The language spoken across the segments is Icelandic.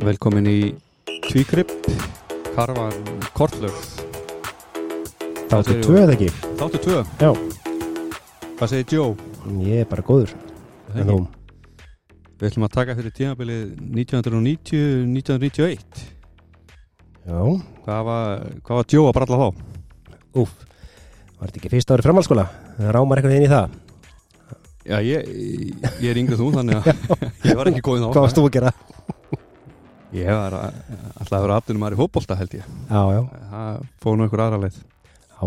Velkomin í Tvíkripp Karvan Kortlöf Þáttu tvö eða ekki? Þáttu tvö Já, Hvað segir Joe? ég er bara góður En þú? Við ætlum að taka fyrir tímabilið 1990-1991 Já, Hvað var, hvað var Joe að bralla þá? úf Var þetta ekki fyrsta ári framhaldsskóla? Það rámar eitthvað inn í það Já, ég, ég er yngri en þú þannig að ég var ekki góðin á Hvað varst þú að gera? Ég var að, alltaf að vera aftunum maður í fótbolta held ég. Já, já, Það fóð nú einhver aðra leið. Já.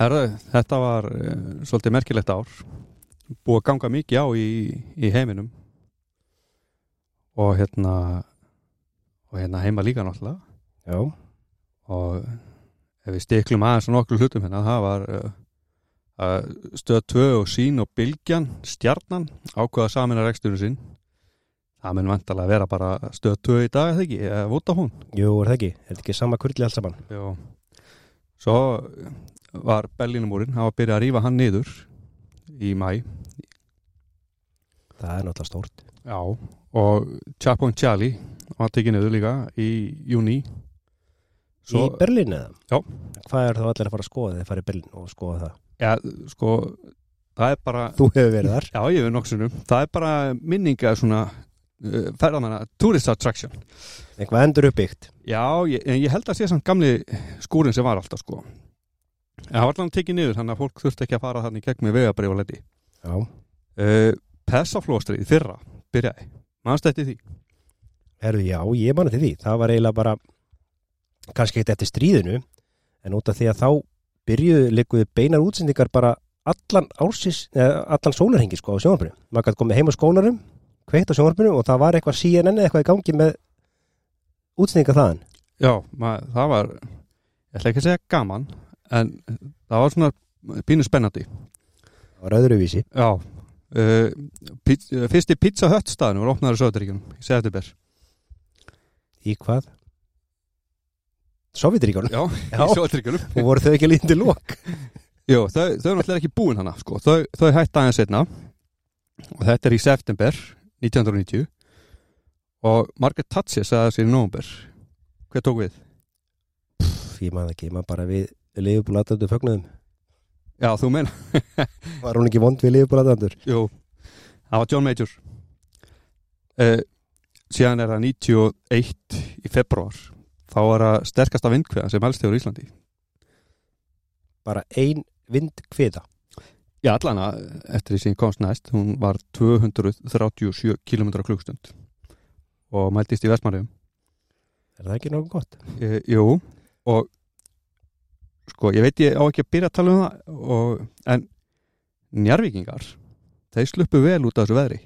Herðu, þetta var uh, svolítið merkilegt ár. Búið að ganga mikið á í, í heiminum. Og hérna og hérna heima líka náttúrulega. Já, og ef við stiklum aðeins á nokkur hlutum hérna, það var uh, uh, stöð 2 og sín og bylgjan, stjarnan ákveða samin að reksturinn sinn það mun vantalega vera bara stöð 2 í dag eða ekki, eða vóta hún jú, er það ekki Er þetta ekki sama kurli alls saman? Já. Svo var Berlínumúrin, hann var að byrja að rífa hann niður í mæ. Það er náttúrulega stórt Já. Og Chapo Charlie var tekið niður líka í júni. Í Berlín eða? Já. Hvað er þá allir að fara að skoða þegar farið í Berlín og skoða það? Já, sko, það er bara, Þú hefur verið þar já, ég veit nokkusunum, það er bara minninga svona ferðamanna, tourist attraction. Eitthvað endur uppbyggt Já, ég, ég held að sé samt gamli skúrin sem var alltaf, sko. En það var allan tekið niður, þannig að fólk þurfti ekki að fara þannig gegn með vegabrif og leti. Uh, Pessaflóstrið fyrra byrjaði, mannst þetta því herðu, já, ég mani til því Það var eiginlega bara kannski ekkert eftir stríðinu en út af því að þá byrjuðu líkuðu beinar útsendingar bara allan ársins, eða allan sólarhengi sko á sjónvarpinu. Maður gæti kveikt á sjónvarpinu og það var eitthvað CNN eða eitthvað í gangi með útsendinga þaðan. Já, mað, það var ég ætla ekki að segja gaman en það var svona pínu spennandi Það var öðruvísi. Já uh, pít, uh, Fyrsti pizza hött staðinu var opnaður í Söðuríkjunum í September Í hvað? Sovjetríkjónum? Já, Já. í Söðuríkjunum Og voru þau ekki lítið lók? Jú, þau, þau er náttúrulega ekki búin hana sko. þau, þau hætta aðeins setna og þetta er í september 1990 og Margaret Thatcher sagði það sér í nóvumber Hver tók við? Pff, ég maður ekki, maður bara við liðbúlatandur fögnuðum. Já, þú meina Var hún ekki vond við liðbúlatandur? Jú, það var John Major uh, Síðan er það 91 í februar Þá er það sterkasta vindkveða sem helst hefur Íslandi Bara ein vind Já, allana, eftir því sem ég komst næst Hún var 237 km klukkstund Og mæltist í Vestmanniðum Er það ekki nokkuð gott? uh, Jú, og Sko, ég veit ég á ekki að byrja að tala um það og, En Njarvíkingar Þeir sluppu vel út af þessu veðri.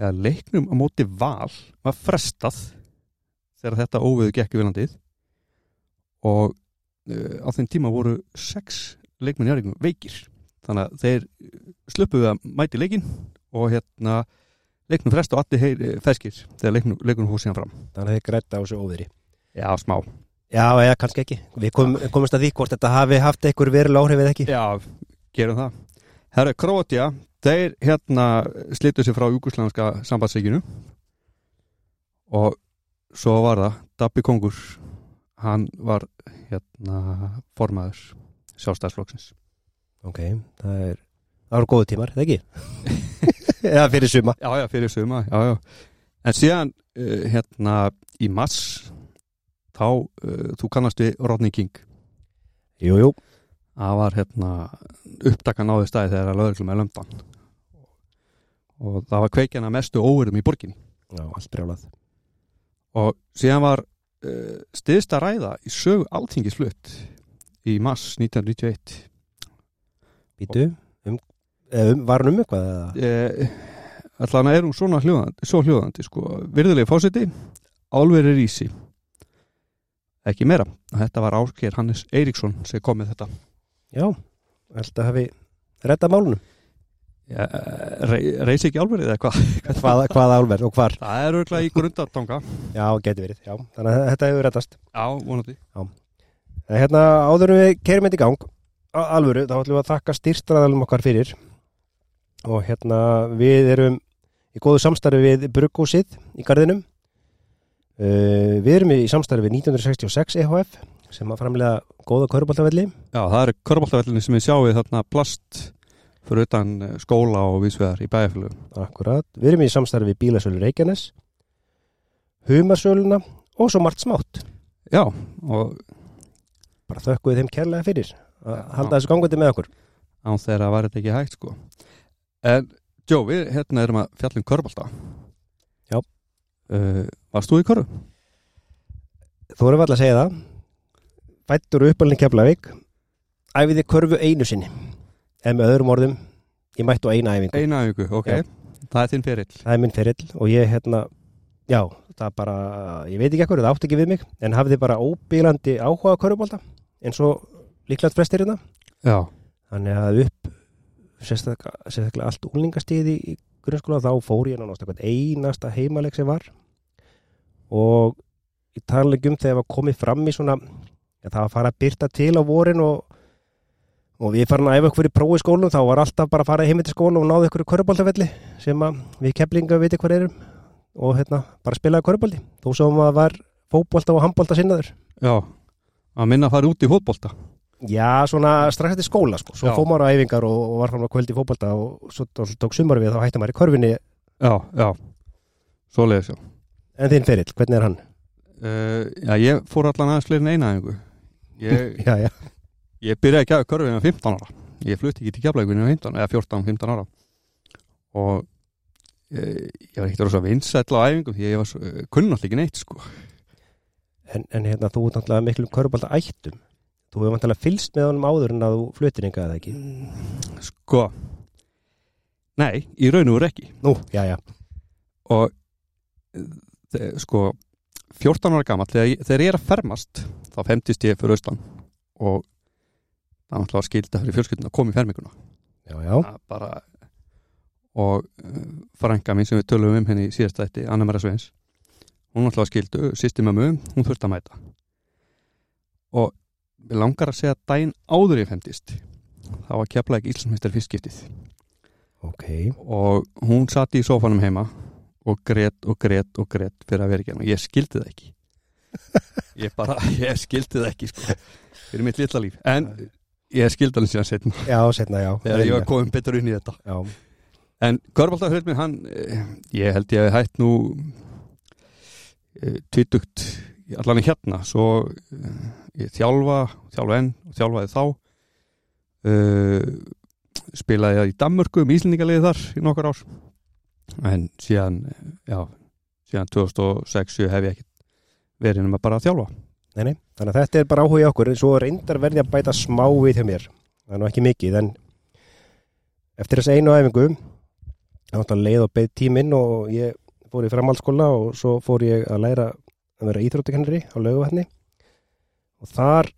Þegar leiknum á móti val var frestað þegar þetta óveðu gekk við landið og uh, á þeim tíma voru sex leikmenn Njarvíkingum veikir þannig að þeir sluppu við að mæti leikin og hérna leiknum frest og allir heyri ferskir þegar leiknum, leiknum hóð síðan fram. Þannig að þið grætta á þessu óviðri. Já, smá. Já, eða kannski ekki. Við kom, komumst að því hvort þetta hafi haft einhver verulega áhrif eða ekki. Já, gerum það. Herra, Króatja, þeir hérna slitu sér frá júguslanska sambandsveikinu og svo var það Dabbi Kongur. Hann var hérna formaður sjálfstæðsflokksins Ok, það er, það voru góðu tímar, eða ekki? eða fyrir suma. Já, já, fyrir suma, já, já En síðan uh, hérna í mass þá, uh, þú kannast við Rodney King Jú, jú. það var hérna uppdakan náði staði þegar að lögreglum er lömdan og það var kveikjana mestu óverum í borginni Já, allt brjálað. og síðan var uh, stiðsta ræða í sögu alþingisflutt í mars 1991 Býtu, um, um, var hann um eitthvað eða? uh, allan er hún svona hljóðandi, svo hljóðandi sko, virðulegi fósiti álveri rísi ekki meira, þetta var Ásker Hannes Eiríksson sem kom með þetta Já, held að hafi reddað málunum. ja, rey, reysi ekki álverið eða hvað Hvaða, hvaða álverð og hvar? það er auðvitað í grundatanga Já, geti verið, já. Þannig að þetta hefur reddast. já, vonandi En hérna áður en við kerum þetta í gang alvöru, þá ætlum við að þakka styrstraðalum okkar fyrir. Og hérna við erum í góðu samstarfi við Bruggósið í garðinum. Uh, Við erum í samstarfi við 1966 EHF sem að framlega góða köruboltavelli. Já, það eru körbóltavellinni sem við sjáum þarna plast fyrir utan eh, skóla og vísvegar í bæjarfjölu. Akkurat, við erum í samstarfi við Bílasölu Reykjanes Humarsöluna og svo margt smátt. Já, og bara þökkuð þeim kærlega fyrir að halda þessu gangandi með okkur án þeirra var þetta ekki hægt sko. En, Jó, við hérna erum að fjallum körbólta. Já. Uh, varst þú í körfu? Þú erum alltaf að segja það Fættur uppalinn Keflavík Æfiði körfu einu sinni En með öðrum orðum Ég mættu eina æfingu Eina viku, ok. Já. Það er þinn ferill. Það er minn ferill og ég hérna Já, það bara Ég veit ekki ekkur, það átti ekki við mig En hafði bara óbílandi áhuga á körfubólta eins og líklegt flestir hérna Já. Þannig að upp sérstaklega, sérstaklega allt úlingastíði í grunnskóla þá fór ég náttúrulega einasta heimaleg sem var og ég tala ekki um þegar var komið fram í svona ja, það var að fara að byrta til á vorin og, og við farin að æfa ykkur í prófi í skólum þá var alltaf bara að fara heim til skóla og náðu ykkur í köruboltafelli sem við keplinga veitir hver erum og hérna bara spilaði körubolti þó sem að var fótbolta og handbolta sinnaður Já. Að minna að fara út í fótbolta. Já, svona strax eftir skóla sko. Svo fór maður á æfingar og, og var fram á kvöld í fótbolta og svo tó- tók sumar við þá hætti maður í körfinni Já, já. Svoleiðis, já. en þinn ferill, hvernig er hann? Uh, já, ég fór allan aðeins fleiri en eina einhver. Ég, Já, já, ég byrjaði ekki að körfið með 15 ára. Ég flutti ekki til Keflavíkunni með 15, eða 14-15 ára. Og uh, ég var ekkert rosa vinsæll á æfingum því ég var svo, alltaf ekki neitt, sko. en, en hérna þú náttúrulega miklu körfubolta ættum Þú hefur náttúrulega fylst með honum áður en að þú flutir enga eða ekki? Sko, nei, í raun og veru ekki. Nú, já, já, Og sko, 14 ára gamall, þegar, þegar ég er að fermast, þá femtist ég fyrir austan. Og það var náttúrulega skilda fyrir fjölskylduna að koma í ferminguna. já, já. Það bara og uh, frænka mín sem við tölum um henni í síðast þætti, Anna Mara Sveins hún var alltaf skildu, sýsti mömmu hún þurfti að mæta. Og við langar að segja daginn áður ég femtist þá var kefla ekki Íslandsmeistar fyrstskiptið. Ok, og hún satt í sófanum heima og grét og grét og grét fyrir að vera ekki hérna og ég skildi það ekki. Ég bara, ég skildi það ekki sko, fyrir mitt litla líf. En ég skildi alveg síðan setna já, setna, já. Þegar ég var komin betur inn í þetta. Já, En Körbáltafröld minn, hann, eh, ég held ég að hætt nú eh, tvítugt allan hérna, svo eh, ég þjálfa, þjálfa enn og þjálfaði þá. Uh, spilaði ég í Danmörku um Íslendingaliði þar í nokkur ár. En síðan, já síðan 2006 hef ég ekki verið bara að þjálfa. Nei, nei Þannig að þetta er bara áhuga í okkur. Svo reyndar verði að bæta smá við hjá mér. Það er nú ekki mikið, en eftir þess einu æfingu leið og beð tíminn og ég fór í framhaldsskóla og svo fór ég að læra að vera íþróttakennari á lauguvatni og þar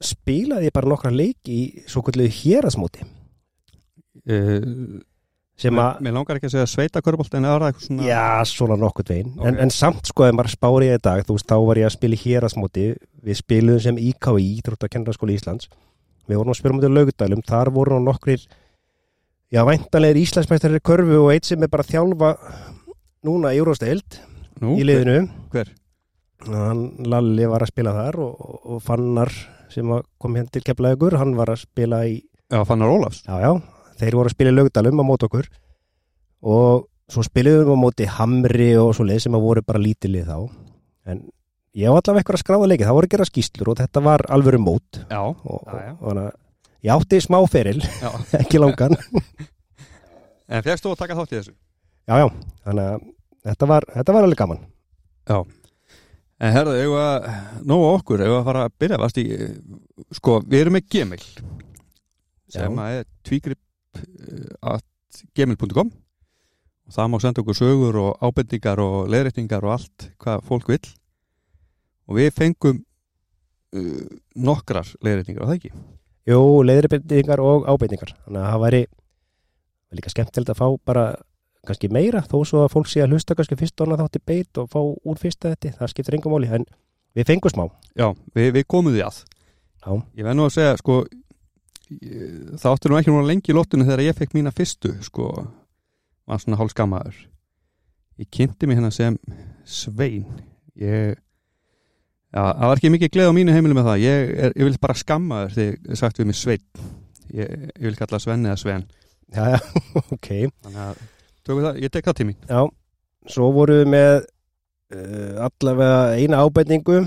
spilaði ég bara nokkra leiki í svo kvölduðu hérasmóti uh, sem mér, að mér langar ekki að segja sveita Körbált en það var eitthvað svona Já, svona nokkuð veginn. Ok. en, en samt sko, ef maður spári ég í dag þú veist, þá var ég að spila í hérasmóti við spiluðum sem IKI, Íþróttakennarskóli Íslands. Við vorum að spila mútið laugdælum þar voru nokkrir já, væntanlegir Íslandsmæstarir körfu og eitt sem er bara að þjálfa núna Nú, í liðinu. hver? Hann Lalli var að spila þar og, og, Fannar sem kom hérna til keflaðugur, hann var að spila í Já, Fannar Ólafs. Já, já, þeir voru að spila í lögdalum á mót okkur. Og svo spiluðum við á móti Hamri og svo leið sem að voru bara lítilið þá. En ég var allavega eitthvað að skráða leiki það voru að gera skýslur og þetta var alvöru mót. Já, og, Já, já. og að ég átti smá feril, já. ekki langan. En fegst þú að taka þátt í þessu? Já, já, þannig að þetta var, þetta var alveg gaman En herðu, við að nógu okkur, eigum við að fara að byrja? Vast í, sko, við erum með Gmail sem að er tvígrip at gmail.com og það má senda okkur sögur og ábendingar og leðréttingar og allt hvað fólk vill. Og við fengum uh, nokkrar leðréttingar, var það ekki? Jú, leiðribendingar og ábendingar. Þannig að það væri var líka skemmtilegt að fá bara kannski meira þó svo að fólk sé að hlusta kannski fyrst og annað þátti beit og fá úr fyrsta þetta það skiptir engum máli, en við fengum smá. Já, við, við komum því að. Já, Ég verð nú að segja, sko það átti nú ekki núna lengi í lóttunni þegar ég fekk mína fyrstu, sko var svona hálf skammaður ég kynnti mig hérna sem Svein. Ég já, það var ekki mikið gleð á mínu heimilu með það. Ég, er, ég vil bara skamma þér þegar sagt við mig Svein. Ég, ég vil kalla Sven eða Sven. Já, já, ok. þannig að það, ég tek það til mín Já, svo voru við með uh, allavega eina ábendingu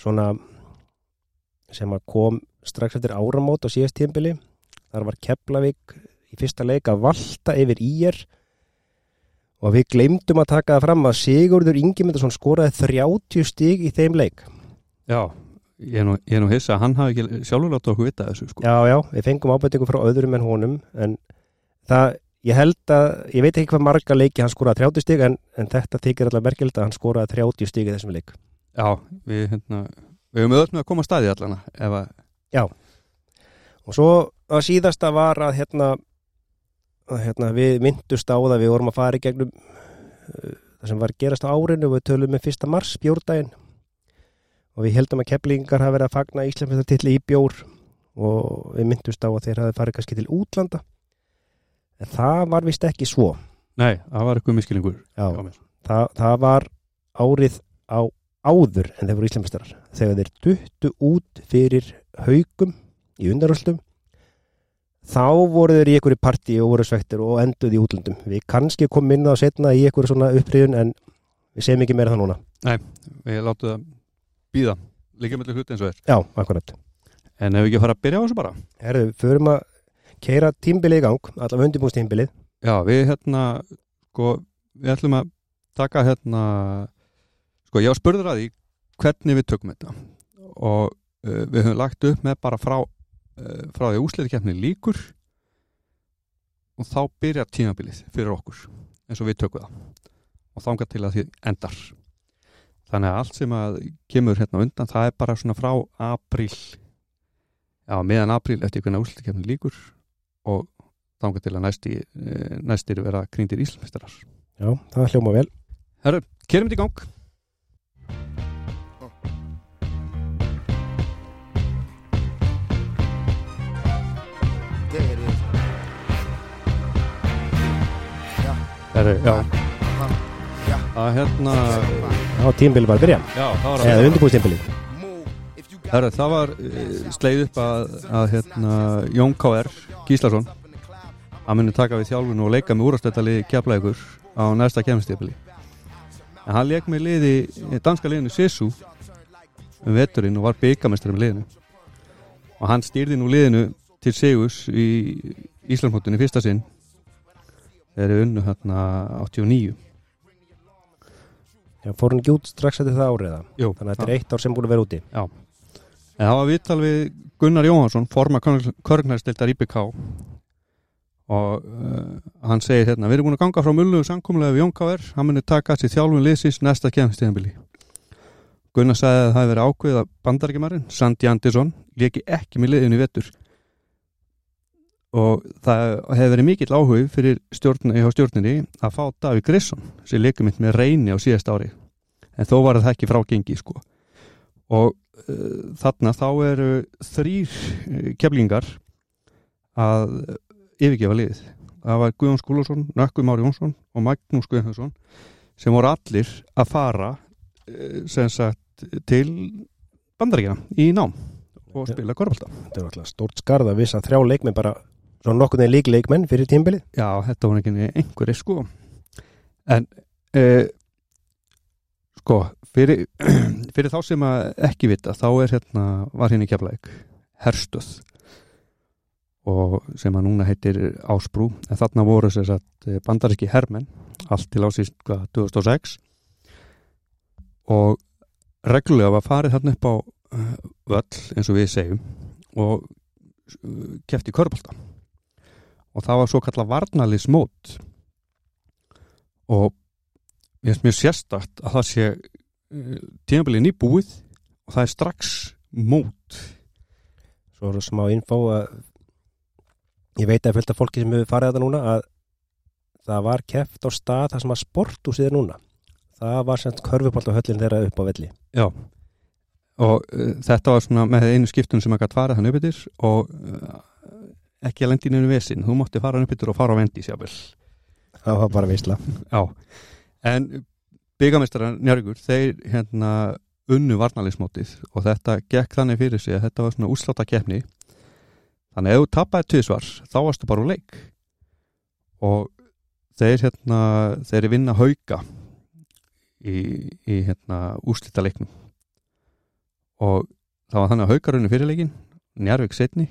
svona sem að kom strax eftir áramót á síðast tímbili. Þar var Keflavík í fyrsta leik að valta yfir ír og við gleymdum að taka það fram að Sigurður Ingemyndarsson skoraði 30 stig í þeim leik. já, ég er nú, ég er nú hissa að hann hafi ekki sjálfur láta okkur vita þessu sko. Já, já, við fengum ábendingu frá öðrum en honum en það, ég held að ég veit ekki hvað marga leiki hann skoraði 30 stig en, en þetta þykir allavega merkild að hann skoraði 30 stig í þessum leik. já, við hérna við höfum öll með að koma að staði allana ef að, Og svo að síðasta var að hérna, að, hérna við myndust á það, við vorum að fara í gegnum uh, það sem var gerast á árinu við tölum með fyrsta mars, bjórdaginn. Og við heldum að keplingar hafa verið að fagna Íslandsmyndartilli í bjór. Og við myndust á að þeir hafi farið kannski til útlanda en það var vist ekki svo. Nei, það var eitthvað miskilingur það, það var árið á áður en þeir voru Íslandsmyndarar þegar þeir duttu út fyrir haugum í undaröldum þá voru þeir í einhverju partí og voru svektir og enduð í útlöndum. Við kannski komum inn á setna í einhverju svona uppriðun en við segjum ekki meira það núna. Við látum það býða líka með hluti eins og er. Já, akkurat. En ef við ekki að fara að byrja á þessu bara? Herðu, förum að keira tímbilið í gang allavega undirbústímbilið já, við hérna sko, við ætlum að taka hérna sko, ég var spurður að því hvernig við tökum þetta. Og uh, við höfum lagt upp með bara frá uh, frá því úsleikkeppni líkur og þá byrjar tímabilið fyrir okkur eins og við tökum það. Og þangað til að því endar. Þannig að allt sem að kemur hérna undan það er bara svona frá apríl já, meðan apríl eftir hvernig úsleikkeppni líkur og þangað til að næsti, eh, næstir vera krýndir Íslandsmeistarar. Já, það hljóma vel. Herru, kerum þetta í gang. Herru, já, að hérna Já, tímbilið var að byrja. Já, það var eða undirbústímbilið Move Herru, það var uh, sleið upp að, að hérna, Jón K.R. Gíslason að muni taka við þjálfun og leika með úrastættali kjaplækur á næsta kemstífli en hann leik með liði danska liðinu Sisu um veturinn og var byggamestari með liðinu. Og hann stýrði nú liðinu til Sigus í Íslandmóttunni fyrsta sinn þeir eru unnu hérna 89 Já, fór hann ekki út strax eftir það árið eða? Jú, Þannig að þetta er eitt ár sem búin að vera úti En það var viðtal við Gunnar Jóhansson, forma körgnarstildar IBK og uh, hann segir hérna, við erum búin að ganga frá mullu samkomlega við Jón K.R. hann muni taka sér þjálfun liðsins næsta kemstíðanbili. Gunnar sagði að það hefði verið ákveð að bandarækjumarinn, Sandi Andersson, leki ekki með liðinu í vetur og það hefði verið mikill áhug fyrir stjórn, hjá stjórninni að fá Davík Grisson sem leikum mitt með reyni á síðast ári en þó var það ekki frágengi sko og þarna þá eru þrýr uh, keflingar að yfirgefa liðið. Það var Guðjón Skúlason, Nökku Mári Jónsson og Magnús Guðjónsson sem voru allir að fara sem sagt til bandaríkjana í nám og spila korfbalta Þetta er alltaf stórt skarð að vissa þrjá leikmenn bara svo nokkuð þeir lík leikmenn fyrir tímbilið Já, þetta var ekki einhverju sko. En uh, sko fyrir, fyrir þá sem að ekki vita þá er hérna, var hérna í keflæk herstöð. Og sem að núna heitir Ásbrú en þarna voru sér satt bandaríski hermenn allt til ásýst 2006 og reglulega var farið þarna upp á uh, völl eins og við segjum og uh, kefti körbólta og það var svo kalla varnalismót og ég finnst mjög sérstakt að það sé uh, tímabilið nýbúið og það er strax mót. Svo er smá info að ég veit að fylgta fólki sem hefur farið þetta núna að það var keft á stað þar sem að sporthúsið er núna. Það var semst körfupált á höllin þeirra upp á velli. Já. Og uh, þetta var svona með einu skiptun sem að gætt fara þannig uppbyttir og uh, ekki að lendi í neinu vesin þú mátti fara hann uppbyttir og fara á vendi sjáfell það var bara veisla. Já, en byggamestrar Njörgur, þeir hérna unnu varnarleismótið og þetta gekk þannig fyrir sig að þetta var svona úsláta keppni þannig ef þú tappaði tvisvar þá varstu bara úr leik. Og þeir hérna þeir vinna hauka í, í hérna úslita leiknum og það var þannig að haukarunni fyrir leikin Njarvík setni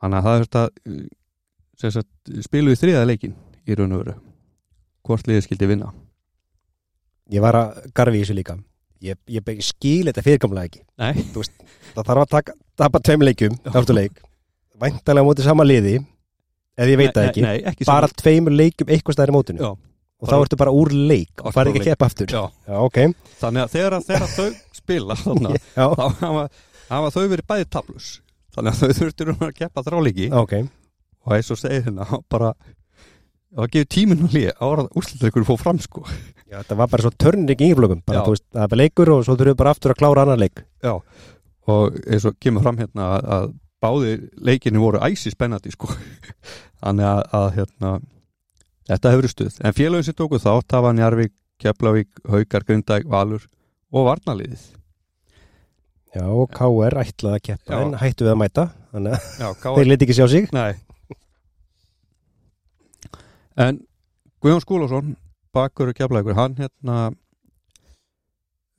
þannig að það er þetta sem sagt, spilu í þriða leikin í raun og veru hvort liðið skildi vinna. Ég var að garfi í þessu líka. Ég, ég skil þetta fyrirkamlega ekki. Nei, Það þarf að taka, tapa tveim leikjum Þáttu leik Væntalega mótið sama liði Ef ég veit það ekki Nei, ekki Bara tveimur leikjum eitthvað stæðir mótinu. Já. Og þá ertu bara úr leik Og farið ekki að keppa aftur. Já. Já, ok. Þannig að þegar, þegar þau spila þarna, þá hafa, hafa þau verið bæði tablus þannig að þau þurftur um að keppa þráleiki ok. Og eins og segir hérna bara að gefa tíminn að líða ára úrslutleikur fór fram sko. Já, þetta var bara svo törnir ekki yngiflögum Bara, Já. þú veist, það er bara leikur og svo þurfum við bara aftur að klára annan leik. Og eins og kemur fram hérna að, að báði leikinni voru æsi spennandi sko. Þannig að, að hérna þetta hefur stuð. En félagin sem tóku þátt það var Njarvík, Keflavík, Haukar, Grindæk, Valur og Varnaliðið Já, og KR ætlaði að keppa Já. En hættu við að mæta Þannig að Já, þeir liti ekki sjá sig. Nei En Guðjón Skúlason bakur og keflaður, hann hérna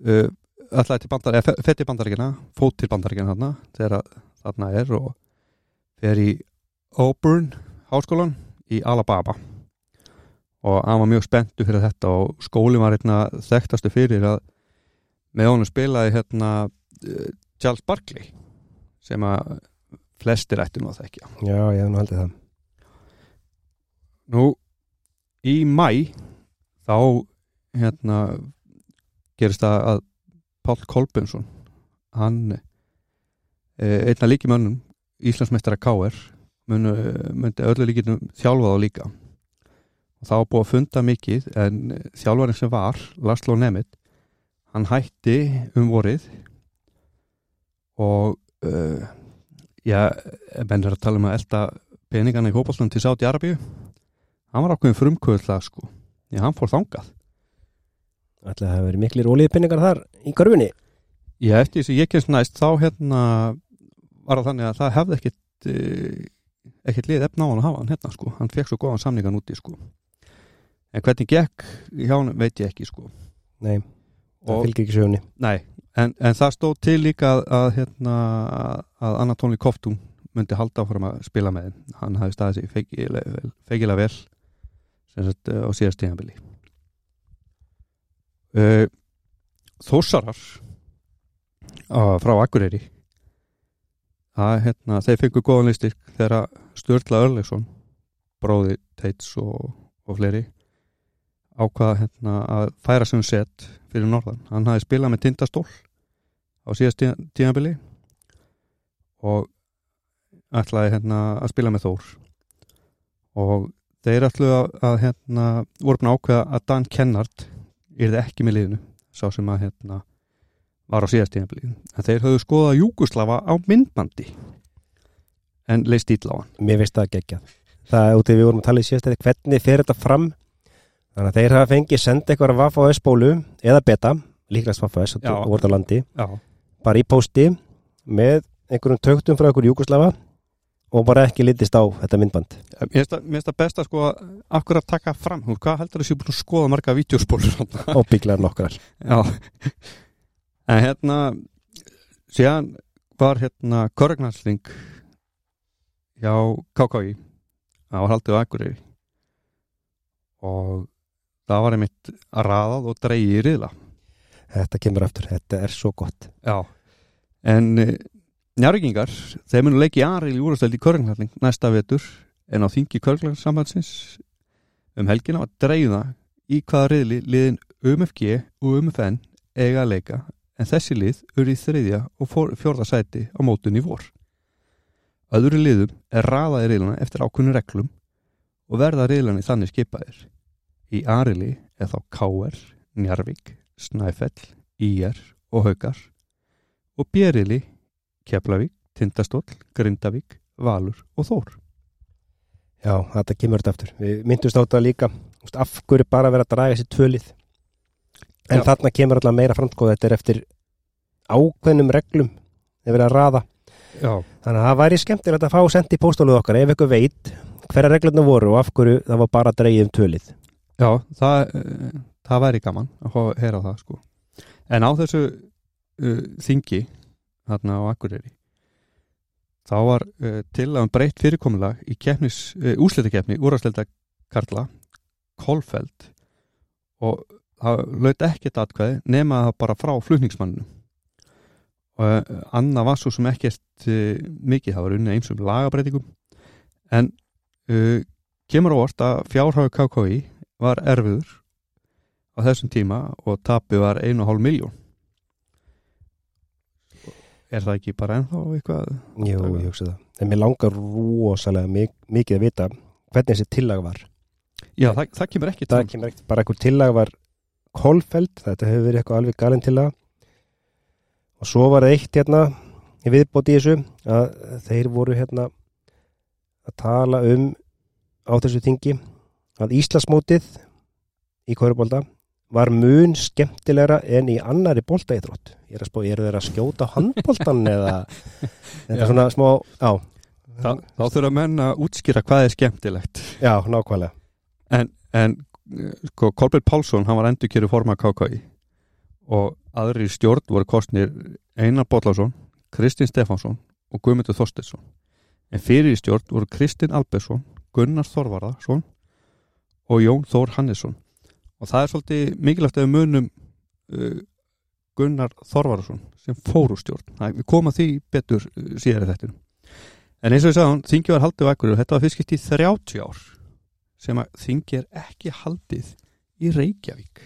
uh, ætlaði til bandar, eða fett til bandaríkina fót til bandaríkina þarna þegar þarna er og fer í Auburn háskólan í Alabama. Og hann var mjög spenntu fyrir þetta og skólinn var hérna þekktastu fyrir að með honum spilaði hérna uh, Charles Barkley sem að flestir ættu nú að þekkja. Já, ég hef nú haldið það. Nú, í mæ þá hérna gerist það að Páll Kolbjörnsson hann eh, einna líki mönnum Íslandsmeistara KR myndi öllu líkinum þjálfa þá líka. Og það var búið að funda mikið en þjálfarinn sem var Laszlo Nemeth hann hætti um vorið. Og uh, já, menn er að tala um að elda peningana í fótballstunum til Sáti Arabíu hann var ákveðin frumkvöðla sko. Já, hann fór þangað. Ætlaði að það hafi verið miklir ólíðpinningar þar í körfunni? Já, eftir þess að ég kemst næst þá hérna var það þannig að það hefði ekkit eh, ekkit lið efna á hann að hafa hann hérna sko. Hann fekk svo góðan samningan úti sko. En hvernig gekk hjá hann veit ég ekki sko. Nei, það fylgir ekki sögunni. Nei, en, en það stóð til líka að, að hérna að Anatóli Koftum myndi halda áfram að spila með hann hafi staðið sig feikilega vel, sem sagt eh, á síðast tíðanbili Þórsarar á, frá Akureyri að hérna þeir fengu góðan listir þegar Sturla Örleksson bróði Teits og, og fleiri ákvaða hérna að færa sem sett fyrir norðan. Hann hafi spilað með tindastól á síðast tíð- tíðanbili og ætlaði hérna að spila með Þór. Og þeir ætlu að, að hérna voru búin að ákveða að Dan Kennard yrði ekki með liðinu sá sem að hérna var á síðast tíðanbili en þeir höfðu skoðað Júguslava á myndbandi en leist ítla á hann. Mér veist það geggjað. Það er út í við vorum að tala í síðast eða hvernig fer þetta fram. Þannig að þeir hafa fengið senda eitthvað að Vaffa OS bólu eða beta, líklegast Vaffa OS Já. og voru á landi, Já, bara í pósti með einhverjum töktum frá einhverjum Júkoslava og bara ekki litist á þetta myndband. Mér finnst það- best að sko akkur að taka fram, hvað heldur þessi búin að skoða marga vídeospólur og bygglar nokkrar. Já. En hérna síðan var hérna korregnalsling hjá KKI það var haldið á Akureyri. Og það var einmitt að raðað og dreigi í riðla. Þetta kemur aftur, þetta er svo gott. Já. En uh, njárvíkingar, þeir munu leiki Aril í úrastæld í korregnalsling næsta vetur en á þingi korregnalssambandsins um helgina var dreiða í hvaða riðli liðin UMFG og UMFN eiga að leika en þessi lið eru í þriðja og fór, fjórða sæti á mótun í vor. Öðru liðum er raðaði riðlana eftir ákunni reglum og verða riðlani þannig skipaðir. Í Arili er þá KR, Njarvík, Snæfell, IR og Haukar og Bjerili, Keflavík, Tindastóll, Grindavík, Valur og Þór. Já, þetta kemur þetta aftur Við myndumst á þetta líka af hverju bara vera að draga sér tvölið en Já. þarna kemur alltaf meira fram sko, þetta er eftir ákveðnum reglum þeir verið að raða Já, þannig að það væri skemmtilegt að fá sendi í póstóluð okkar ef ykkur veit hverja reglurna voru og af hverju það var bara að dreigja um tvölið Já, það, uh, það væri gaman að heyra það sko. En á þessu uh, þingi þarna á Akureyri. Þá var uh, til að um breytt fyrirkomulag í uh, úslitakefni úrvarsleita Karla Kolfeld og það laut ekkert atkvæði nema það bara frá flutningsmanninu og uh, annað var svo sem ekkert mikið, það var unni eins um lagabreitingum en kemur á orð að fjárhau KKI var erfiður á þessum tíma og tapið var 1,5 miljón er það ekki bara ennþá eitthvað Jú, ég hugsa það. En mér langar rosalega mik mikið að vita hvernig þessi tillag var. já það, það kemur ekki Það kemur ekkert bara einhver tillag var kolfeld, þetta hefur verið eitthvað alveg galinn tillag. Og svo var það eitt hérna í viðbóti í þessu að þeir voru hérna að tala um á þessu þingi að Íslasmótið í Kaurubólda var mun skemmtilegra en í annari boltaíþrótt. Ég er að spá, eru þeir að skjóta á handboltan eða þetta er svona smá, já, þá, þá þurfa menn að útskýra hvað er skemmtilegt. Já, nákvæmlega. en, en sko, Kolbjörn Pálsson hann var endur kjöru forma KKI og aðri í stjórn voru kostnir Einar Bollásson, Kristinn Stefánsson og Guðmundur Þorsteinsson. En fyrir í stjórn voru Kristinn Albersson Gunnar Þorvarðarsson og Jón Þór Hannesson og það er svolítið mikilvægt að við munum uh, Gunnar Þorvarðarsson sem fór úr stjórn Það- við komum að því betur uh, síðar í þettinum en eins og við sagðum, þingi var haldið á ekkur og þetta var fyrst í 30 ár sem að þingi er ekki haldið í Reykjavík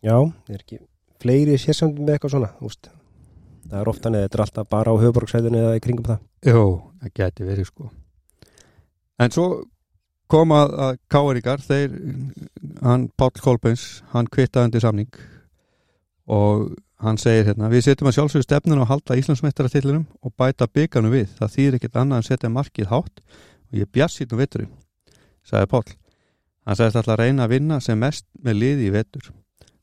Já, það er ekki fleiri sérsamtum með eitthvað svona, úst. Það er ofta neða, þetta er alltaf bara á höfuborgsæðinu eða í kringum það. Jó, það geti verið sko En svo kom að, að káeringar þeir, hann Páll Kolbens hann kvittaði undir samning. Og hann segir hérna við setjum að sjálfsögðu stefnun og halda Íslandsmeistaratillinum og bæta bygganum við. Það þýðir ekkert annað en setja markið hátt og ég bjass sýtum veturinn sagði Páll. Hann sagðist alltaf að reyna að vinna sem mest með liði í vetur.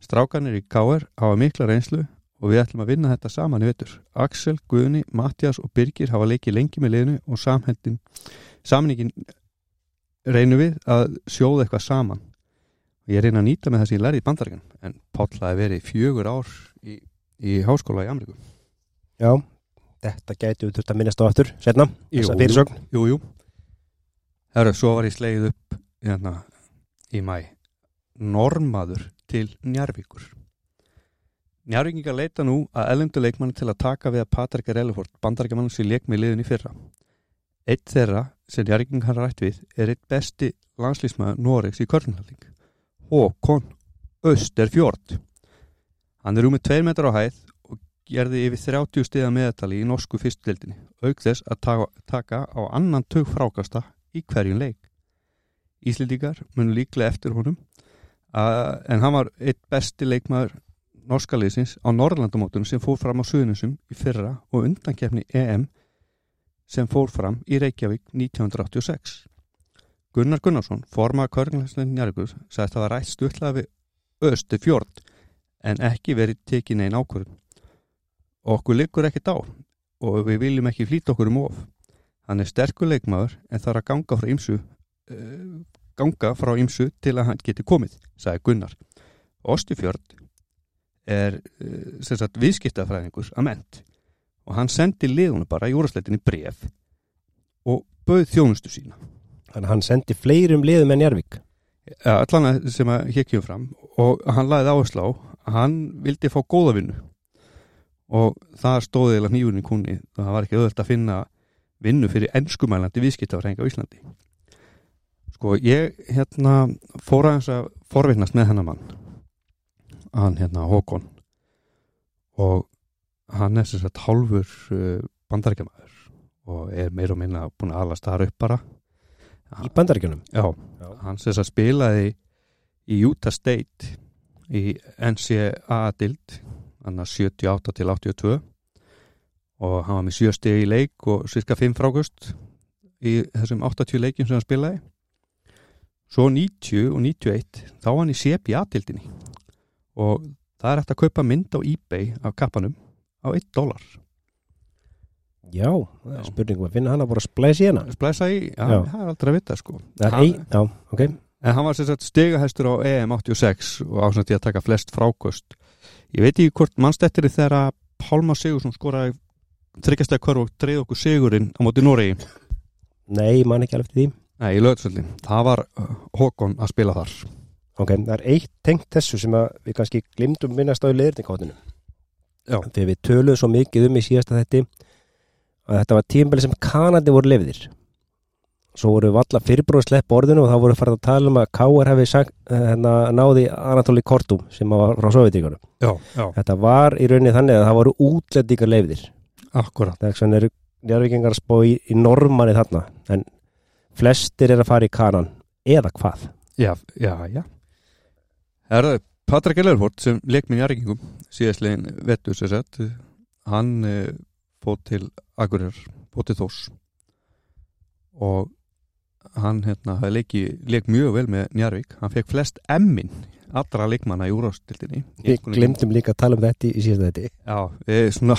Strákanir í Káer hafa mikla reynslu og við ætlum að vinna þetta saman í vetur. Axel, Guðni, Mattias og Birgir hafa leikið lengi með liðinu og samhendin samningin reynum við að sjóða eitthvað saman. Og ég reyna að nýta með það sem ég lærði í bandaríkan en Páll hafi verið fjögur ár í, í háskóla í Ameríku. Já, þetta gæti við þurft að minnast á aftur, setna, þessa fyrirsögn. Jú, jú. Herru, svo var ég slegið upp hérna, í mæ Normaður til Njarvíkur Njarvíkingar leita nú að elendu leikmann til að taka við að Patrik Relefort bandarækjamann sem leik með liðin í fyrra Eitt þeirra sem Njarvíkingar har rætt við er eitt besti landslýsmaður Noregs í körnhalding Håkon Österfjord Hann er rúmið 2 metrar á hæð og gerði yfir 30 stiða meðtali í norsku fyrstdeildinni auk þess að taka, á annan tök frákasta í hverjum leik. Íslendingar munu líklega eftir honum en hann var eitt besti leikmaður norska liðsins á Norrlandamótunum sem fór fram á Suðunusum í fyrra og undankefni EM sem fór fram í Reykjavík 1986. Gunnar Gunnarsson, formaða Körnlæslein Njarvíkur, sagðist að það rætt stuttlega við Östu fjord en ekki verið tekin einn ákvörðun. Okkur liggur ekkert á og við viljum ekki flýta okkur um of. Hann er sterkur leikmaður en þarf að ganga frá ymsu uh, ganga frá ymsu til að hann geti komið, sagði Gunnar. Ostufjörd er uh, sem sagt viðskiptafræðingur að ment og hann sendi liðunum bara í úrasleitinni bref og bauð þjónustu sína. Þannig að hann sendi fleirum liðum en Jarvík. Ja, allan sem að hér kemur fram. Og hann lagði áherslu á að hann vildi fá góða vinnu. Og það stóði eða nýjurinn í kunni og það var ekki auðvöld að finna vinnu fyrir ennskumælandi viðskiptafræðinga á Íslandi. Sko ég hérna fór aðeins að forvittnast með hennar mann. Hann hérna Håkon. Og hann er sem sagt hálfur uh, bandarækjamaður og er meira og minna búin að alast þar upp bara. Í bandaríkjunum. Já, Já. hann sem að spilaði í Utah State í NCAA-dild hann að 78 til 82 og hann var með 7 stegi í leik og cirka 5 frákust í þessum 80 leikjum sem hann spilaði. Svo 90 og 91 þá var hann í CPA-tildinni og það er eftir að kaupa mynd á eBay af kappanum á 1 dólar. Já, Já. er spurning að finna bara að splæsa í hana splæsa í, já, Já. það er aldrei að vita sko. Það er Hann- já, ok. En hann var sem sagt stigahestur á EM 86 og ásætti að taka flest frákost ég veit ekki hvort mannstættir þegar Pálma Sigursson skoraði þryggjastæði hverf og dreið okkur Sigurinn á móti Noregi? Nei, mann ekki alveg eftir því. Nei, í löðsvöldi, það var uh, Håkon að spila þar. Ok, það er eitt tengt þessu sem að við kannski glimtum minnast á í leðurnikotinu Já. Þegar við töluðum svo mikið um í síðasta þetti að þetta var tímbeli sem Kanadi voru lefðir Svo voru valla fyrirbróð slepp orðinu og þá voru farið að tala um að K.R. hefði sagt, hérna, náði Anatoli Kortum sem var frá Sovjetíkunum Já, já, Þetta var í rauninni þannig að það voru útlendingar lefðir akkurat Það er svona eru njárvíkingar að spá í, í normanni þarna en flestir er að fara í kanan eða hvað? Já, já, já. Herðu, Patrik Ellerford sem leik með njarringum síðastlegin vettur sér sett hann uh, fótt til Akureyrar, fótt til Þós og hann hérna, hafði leiki, leik mjög vel með Njarvík, hann fekk flest emmin allra leikmanna í úrástiltinni Við glemtum líka að tala um þetta í, í síðasta þetta Já, við svona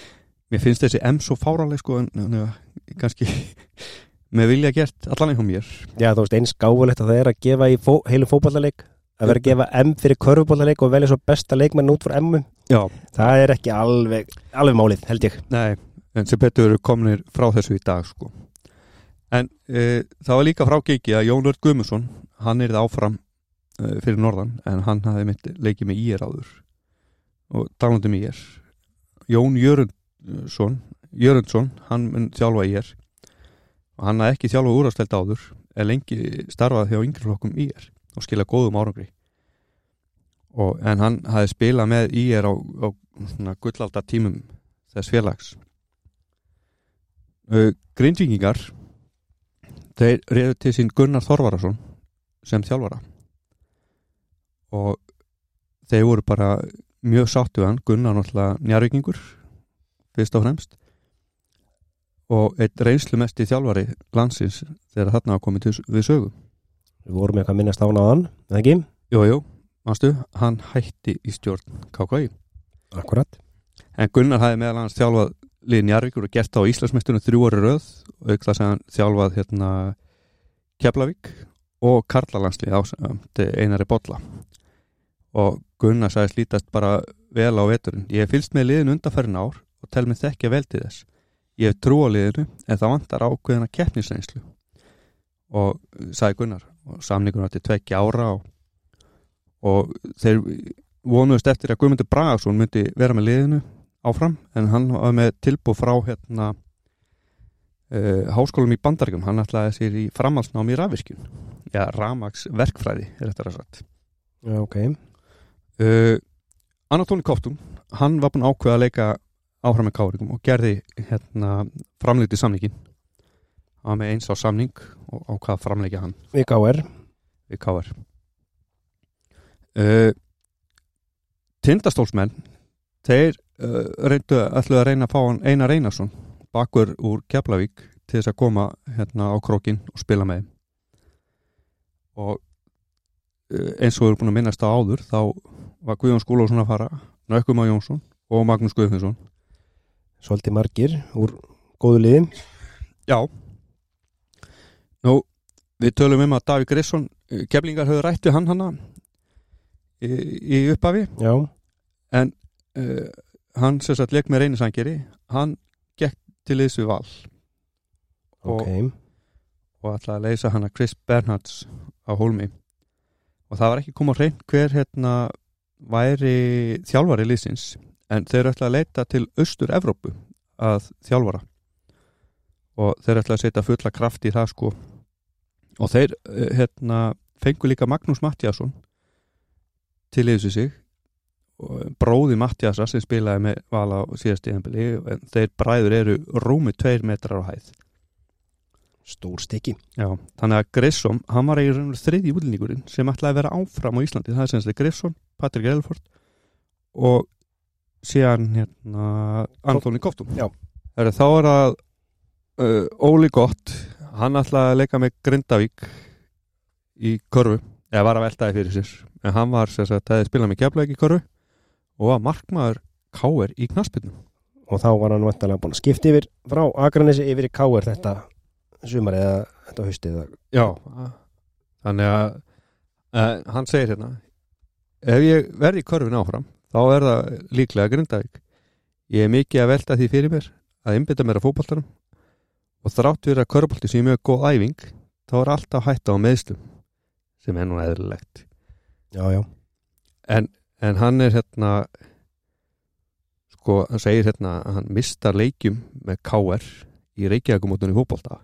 mér finnst þessi M svo fáraleg sko en, en uh, kannski með vilja gert allan einhver mér. Já, þú veist, eins gáfulegt að það er að gefa í fó, heilum fótballaleik að vera að gefa M fyrir körfuballaleik og velja svo besta leikmann út frá Já, það er ekki alveg, alveg málið, held ég. Nei, en sem betur komnir frá þessu í dag sko. En e, það var líka frá geiki að Jón Örd Guðmusson hann er það áfram e, fyrir norðan en hann hafði mitt leikið með ír áður. Og talandi um ír Jón Jörundsson Jörundsson, hann mun þjálfa ír. Og hann hafði ekki þjálfa úrastelt áður en lengi starfað hjá yngri flokkum ír og skila góðum árangri. Og, en hann hafði spilað með ír á, á svona gullalda tímum þess félags. Uh, Grindvíkingar þeir reyðu til sín Gunnar Þorvarason sem þjálfara. Og þeir voru bara mjög sáttu hann. Gunnar náttúrulega njárvíkingur fyrst og fremst. Og eitt reynslu mest í þjálfari landsins þegar þarna var komið við sögu Við vorum eitthvað að minnast á hann áðan, eða ekki? Jú, jú, mástu, hann hætti í stjórn KKI Akkurat En Gunnar hafði meðal hans þjálfað liðin Jarvíkur og gert á Íslandsmeistunum þrjú ári röð og auk það sem hann þjálfað hérna Keflavík og Karlalandslið á samt einari bolla og Gunnar sagði slítast bara vel á veturinn. Ég hef fylst með liðinu undanferðin ár og tel mig þekkja vel til þess. Ég hef trú á liðinu en það vantar ákveðina keppnisreynslu og sagði Gunnar og samningur til tvekki ára og, og þeir vonuðist eftir að Guðmundur Bragason myndi vera með liðinu áfram en hann var með tilbúð frá hérna uh, háskólum í Bandaríkjum hann ætlaði sér í framhalsnám í rafvirkjun. Já, ramags verkfræði er þetta ræðsagt Já, ok. Uh, Anatóni Kóftun hann var búinn að ákveða að leika áfram með Káringum og gerði hérna framleiti samningin var með eins á samning og ákvaða að framleika hann? Við gáir við Káar uh, Tindastólsmenn þeir uh, reyndu ætluðu að reyna að fá hann Einar Einarsson bakur úr Keflavík til þess að koma hérna á krókin og spila með og uh, eins og við erum búin að minnast á áður þá var Guðjón Skúlósson að fara Nökkum á Jónsson og Magnús Guðmundsson Svolítið margir úr góðu liðin. Já Nú, við tölum um að Davík Grisson keflingar höfðu rætti hann hana í, í upphafi. Já, en uh, hann sem sagt leik með reynisangeri hann gekk til við val. Og, ok. og ætlaði að leysa hann að Chris Bernhards á hólmi. Og það var ekki komað hreint hver hérna væri þjálfari liðsins. En þeir ætlaði að leita til austur Evrópu að þjálfara og þeir ætlaði að setja fulla kraft í það sko. Og þeir eh, hérna fengu líka Magnús Mattiasson til við sig. Bróði Mattiasa sem spilaði með vala á síðast tíðanbili en þeir bræður eru rúmi tveir metrar á hæð. Stór stykki. Já, þannig að Grissom, hann var og þriði útlendingurinn sem ætlaði að vera áfram á Íslandi. Það er sem þetta Grissom, Patrik Elford og síðan hérna Anthony Koftum Já. Heru, þá er það uh, Óli Gott hann ætlaði að leika með Grindavík í korfu eða var að veltaði fyrir sér. En hann var sem sagt að spila með geflaug í korfu og var markmaður Káer í knaspinu og þá var hann vantanlega búin að skipta yfir frá Akranesi yfir í Káir þetta sumar eða þetta haustið eða- Já, þannig að uh, hann segir hérna ef ég verði í korfin áfram þá er það líklega Grindavík. Ég er mikið að velta því fyrir mér að innbytta mér að fótboltarum og þrátt fyrir að korfbolti sé mjög góð æfing þá er alltaf hætta á meðslum sem er nú eðlilegt. Já, já, en, en hann er hérna sko, hann segir hérna að hann mistar leikjum með KR í Reykjavíkumótunni fótbolta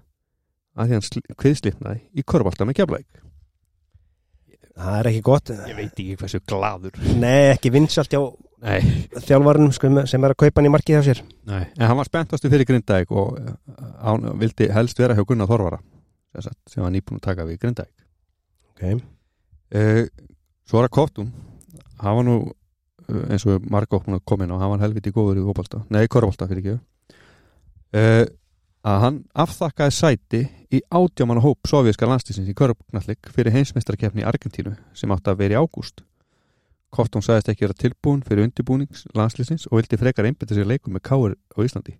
að því hann kviðslipnaði í korfbolta með keflæk það er ekki gott. Ég veit ekki hversu gladur nei, ekki vinsalt hjá sko, sem er að kaupa hann í markið hjá sér. Nei. en hann var spenntastu fyrir Grindavík og hann vildi helst vera hjá Gunnar Þorvara sem, var nýbúin að taka við Grindavík. Okay. svo er að Koftum. Hann var nú uh, eins og að koma inn og hann var helviti góður í fótbolta, nei, korfbolta fyrir ekki uh, að hann afþakkaði sæti í átjáman hóp sovjíska landstísins í korfknallik fyrir heimsmeistarkefni í Argentínu sem átti að vera í ágúst Koftum sagðist ekki vera tilbúin fyrir undirbúnings landslýsins og vildi frekar einbytta sér leikum með káur á Íslandi.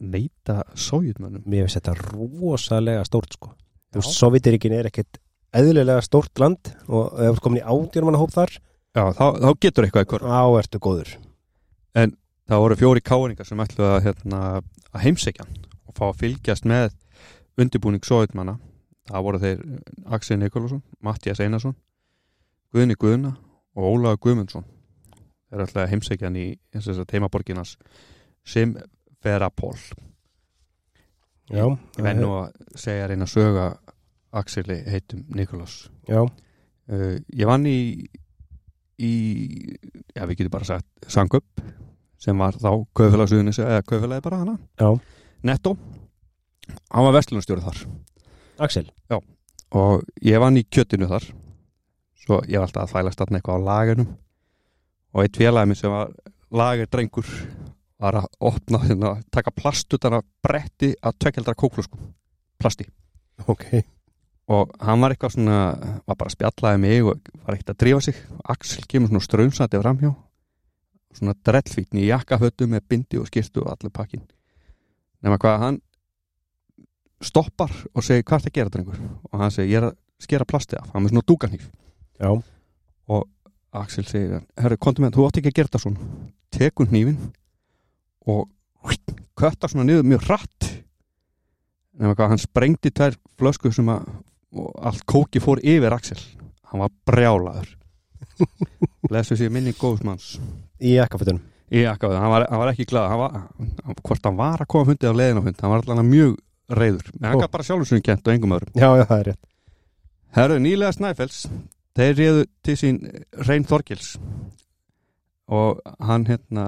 Neita sovjetmönnum mér finnst þetta rosalega stórt sko. Sovjetiríkin er ekkert eðlilega stórt land og ef þú ert komin í átjörnum manna hóp þar Já, þá, þá getur eitthvað í korf á ertu góður. Það voru fjóri káringar sem ætluðu að, hérna, að heimsækja hann og fá að fylgjast með undirbúning sovjetmanna það voru þeir Axel Nikolásson, Mattias Einarsson Guðni Guðna og Ólaður Guðmundsson þeir ætlaði að heimsækja hann í eins og þess að teimaborginas sem Verapol já, ég venn nú að segja reyna að söga Axeli heitum Nikolás já, uh, ég vann í í, já við getum bara sagt Sangup sem var þá kaufélagsuðunis eða kaufélagi bara hana. Já, Netto. Hann var vestlunarstjóri þar. Axel? Og ég vann í kjötinu þar svo ég var alltaf að þvælast þarna eitthvað á laginum og eitt félagi minn sem var lagerdrengur var að opna hérna, taka plast utan að bretti að tökjaldra kóklúskum plasti. Ok, og hann var eitthvað svona var bara að spjallaði mig og var ekkert að drífa sig. Axel kemur svona strömsandi framhjá svona drellfítni í jakkafötu með bindi og skirtu og allir pakkin nema hvað hann stoppar og segir hvað er það að gera drengur? Og hann segir ég er að skera plastið af. Hann með svona dúkanýf já, Axel segir herru kontum með þú átt ekki að gera þetta svona. Tekur hnífin og köttar svona niður mjög hratt. Nema hvað hann sprengdi tvær flösku sem að og allt kóki fór yfir Axel. Hann var brjálaður. Lesu sér minni góðs manns. Í jakkafötunum. Í jakkaðu, hann, var- hann var ekki glad hann var, hann, hvort hann var að koma fundið á leiðin á fund hann var allan mjög reyður en hann gaf bara sjálfur sinni kent og engum öðrum. Já, já, það er rétt. Herru, nýlega Snæfells þeir réðu til sín Reyn Þorgils. Og hann hérna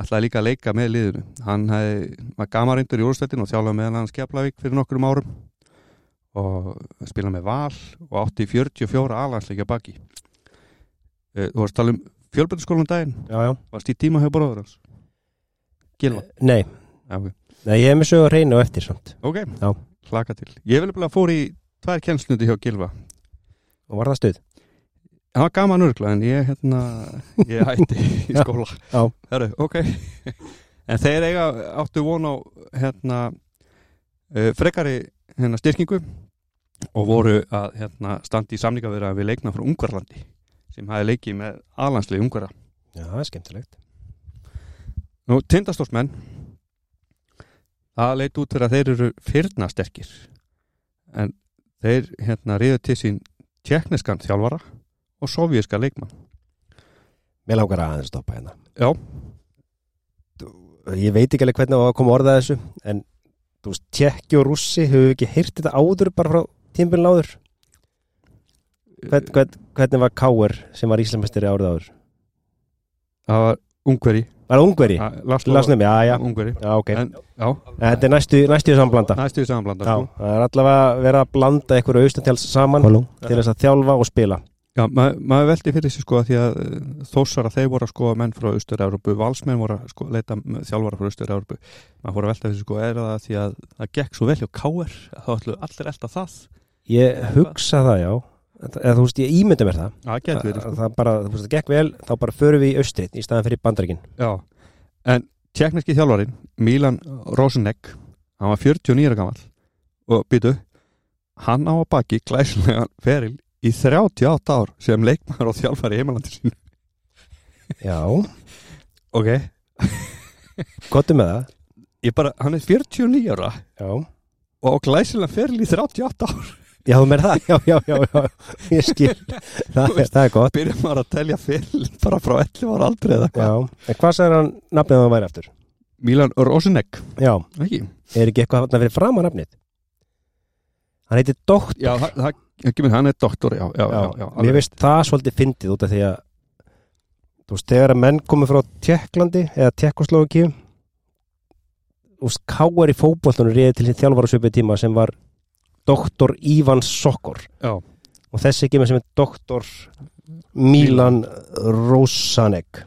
ætlaði líka að leika með liðinu. Hann hef, var gamarindur í úrstættin og þjálfaði með hann Skeflavík fyrir nokkrum árum. Og spilaði með Val og átti 44 alansleikja baki. Eh, þú varst að tala um fjölbætaskólan daginn? Já, já, varst í tíma hjá bróður hans? Gilva nei, Já, ok. nei, ég hef með sögur reynu eftir samt. Ok, Já. hlaka til. Ég vil bara fór í tvær kennslundi hjá Gilva og var það stuð? Það var gaman örgla en ég hérna ég hætti í Já, skóla. Já. Herru, ok. En þeir eiga áttu von á hérna uh, frekari hérna, styrkingu og voru að hérna, standi í samningaverða við leikna frá Ungvarlandi sem hafi leikið með aðlandslið Ungvarra já, það er skemmtilegt. Nú, tindastórsmenn það leit út fyrir að þeir eru fyrnasterkir en þeir hérna riðu til sín tjekkneskan þjálfara og sovjíska leikmann. Mér langar að aðeins stoppa hérna. Já, ég veit ekki alveg hvernig á að koma orðað þessu en þú veist, tjekki og rússi höfum við ekki heyrt þetta áður bara frá tímbilin áður? Hvern, hvern, hvernig var Káur sem var Íslamestari árið áður? Það var Ungveri var það ungveri? Lasnum, já, já, Ungveri. Já, ok. En, já, þetta er næstu, næstu samblanda næstu samanblanda já, sko. það er allavega verið að blanda einhverju austantjáls saman Halló. til þess að þjálfa og spila. Já, ma maður veldi fyrir sig sko að því að uh, þósara þeir voru að skoða menn frá Austur-Európu, valsmenn voru að sko, leita þjálfara frá Austur-Európu maður voru að velta fyrir sko er það því að það gekk svo vel hjá Káer að þá ætlu allir elda það. Ég hugsa það já eða þú veist, ég ímynda mér það. Getur verið það, sko. það bara, þú veist, það gekk vel þá bara förum við í austrið í staðan fyrir bandaríkin. Já, en tjekneski þjálfarin Milan Rosenegg hann var 49 ára gamall. Og býtu, hann á að baki glæslega feril í 38 ár sem leikmaður og þjálfari í heimalandi sín já, ok, gottum með það. Ég bara, hann er 49 ára já, og glæslega feril í 38 ár já, með það? Já, já, já, já, ég skil. Það, er- það er gott. byrjum maður að telja feril bara frá 11 ára aldrei eða já, hvað en hvað sagði hann nafnið að það væri aftur? Milan Rosenegg, já, ekki? er ekki eitthvað þarna fyrir fram að nafnið? Hann heitir Dótt Já, það, það, það kemur, hann er doktor, já, já, já, já, mér veist það svolítið fyndið út af því að þú veist, þegar að menn komið frá Tjekklandi eða Tjekkoslovakíu þú veist, káar í fótbolltunum reyði til því þjálfara svipið tíma sem var doktor Ivan Sokor. Já. og þessi með sem er doktor Milan Rosanek.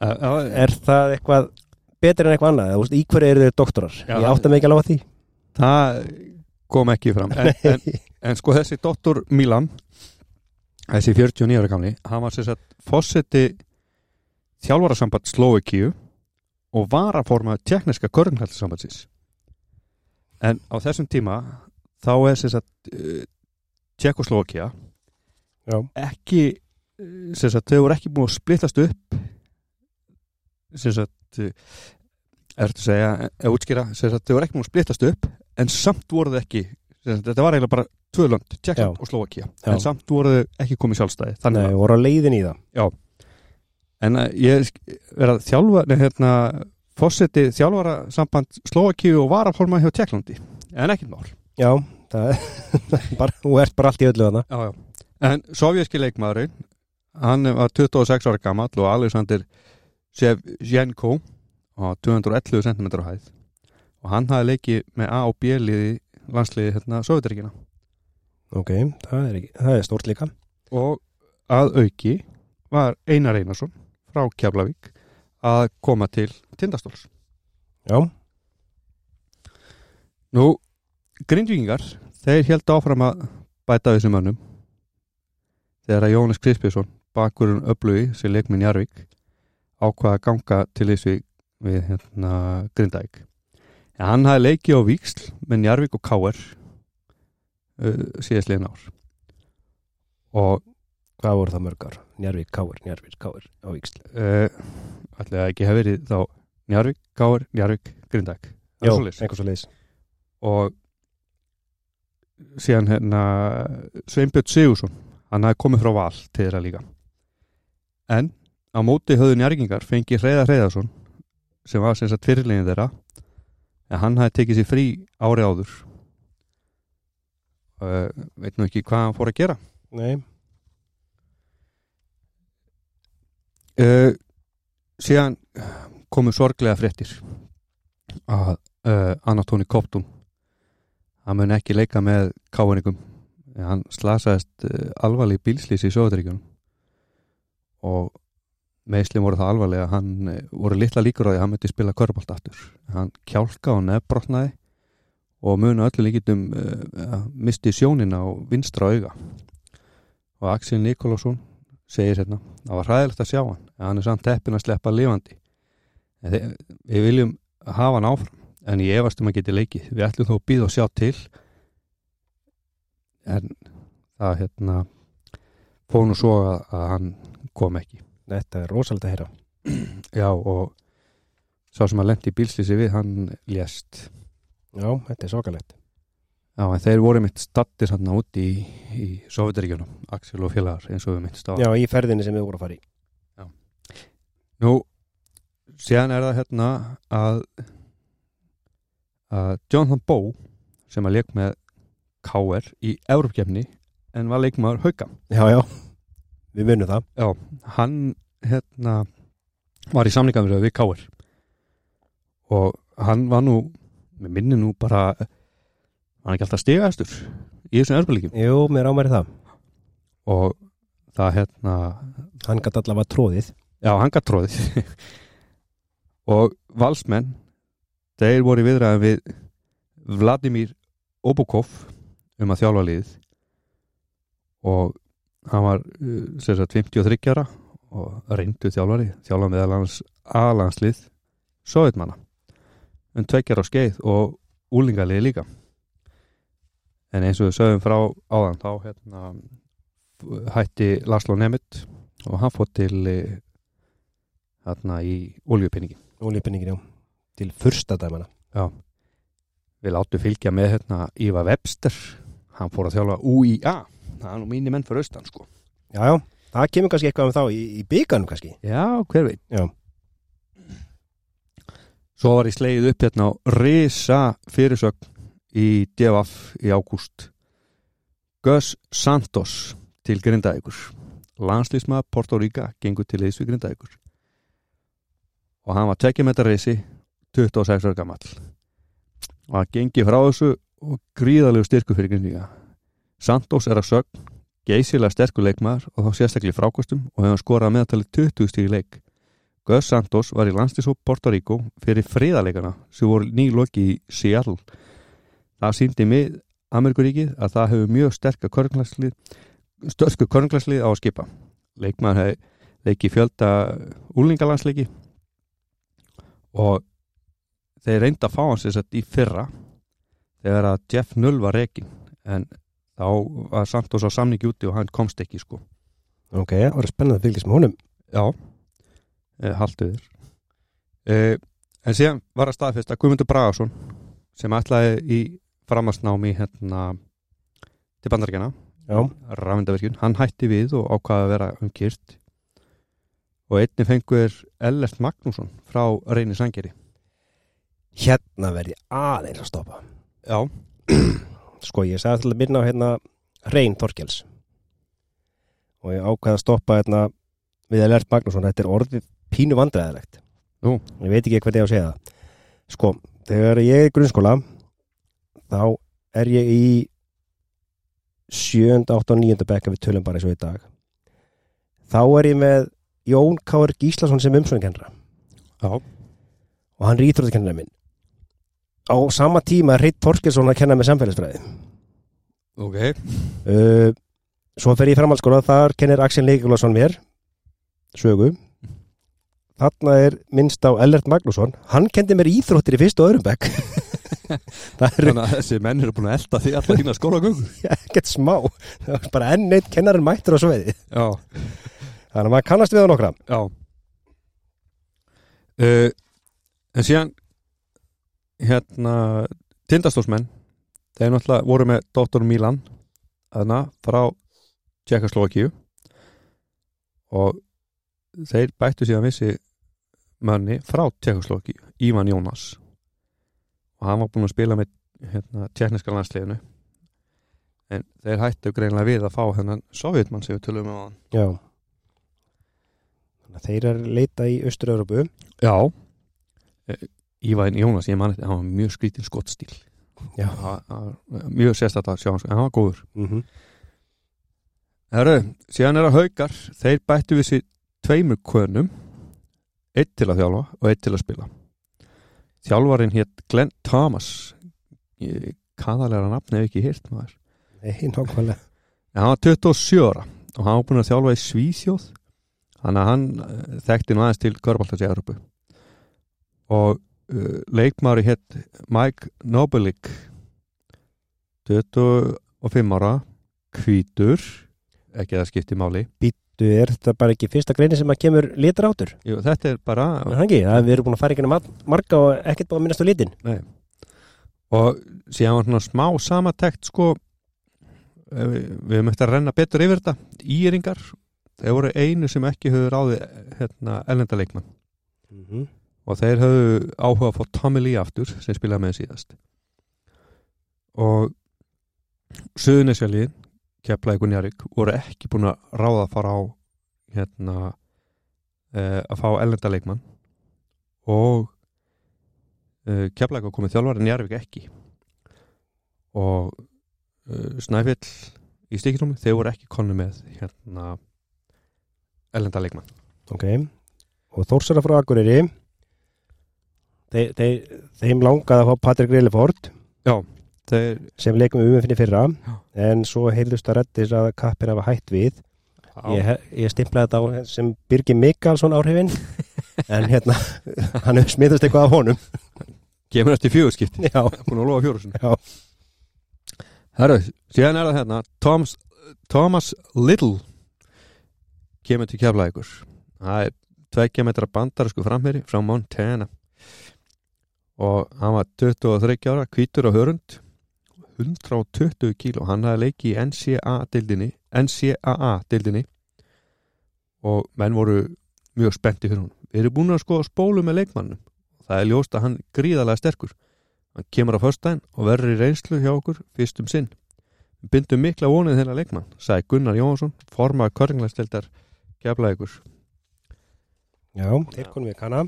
Er það eitthvað betur en eitthvað annað, þú veist, í hverju eru þeir doktorar? Já, ég átta mig ekki alveg á því. Það kom ekki fram. En, en, en sko þessi doktor Milan þessi 49 ára gamli hann var sagt fósetti þjálfarasamband Slovakíu og var að forma tekniska körnhaldssambandsins. En á þessum tíma þá er sem sagt uh, Tjekkoslovakia Já. ekki uh, sem sagt þau voru ekki búin að splittast upp sem sagt uh, ertu að segja, eða útskýra sem sagt þau voru ekki búin að splittast upp en samt voru þau ekki sagt, þetta var eiginlega bara tvö lönd, Tjekkland Já. og Slovakia Já. en samt voru þau ekki komið sjálfstæði þannig að voru á leiðin í það En uh, ég er að þjálfa, nei, hérna, fósetti þjálfara samband Slovakíu og varaforma hjá Tjekklandi, en ekkert mál. Já, það er bara, þú ert bara allt í öllu þarna. Já, já. En sovjerski leikmaðurinn, hann var 26 ára gamall og Alexander Sjevjenko á 211 cm hæð. Og hann hafði leikið með A og B liði landsliði hérna Sovjeturíkina Ok, það er, er stórt líka. Og að auki var Einar Einarsson frá Keflavík að koma til Tindastóls. Já, Nú, grindvíkingar, þeir held áfram að bæta þessum mönnum þegar að Jónas Krispjörnsson, bakurinn öflugi sem leikminn Jarvík, ákvaða að ganga til þessu við hérna, Grindæk. En hann hafði leikið á Víksl með Jarvík og Káer uh, síðast liðin ár. Og hvað voru það mörgar? Njarvík, Káir, Njarvík, Káir á Víksl uh, það ekki hefði verið þá Jarvík, Káer, Jarvík, Grindæk. Svoleiðis. einhvers og leiðis og síðan hérna Sveinbjörn Sigursson hann hafði komið frá val til þeirra líka. En á móti höfðu njárgingar fengi Hreiðar Hreiðarsson sem var sem sagt fyrirlegin þeirra en hann hafði tekið sér frí ári áður. Uh, veit nú ekki hvað hann fór að gera. Nei, uh, síðan komu sorglega fréttir að uh, Anatóni Koptun hann mun ekki leika með káiningum hann slasaðist uh, alvarleg bílslýsi í Sjóðuríkjunum og meðslum voru það alvarlega hann uh, voru litla líkur á því að hann myndi spila körbált aftur. Hann kjálka og nefnbrotnaði og munu öllu líkitum uh, misti sjónina á vinstra auga. Og Axel Nikolásson segir hérna, það var hræðilegt að sjá hann en hann er samt teppin að sleppa lifandi. Við viljum hafa hann áfram en ég efast um að geti leikið. Við ætlum þó að býða og sjá til. En það hérna fór nú svo að, að hann kom ekki. Þetta er rosalega að heyra. Já og sá sem að lendi í bílslýsi við hann lést. Já, þetta er sokalegt já en þeir voru mitt stattir hann út í, í Sovjetaríkjunum, Axel og félagar eins og við mittst á Já, í ferðinni sem við vorum að fara í. Nú, síðan er það hérna að, að Jonathan Bow sem að leik með KR í Európkefni en var leikmaður Hauka. Já, já, við munum það. Já, hann hérna var í samlingamröðu við KR og hann var nú, með minni nú bara hann er ekki alltaf stigaðastur í þessum Európalíkjum Jú, mér ámæri það. Og það hérna Hann gæti allavega tróðið Já, hann gætt tróðið og valsmenn þeir voru í viðræðum við Vladimir Obukov um að þjálfa liðið og hann var uh, sagt 53 ára og reyndu þjálfari þjálfa hans aðlandslið sovjetmanna um tvekjar á skeið og úlingalið líka. En eins og við sögum frá áðan þá hérna, hætti Laszlo Nemeth og hann fótt til hérna í oljupinningi Óliðpinningin, já, til fyrsta dæmana. Við láttu fylgja með hérna Íva Webster. Hann fór að þjálfa UIA það er nú mínir menn fyrir austan sko. Já, já, það kemur kannski eitthvað um þá í, í bygganum kannski. Já, hver veit. Já. svo var ég slegið upp hérna á risa fyrirsögn í DFF í ágúst. Gus Santos til Grindavíkur. Landslýsmað Porto Rica gengur til liðs við Grindavíkur. Og hann var tekið með þetta reysi 26 ára gamall. Og hann gengi frá þessu og gríðalegu styrku fyrir Grindavíka Santos er að sögn geysilega sterkur leikmaður og þá sérstaklega í frákostum og hefur skorað meðaltali 20 stíð í leik. Gus Santos var í landslýshóp Porto Rico fyrir friðarleikana sem voru nýloki í Seattle. Það síndi mig Amerikuríkið að það hefur mjög sterka körnglæslið störsku körnglæslið á að skipa. Leikmaður hefði leiki fjölda úlingalansleiki og þeir reynda að fá hans þess að í fyrra þegar að Jeff Null var reikin en þá var Santos á samningi úti og hann komst ekki sko. Ok, það var spennandi að fylgjast með honum. Já, e, halduður e, En síðan var að staðfesta Guðmundur Bragason sem ætlaði í framastnámi hérna til bandaríkjana Já, rafendavirkjun, hann hætti við og ákvaði að vera umkýrt og einni fengur Ellert Magnússon frá Reyni Sangeri hérna verði aðeins að stoppa Já, Sko, ég sagði að minna á hérna Reyn Þorkels og ég ákvaði að stoppa hérna við að lært Magnússon, þetta er orðið pínu vandræðilegt Nú. Ég veit ekki hvernig ég á að segja það Sko, þegar ég er í grunnskóla þá er ég í 7. 8. og 9. bekka við tölum bara eins og í dag þá er ég með Jón Káur Gíslason sem umsvöngkennra já, og hann er íþróttakennara minn á sama tíma er Reitt Þorkelsson að kenna með samfélagsfræði. Ok. Uh, svo fer ég í framhaldsskóla þar kennir Axel Leikulason mér sögu. Þarna er minnst á Ellert Magnússon. Hann kendi mér íþróttir í fyrst og öðrum bekk. Þannig að þessi menn eru búin að elda því alltaf þína skólagöngu. Ekkert smá. Bara enn eitt kennarinn mættur á sveiði þannig að maður kannast við á nokkra. Já. Uh, En síðan hérna tindastósmenn þeir náttúrulega voru með Dóttor Milan þarna frá Tjekkaslókíu og þeir bættu síðan vissi manni frá Tjekkaslókíu Ívan Jónas. Og hann var búinn að spila með hérna, tjekniska landsliðinu. En þeir hættu greinlega við að fá hennan sovjetmann sem við tölum um á hann já þeir að leita í Östur-Európu Já Ívan Jónas, ég man þetta, hann var mjög skrítin skottstíl mjög að sjá hans en hann var góður. Mm Herru, síðan er að haukar þeir bættu við sér tveimur konum eitt til að þjálfa og eitt til að spila. Þjálfarinn hétt Glenn Thomas. Kaðalega nafn hef ekki hýrt maður. Nei, nákvæmlega. En hann var 27 ára og hann var búin að þjálfa í Svíþjóð. Þannig að hann eh, þekkti nú aðeins til Körbáltans í Európu og uh, leikmári hétt Mike Nobelik. 25 ára hvítur. Ekki að skipti máli. Þú er þetta bara ekki fyrsta greini sem að kemur litur áttur? Jú, þetta er bara er við erum búin að fara ekki marga og ekkert búin að minnast á litin. Nei. og síðan var svona smá samatekt sko. Eh, við, við eftir að renna betur yfir þetta. Íringar, þeir voru einu sem ekki höfðu ráði hérna, ellendaleikmann mm -hmm. Og þeir höfðu áhuga að fá Tommy Lee aftur sem spilaði með síðast. Og Suðunisjaliðin Keflavík og Njarvík voru ekki búin að ráða að fara á hérna uh, að fá ellendaleikmann og uh, Keflavík var komið þjálfari Njarvík ekki. Og uh, Snæfell í stíkinúmi, þeir voru ekki konu með hérna ellendaleikmann Ok. Og Þórsara frá Akureyri þeir, þeir, Þeim langaði að fá Patrik Reiliford þeir sem leikum við umfinni fyrra. Já. en svo heyrðust að rettis að kappir hafa hætt við. Ég, he- ég stimplaði þetta á sem Birgir Mikalsson áhrifin. En hérna hann hefur smitast eitthvað af honum. Kemur eftir fjögurskipti. Já, já, Herru, síðan er það hérna Thomas, Thomas Little kemur til keflaðíkur það er tveggja metra bandarisku framherri frá Montana og hann var 23 ára hvítur á hörund. 120 kíló. Hann hafði leikið í NCAA-dildinni NCAA-dildinni og menn voru mjög spennti fyrir hún við erum búin að skoða spólu með leikmannum það er ljóst að hann gríðarlega sterkur. Hann kemur á föstudaginn og verður í reynslu hjá okkur fyrst um sinn bindum mikla vonið þennan leikmann sagði Gunnar Jónsson formaði körringlæstildar keflaði ykkur já, þeir konum við kanna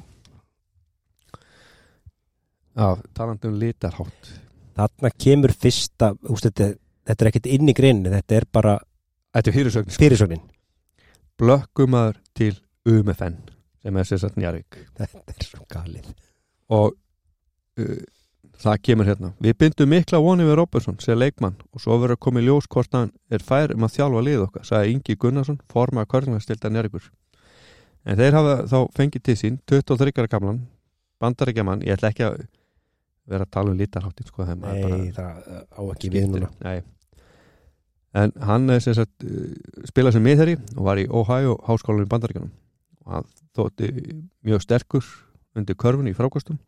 Já, talandi um litarhátt. Þarna kemur fyrsta úst, þetta, þetta er ekkert inn í greinni þetta er bara Þetta er fyrirsögn fyrirsögnin. Blökkumaður til UMFN sem er sér satt Njarvík þetta er svo galið. Og uh, það kemur hérna. Við bindum mikla vonið við Robertson sem leikmann og svo verður að koma í ljós hvort hann er fær um að þjálfa lið okkar sagði Ingi Gunnarsson, formaði körringlæstildar Njarvíkur en þeir hafa þá fengið til sín 23 ára gamlan bandarækjaman, ég ætla ekki að vera að tala um litarháttin sko, nei, það á ekki við núna. Nei. En hann er sem sagt uh, spilað sem miðherri og var í Ohio háskólanum í Bandaríkanum og hann þótti mjög sterkur undir körfunni í frákostum.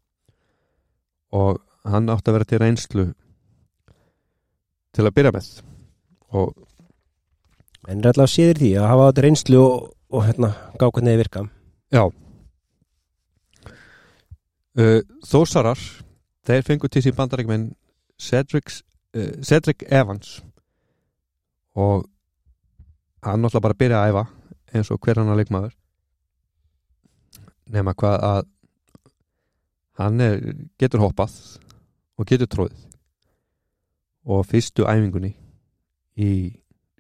Og hann átti að vera til reynslu til að byrja með. Og en alltaf séður því að hafa þetta reynslu og, og hérna, gá hvernig þið virka. Já. Uh, Þósarar þeir fengu til sín bandaríkmenn Cedric, uh, Cedric Evans. Og hann náttúrulega bara byrja að æfa eins og hver annar leikmaður. Nema hvað að hann er, getur hoppað og getur tróðið og fyrstu æfingunni í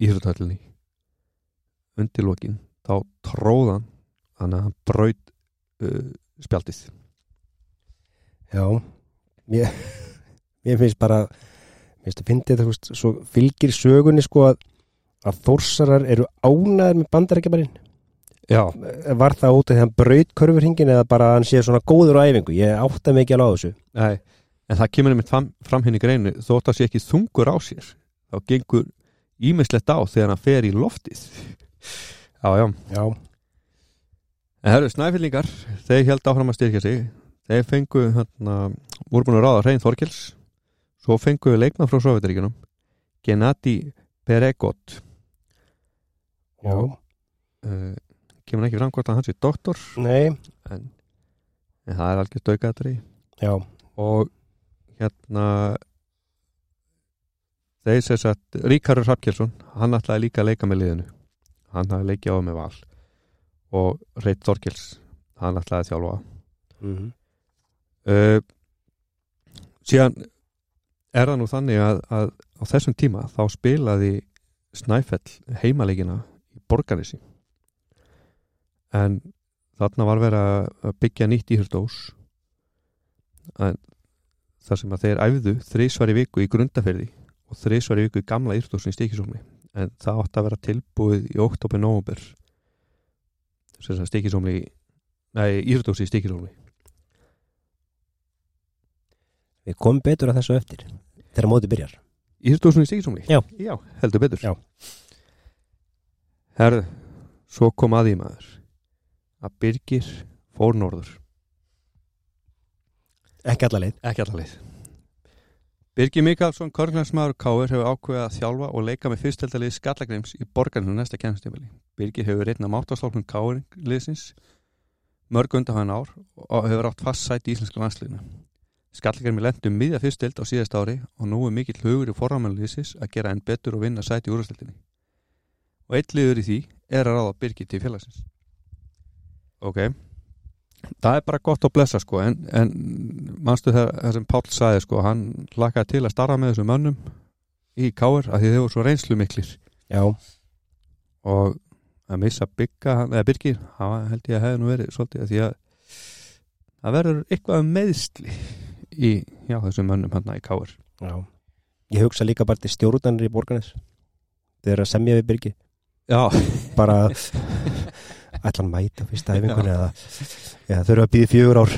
íþrótthöllinni undir lokin þá tróðan þannig að hann braut uh, spjaldið. Já ég, ég finnst bara mér finnst að fyndi þetta veist, svo fylgir sögunni sko að, að þórsarar eru ánæður með bandarækjamarinn já, var það því að hann braut körfurhingin eða bara hann sé svona góður á æfingu? Ég átta mig ekki alveg á þessu. Nei en það kemur einmitt fram, fram henni greinu þótt að sé ekki þungur á sér þá gengur ímislegt á þegar hann fer í loftið. Já, já. Já, En það eru snæfélningar, þeir held áfram að styrkja sig. Þeir fengu hérna, voru búin að ráða Hrein Þorkels. Svo fengu leikmann frá Sovjetaríkunum Gennadi Peregot já, uh, kemur ekki fram hvort að hans er doktor nei. en, en það er algjör daukaðatri já, og hérna þeir sér satt Ríkarur Hrafkjelsson, hann ætlaði líka að leika með liðinu. Hann hafði leikið á með val. Og Reit Þorkels hann ætlaði að þjálfa. Mm uh, síðan er það nú þannig að, að á þessum tíma þá spilaði Snæfell heimaleikina í Borganissi en þarna var verið að- byggja nýtt íhjörðós en þar sem að þeir æfðu þrísvar í viku í grundaferði og þrísvar í viku í gamla íhjörðósin í stíkisómi en það átti að vera tilbúið í oktober november sem stíkisómi nei, íhjörðósi í stíkisómi við komum betur að þessu eftir þegar móti byrjar Íþrótúsinu í Stíkisómli? Já. Já, heldur betur. Já. Herðu, svo kom að því maður að Birgir fór norður. ekki alla leið Ekki allar leið. Birgir Mikalsson, Körglansmaður Káur hefur ákveðið að þjálfa og leika með fyrstöldalið Skallagrims í borgarnu næsta kemstífali. Birgir hefur reyna máttastólkun Káur liðsins mörg undan hann ár og hefur átt fast sætt í íslenska landsliðinu. Skallagrimi lendum miðja fyrstild á síðast ári og nú er mikill hugur í forramæluliðsis að gera enn betur og vinna sæti úrstildinni. Og eitt liður í því er að ráða Birgir til félagsins. Ok, það er bara gott að blessa sko, en, en manstu það, það sem Páll sagði sko, hann lakaði til að starra með þessum mönnum í káir að því þau voru svo reynslu miklir já, og að missa bygga, eða Birgir, það held ég að hefði nú verið svolítið að því að það verður eitthvað um meðsli í, já, þessum mönnum hann í káir já. Ég hugsa líka bara til stjórnarnir í borganes þeir að semja við Birgi. Já, bara ætla hann mæta fyrsta æfingunni eða, eða eru að býði fjögur ár.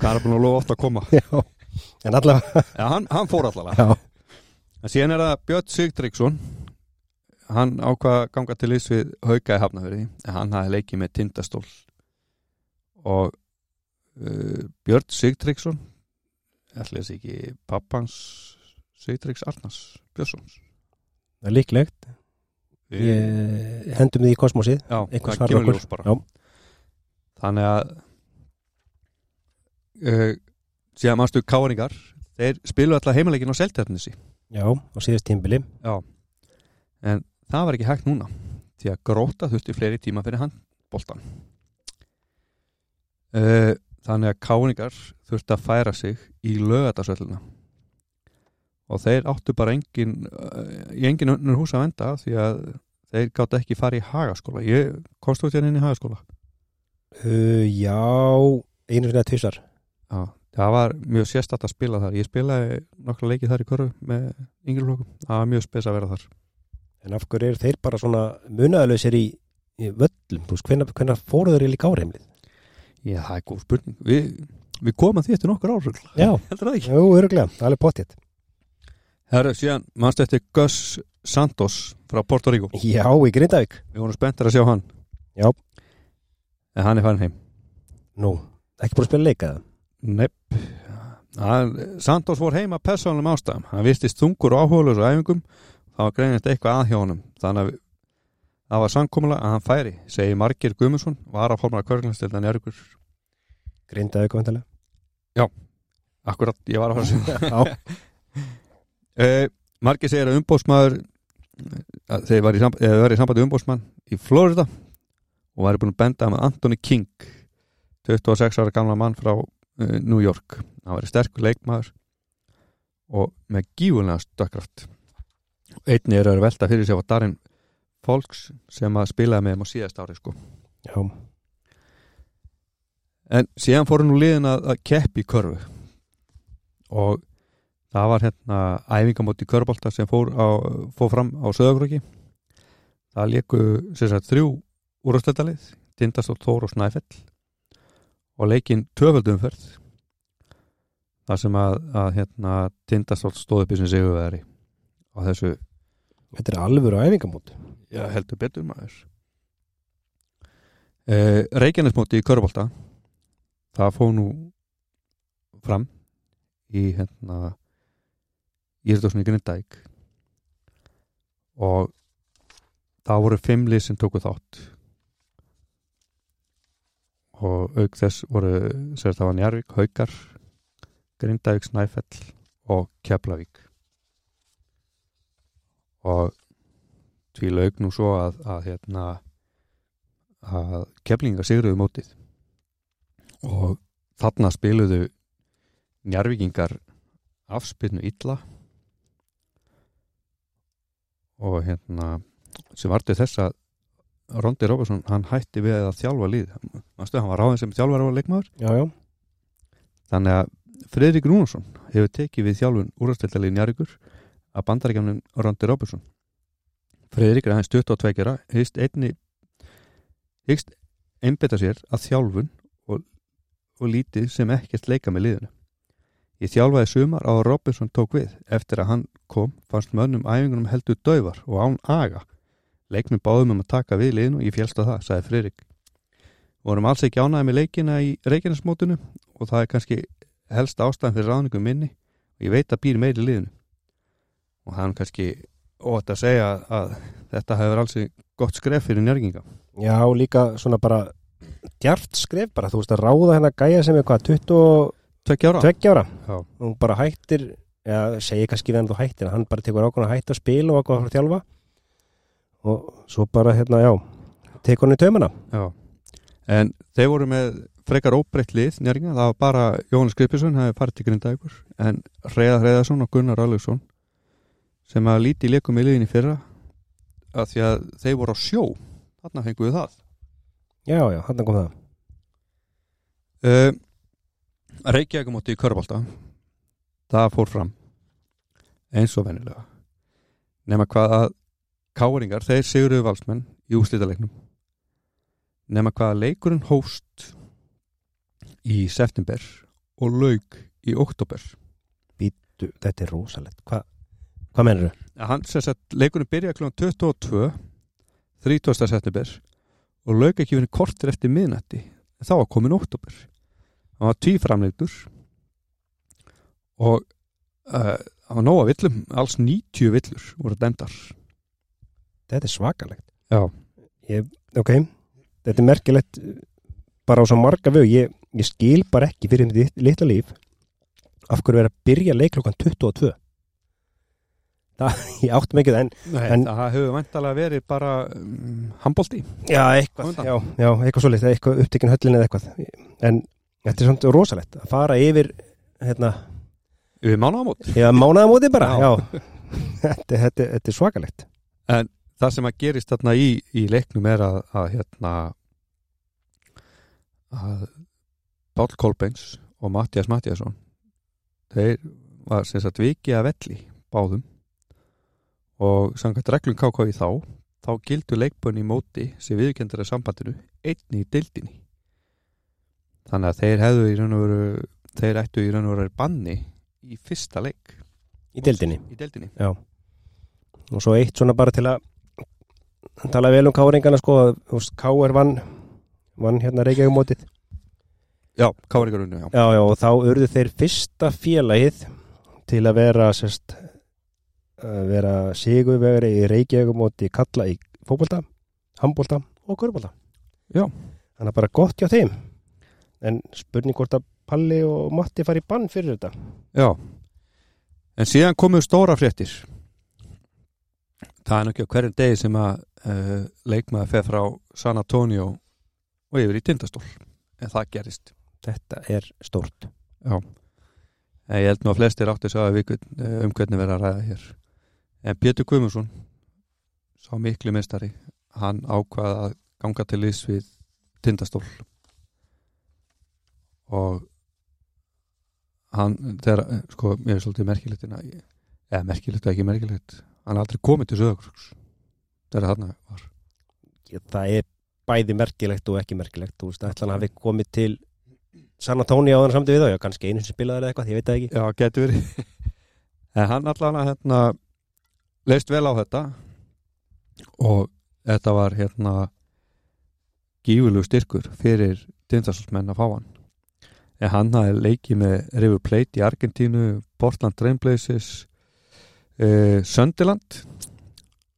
Hvað er búin að lofa ofta að koma? Já. en allavega Já, hann, hann fór allavega. Já. En síðan er það Björn Sigtryggsson. Hann ákvað að ganga til ís við hauka í hafnafyrir en hann hafði leikið með tindastól. Og uh, Björn Sigtryggsson ætli þessi ekki pappans Sigtryggs Arnars Björnssons það er líklegt. Ég, hendum því í kosmosið. Þannig að uh, síðan mannstu káringar þeir spilu alltaf heimileikin á seltjarnissi já, á síðast tímbili Já, en það var ekki hægt núna því að gróta þurfti fleiri tíma fyrir hann boltan uh, Þannig að káningar þurfti að færa sig í lögatarsvölluna og þeir áttu bara engin uh, í engin önnur hús að venda því að þeir gátt ekki fara í hagaskóla. Ég komst út hérna inn í hagaskóla? Uh, já, einu sinni að tvisar Já, það var mjög sérstætt að spila þar. Ég spilaði nokkra leikið þar í körfu með yngri flokkum, það var mjög spes að vera þar. En af hverju eru þeir bara svona munaðalösir í, í völlum? Þú veist, hvenær, hvenær fóru þeir líka áreimlið Já, það er góð spurning. Við, við komum því eftir nokkur ár já, heldur það ekki? Jú, öruglega, alveg pottitt Herru, síðan mannst eftir Gus Santos frá Porto Rico? Já, í Grindavík. Við vorum spenntir að sjá hann. Já. En hann er farin heim. Nú, ekki búin að spila leikaða Nepp. Santos fór heim að persónum ástæðum. Hann vistist þungur og áhugaðlös á æfingum. Það var greinist eitthvað að hjá honum. Þannig að það var samkomulega að hann færi Segir Margir Guðmundsson Var að formara körglastildan Jörgur Grindavík vantilega Akkurat, ég var að fara að segja já, Uh, Margir segir að umbóðsmaður að þeir var í, í sambandi umbóðsmann í Florida og var búin að benda með Anthony King 26 ára gamla mann frá uh, New York. Hann var sterkur leikmaður og með gífulega stökkraft. Einni er að velta fyrir sig var Darin Folks sem að spilaði með þeim á síðast ári sko. já, en síðan fóru nú liðin að, að keppi í körfu. Og það var hérna æfingamóti í körbólta sem fór, á, fór fram á Söðagröki það leiku sagt þrjú úrastöldalið Tindastótt, Þór og Snæfell. Og leikinn töföldumferð þar sem að, að hérna, Tindastótt stóð upp í sem sigurveri á þessu þetta er alvöru æfingamót Já, heldur betur maður. Uh, Reykjanesmóti í Körbólta það fóð nú fram í hérna Írdósni Grindæk og það voru fimm lið sem tóku þátt. Og auk þess voru sér það var Njarvík, Haukar Grindæk, Snæfell og Keflavík. Og því lauk nú svo að, að hérna að keflinga sigruðu mótið. Og þarna spiluðu njarvíkingar afspilnu illa. Og hérna sem vartu þess að Rondi Róbersson, hann hætti við að þjálfa lið, Manstu, hann var ráðin sem þjálfar á leikmaður, já, já, þannig að Friðrik Rúnarsson hefur tekið við þjálfun úrasteltalið njarvíkur að bandaríkjafnum Rondi Róbersson Friðrik er aðeins 22 ára hyggst einni hyggst einbeta sér að þjálfun og, og lítið sem ekkert leika með liðinu. Ég þjálfaði sumar á að Robinson tók við. Eftir að hann kom fannst mönnum æfingunum heldur döfar og án aga. Leiknum báðum um að taka við liðinu og ég fjálst á það, sagði Friðrik. Vorum alls ekki ánæði með leikina í Reykjanesmótinu og það er kannski helst ástæðan fyrir ráðningum minni. Og ég veit að býr meiri liðinu. Og er kannski ótt að segja að þetta hefur alls gott skref fyrir njörginga já, líka svona bara djart skref bara, þú veist að ráða hennar gæja sem er hvað, 22 Tvekki ára ára. Já. og hún bara hættir já, segi kannski við hann þú hættir hann bara tekur ákvæmlega að hætta að spila og ákvæmlega að þjálfa. Og svo bara hérna, já tekur hann í taumana. Já. En þeir voru með frekar óbreytt lið njörginga, það var bara Jóhannes Skrippisson hefði farið til Grindavíkur en Reyðar Reyðarsson og Gunnar Arlaugsson sem að líti leikum í liðinni fyrra að því að þeir voru á sjó. Þarna fengum við það. Já, já, hann kom það. Uh, Reykjavík móti í Körbólta það fór fram. Eins og venjulega. Nema hvað að káringar, þeir siguruðu valsmenn í úslítaleiknum nema hvað að leikurinn hóst í september og lauk í oktober Du, þetta er rosalegt. Hva, hvað mennur þau? hann sem sagt leikurinn byrjaði kl. 22 30. september og verið kortir eftir miðnætti. Þá var komin oktober hann var tvíframleitur og uh, hann var nóga villum. Alls 90 villur voru dæmdar. Þetta er svakalegt. Já, ég, Ok, þetta er merkilegt bara á svo marga vög ég, ég skil bara ekki fyrir mitt litla líf af hverju er að byrja leik klokkan 22 það, ég átti mikið en Nei, En- það hefur vantalega verið bara um, handbólti já, eitthvað, já, já, eitthvað svo eitthvað upptekinn höllin eða eitthvað. En þetta er svona rosalegt að fara yfir hérna, við mánaðamót. Já, mánaðamóti bara Já. já, þetta, þetta, þetta er svakalegt. Það sem að gerist þarna í, í leiknum er að, að hérna að Páll Kolbeins og Mattias Mattiasson þeir var sem sagt vikið að velli báðum og samkvæmt reglum KK í þá þá gildu leikbönni í móti sem viðkendur að sambandinu einni í dildinni þannig að þeir hefðu í raun og veru þeir ættu í raun og veru banni í fyrsta leik. Í dildinni í dildinni. Og svo eitt svona bara til að tala vel um káringana sko Káar vann vann hérna Reykjavík já, káringarunni, já. Já, já, og þá urðu þeir fyrsta félagið til að vera sérst vera sigurvegari í Reykjavík kalla í fótbolta, handbolta og körbólta. Já. Þannig að bara gott hjá þeim. En spurning hvort að Palli og Matti fari í bann fyrir þetta. Já, en síðan komu stóra fréttir það er nú ekki á hverjum degi sem að uh, leikmaður feð frá San Antonio og yfir í tindastól en það gerist Þetta er stórt. Já, en ég held nú að flestir átti að við uh, um hvernig verða að ræða hér en Pétur Guðmundsson sá miklu mestari hann ákvaða að ganga til liðs við tindastól og hann, þegar, sko, mér er svolítið merkilegt að, eða merkilegt og ekki merkilegt hann er aldrei komið til Söðakrúks þegar hann var Það er bæði merkilegt og ekki merkilegt. Þú veist, ætla hann hafi komið til San Antonio á þann samt við já, kannski einu sem spilaði eða eitthvað, ég veit það ekki. Já, getur verið en hann allan að hérna leist vel á þetta. Og þetta var hérna gífurlegu styrkur fyrir tindastólsmenn að fá hann. En hann hafði leikið með River Plate í Argentínu Portland Trailblazers uh, Sunderland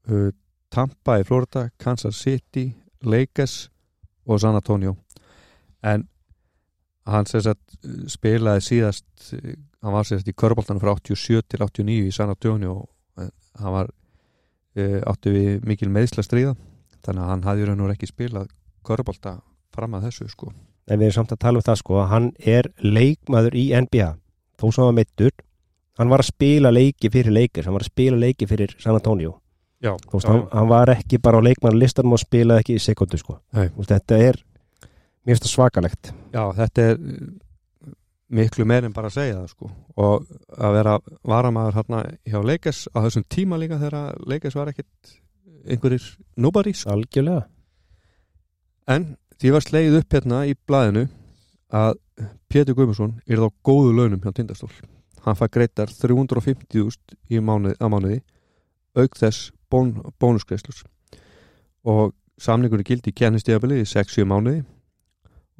uh, Tampa í Florida Kansas City, Lakers og San Antonio. En hann uh, spilaði síðast uh, hann var sérst í körbóltanum frá 87 til 89 í San Antonio og hann var uh, áttu við mikil meðsla stríða þannig að hann hafði raun og ekki spilað körbólta fram að þessu sko. En við erum samt að tala um það sko að hann er leikmaður í NBA þó sem hann var meittur hann var að spila leiki fyrir leikir hann var að spila leiki fyrir San Antonio. Já, Þú veist, hann, hann var ekki bara á leikmannlistanum og spilaði ekki í sekundu sko. Nei. Þetta er það svakalegt. Já, þetta er miklu meir en bara að segja það sko. Og að vera varamæður hérna hjá Leikes á þessum tíma líka þegar Leikes var ekkit einhverjir nobodies. Algjörlega. En því var sleið upp hérna í blaðinu að Pétur Guðmundsson er þá góðu launum hjá Tindastól. Hann fær greitar 350.000 í mánuði, mánuði auk þess bón, bónuskreislus og samningunni gildi í kennistíðabili í 6-7 mánuði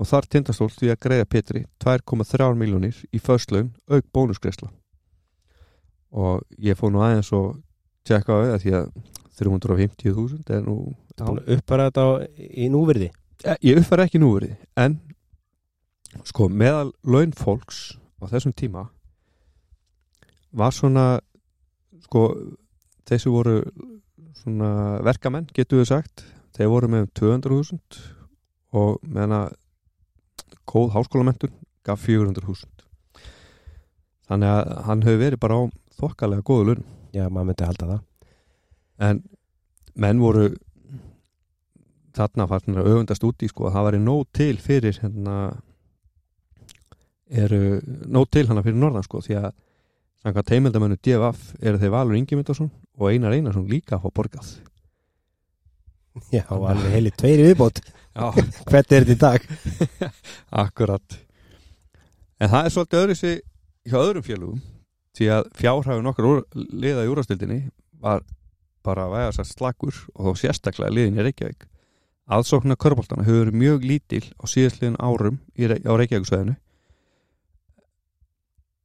og þar Tindastól því að greiða Pétri 2,3 miljónir í föstlaun auk bónuskreisla og ég fór nú aðeins og tjekka á það því að 350.000 er nú uppara þetta í núvirði? Eh, ég uppfæra ekki núverið en sko meðal laun fólks á þessum tíma var svona sko þessi voru svona verkamenn getur við sagt þeir voru með um 200.000 og meðan að góð háskólamentun gaf 400.000 þannig að hann hefur verið bara á þokkalega góðu laun já, maður myndi halda það. En menn voru þarna mér að öfundast úti sko að það væri nóg til fyrir hérna eru nóg til hana fyrir norðan sko því að Samkvæmt heimildamennu DFF eru þeir Valur Ingemyndarsson og Einar Einarsson líka að fá borgað. Já, alveg heilir tveiri viðbót Hvernig er þetta í dag? akkurat. En það er svolítið öðru sig hjá öðrum félugum því að fjárhæfun okkar liða í úrastildinni var bara að væga sér slagur og þó sérstaklega liðin í Reykjavík. Aðsóknar körbóltana hefur verið mjög lítil á síðastliðin árum á Reykjavíksveðinu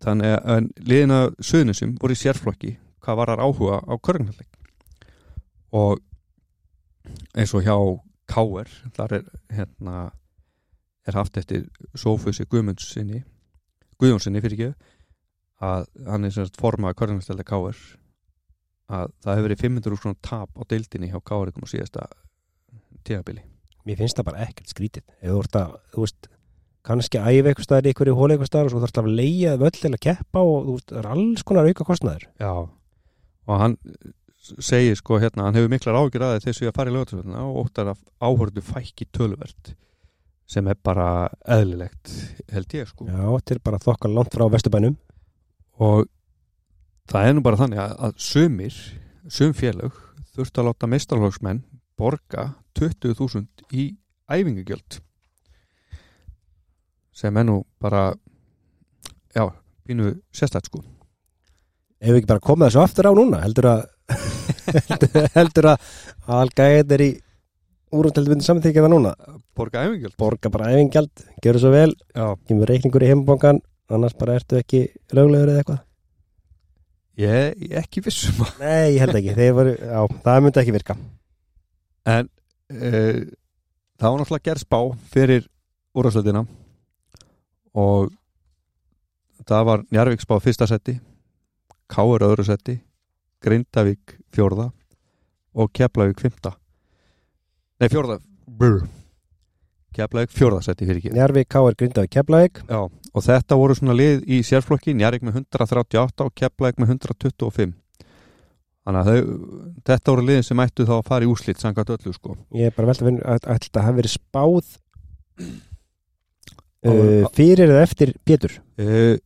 þannig að en liðin að söðnusum voru í sérflokki hvað varar áhuga á körnarleik og eins og hjá Káer þar er hérna er haft eftir Sófusi Guðmundsinni Guðjónsinni fyrir ekki að hann er semst formaði körnarleikstælda Káer að það hefur verið 500 svona tap á deildinni hjá Káerikum á síðasta tíðabili Mér finnst það bara ekkert skrítið. Þú að, þú veist kannski æfa eitthvað staðar í einhverju hóla eitthvað staðar og svo þarfst að leigja völl til að keppa og þú veist, það er alls konar auka kostnaður Já, og hann segir sko hérna, hann hefur miklar ágjur að þessu að fara í lögatarsvöldina og óttar að áhörðu fækki töluvert sem er bara eðlilegt held ég sko. Já, er bara þokkar langt frá vesturbænum. Og það er nú bara þannig að, að sumir sum félög þurftu að láta meistarlóksmenn borga 20.000 í æfingugjöld sem er nú bara já, pínu sérstætt sko. Ef við ekki bara komið þessu aftur á núna? Heldur að heldur, að algæðin er í úrumtildbundu samþykja það núna? Borga æfingugjöld borga bara æfingjald, gerðu svo vel já, kemur reikningur í heimbóngan annars bara ertu ekki löglegur eða eitthvað? Ég, ég er ekki vissum Nei, ég held ekki, voru, já, það myndi ekki virka. En uh, það var náttúrulega gerð spá fyrir úrvarsleitina og það var Njarvík spá fyrsta seti Káur öðru seti Grindavík fjórða og Keflavík fymta Nei fjórða. Brr. Keflavík fjórða seti fyrir ekki. Njarvík, Káar, Grindavík, Keflavík. Já, og þetta voru svona lið í sérflokki Njarvík með 138 og Keflavík með 125 Þannig að þau, þetta voru liðin sem ættu þá að fara í úslit samkvæmt öllu sko. Ég er bara velta að þetta hafi verið spáð uh, fyrir eða eftir Pétur? Uh,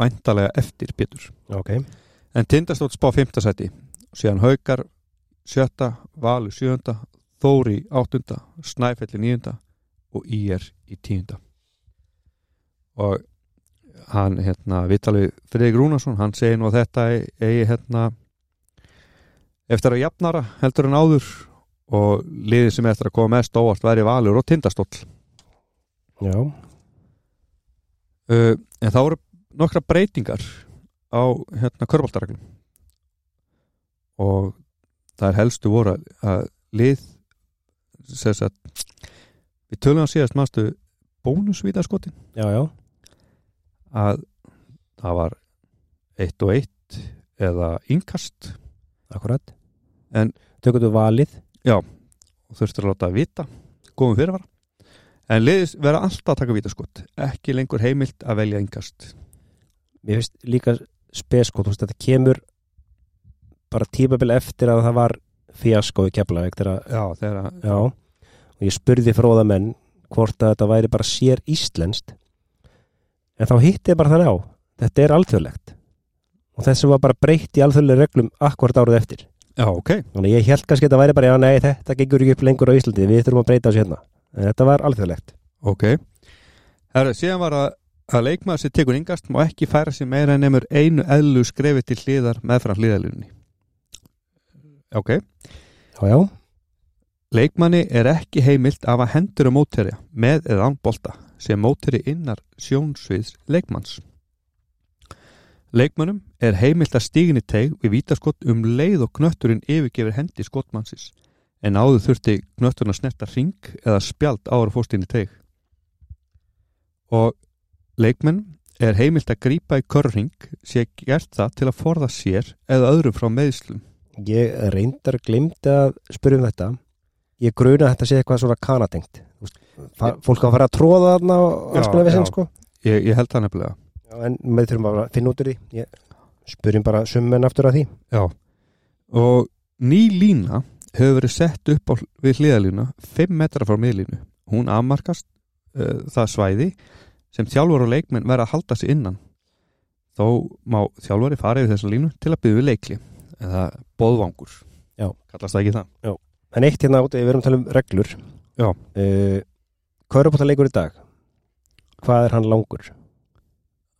væntalega eftir Pétur. Ok, en Tindastótt spá 5. seti síðan Haukar 7. Valur 7. Þóri 8. Snæfelli 9. og IR í 10. og hann hérna Vitali Friðrik Rúnarsson hann segir nú að þetta eigi hérna eftir að jafnara heldur en áður og liðið sem eftir að koma mest óvart væri Valur og Tindastótt já, uh, en þá eru nokkra breytingar á hérna körbaltareglum og það er helstu voru að, lið að við tölum að síðast mástu bónusvítaskotin já, já. Að það var eitt og eitt eða innkast Akkurat. En- Tökum þú valið. Og þurftur að láta að vita. Góðum fyrirvara. En liðis vera alltaf að taka vítaskot. Ekki lengur heimilt að velja innkast Mér finnst líka spesko, þú veist, þetta kemur bara tímabil eftir að það var fjasko í Keflavík þegar að og ég spurði fróða menn hvort að þetta væri bara sér íslenskt. En þá hitti ég bara þannig á þetta er alþjóðlegt. Og þessu var bara breytt í alþjóðlega reglum akkvart árið eftir. Já, ok. Þannig ég held kannski að þetta væri bara, já nei, þetta gengur ekki upp lengur á Íslandi, við þurfum að breyta þessu hérna. En þetta var alþjóðlegt. Ok. Herra, síðan var að, að leikmaður sem tekur yngast má ekki færa sig meira en nefnur einu eðlu skrefi til hliðar meðfram hliðalunni Ok. Já, já, Leikmanni er ekki heimilt af að hendur á mótherja með eða án bolta sem mótherji innar sjónsviðs leikmanns. Leikmannum er heimilt að stíginni teig við vítaskott um leið og knötturinn yfirgefur hendi skottmannsins en áður þurfti knötturinn að snerta ring eða spjald ára fórstinni teig. Og leikmenn er heimilt að grípa í körring sé gert það til að forða sér eða öðrum frá meðslum ég reyndar glimti að spyrja um þetta. Ég gruna að þetta sé eitthvað svona kanatengt. Fólk á að fara að tróða þarna og alls konar við já. sko. Ég, ég held það nefnilega. Já, en með þurfum að finna út úr því. Ég spyrjum bara summen aftur að því. Já. og ný lína hefur verið sett upp á, við hliðalínu 5 metra frá miðlínu. Hún afmarkast uh, það svæði sem þjálfur og leikmenn verða að halda sig innan þó má þjálfari fara yfir þessa línu til að byggja leikli eða boðvangur Já. kallast það ekki það En eitt hérna úti, við erum að tala um reglur Já. uh, Körbóttaleikur í dag Hvað er hann langur?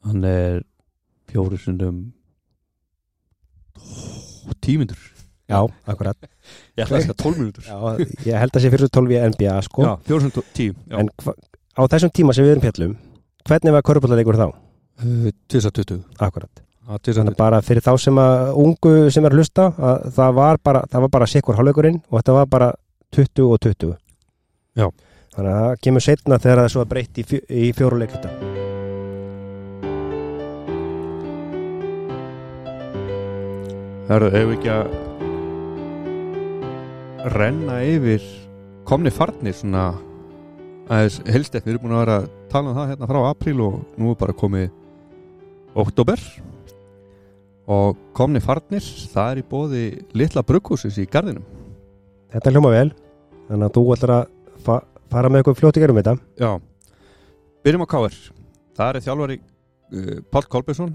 hann er fjóru sundum tímyndur Já, akkurat ég ætla að segja tólmyndur Já, ég held að sé fyrir 12 í NBA sko. já, fjóru sundum tíu já. En hva, á þessum tíma sem við erum fjallum Hvernig var körbóttaleikur þá? Uh, 2020 Akkurat Já, Þannig 2020. bara fyrir þá sem að ungu sem er að hlusta að það var bara, það var bara sikkur hálfleikurinn og þetta var bara 20 og 20 Já. Þannig að það kemur setna þegar það er svo að breytt í, fjö, í fjóruleikluta ef við ekki að renna yfir komni farnir svona aðeins helst eftir, við erum búin að vera að tala um það hérna frá apríl og nú er bara komið oktober og komni farnir það er í bóði litla brugghúsins í gardinum Þetta hljóma vel Þannig að þú ætlar að fa fara með eitthvað fljóti gerum þetta. Já, byrjum á KR það er þjálfari uh, Páll Kolbjörnsson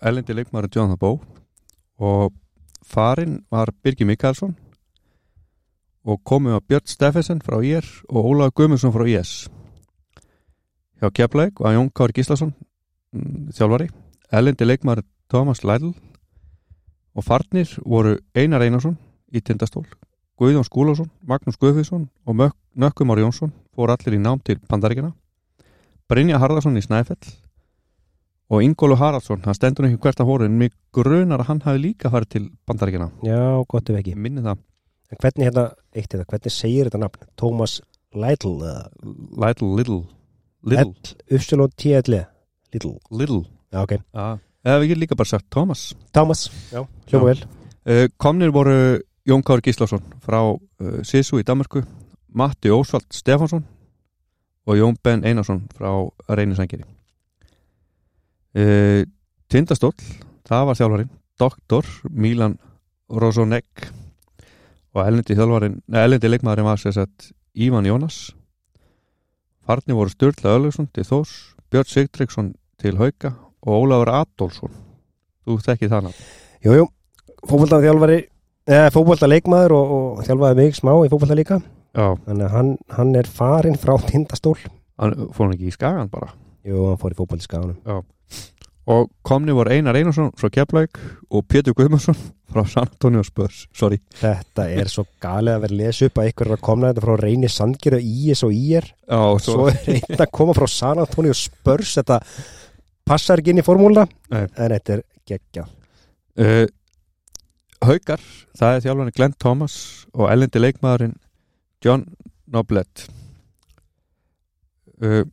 elendi leikmaður Jonathan Bó og farinn var Birgir Mikaelsson. Og komið á Björn Steffensen frá IR og Ólaður Guðmundsson frá IS hjá Keflavík var Jón Kári Gíslason mm, þjálfari, elendi leikmaður Thomas Lædl og farnir voru Einar Einarsson í tindastól, Guðjón Skúlason Magnús Guðfísson og Mök Nökkum Ári Jónsson fór allir í nám til Bandaríkjana Brynja Harðarsson í Snæfell og Ingólu Haraldsson hann stendur ekki hvert að hóru en mig grunar að hann hafi líka farið til Bandaríkjana Já, gott ef ekki. Minni það, En hvernig hérna, eitt þetta, hvernig segir þetta nafn? Thomas Lytle eða? Little Little. L-Y-T-L Little. Little. Já, ok. Ja. eða við getum líka bara sagt Thomas. Thomas Já, hljóma vel. Uh, komnir voru Jón Kári Gíslason frá uh, Sisu í Danmarku Matti Ósvald Stefansson og Jón Ben Einarsson frá Reynisangeri uh, Tindastóll það var þjálfarinn Doktor Milan Rosonek og elendi leikmaðurinn var sér sett Ívan Jónas Farni voru Sturla Ölugsson til Þós Björn Sigtryggsson til Hauka og Ólafur Adolfsson. Þú þekkið það nafn. Jú, jú, fótbolta þjálfari eða fótbolta leikmaður og, og þjálfaði mig smá í fótbolta líka. Já, Þannig að hann, hann er farinn frá tindastól. Hann fór hann ekki í skagan bara? Jú, hann fór í fótbolta skáðunum og komni voru Einar Einarsson frá Keflavík og Pétur Guðmundsson frá San Antonio Spurs. Sorry, Þetta er svo galið að vera að lesa upp að ykkur er að komna þetta frá Reyni Sandgjör og IS og IR Já, og Svo er einn að koma frá San Antonio Spurs. Þetta passar ekki inn í formúluna Nei. En þetta er geggjað. Uh, Haukar það er þjálfarni Glenn Thomas og ellendi leikmaðurinn John Noblett. Uh,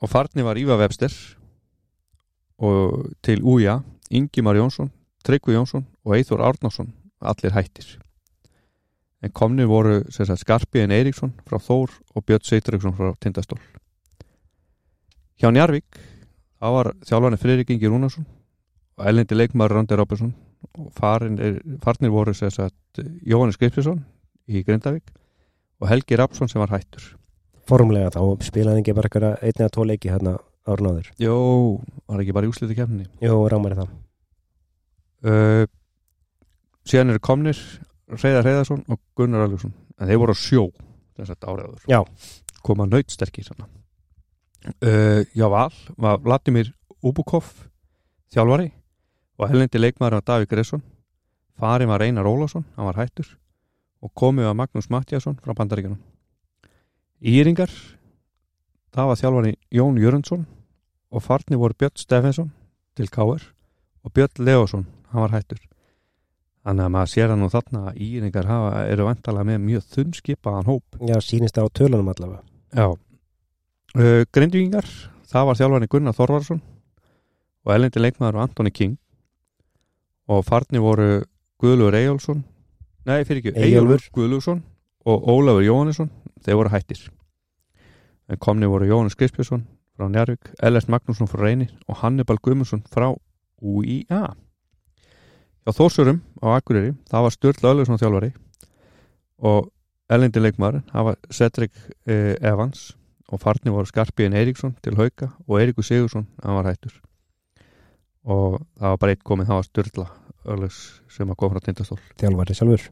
og farni var Íva Webster og til Úja Ingimar Jónsson, Tryggvi Jónsson og Eithor Árnason allir hættir. En komnir voru Skarpiðin Eiríksson frá Þór og Björn Seitriksson frá Tindastól. Hjá Njarvík það var þjálfarni Friðrik Ingi Rúnarsson og ellendi leikmaður Randi Róbersson og er, farnir voru Jóhannes Skripsson í Grindavík og Helgi Rapsson sem var hættur Formúlega þá spilaði ekki bara eitthvað einn eða tvo leiki hérna árun áður. Jó, var ekki bara í úsliti kemni Jú, rámari það uh, síðan eru komnir Reyðar Reyðarsson og Gunnar Aljósson en þeir voru á sjó þess að áriður Já. koma nautsterkir svona. uh, já val var Vladimir Ubukov þjálfari og hellendi leikmaður var Davík Gresson farin var Einar Ólafsson, hann var hættur. Og komið var Magnús Mattiasson frá Bandaríkjanum Íringar það var þjálfari Jón Jörundsson og farni voru Björn Steffensson til Káar og Björn Leosson, hann var hættur. Þannig að maður sér það nú þarna að Íringar hafa, eru vantalega með mjög þunnskipaðan hóp. Já, sýnist það á tölunum allavega. Já. Uh, Grindvíkingar, það var þjálfarni Gunnar Þorvarsson og elendi leikmaður Antoni King. Og farni voru Guðlur Eyjólfsson nei, fyrir ekki. Eyjólfur Guðlússon og Ólafur Jóhannesson þeir voru hættir. En komni voru Jóhannes Krispjörnsson frá Njarvík, Ellert Magnússon frá Reyni og Hannibal Guðmundsson frá UIA hjá Þórsurum á Akureyri það var Sturl Öðlusson þjálfari og elendi leikmaður það var Cedric eh, Evans og farni voru Skarpiðin Eiríksson til Hauka og Eiríkur Sigursson, hann var hættur. Og það var bara eitt komið það var Sturla Örlegs sem að koma frá Tindastól. Þjálfari sjálfur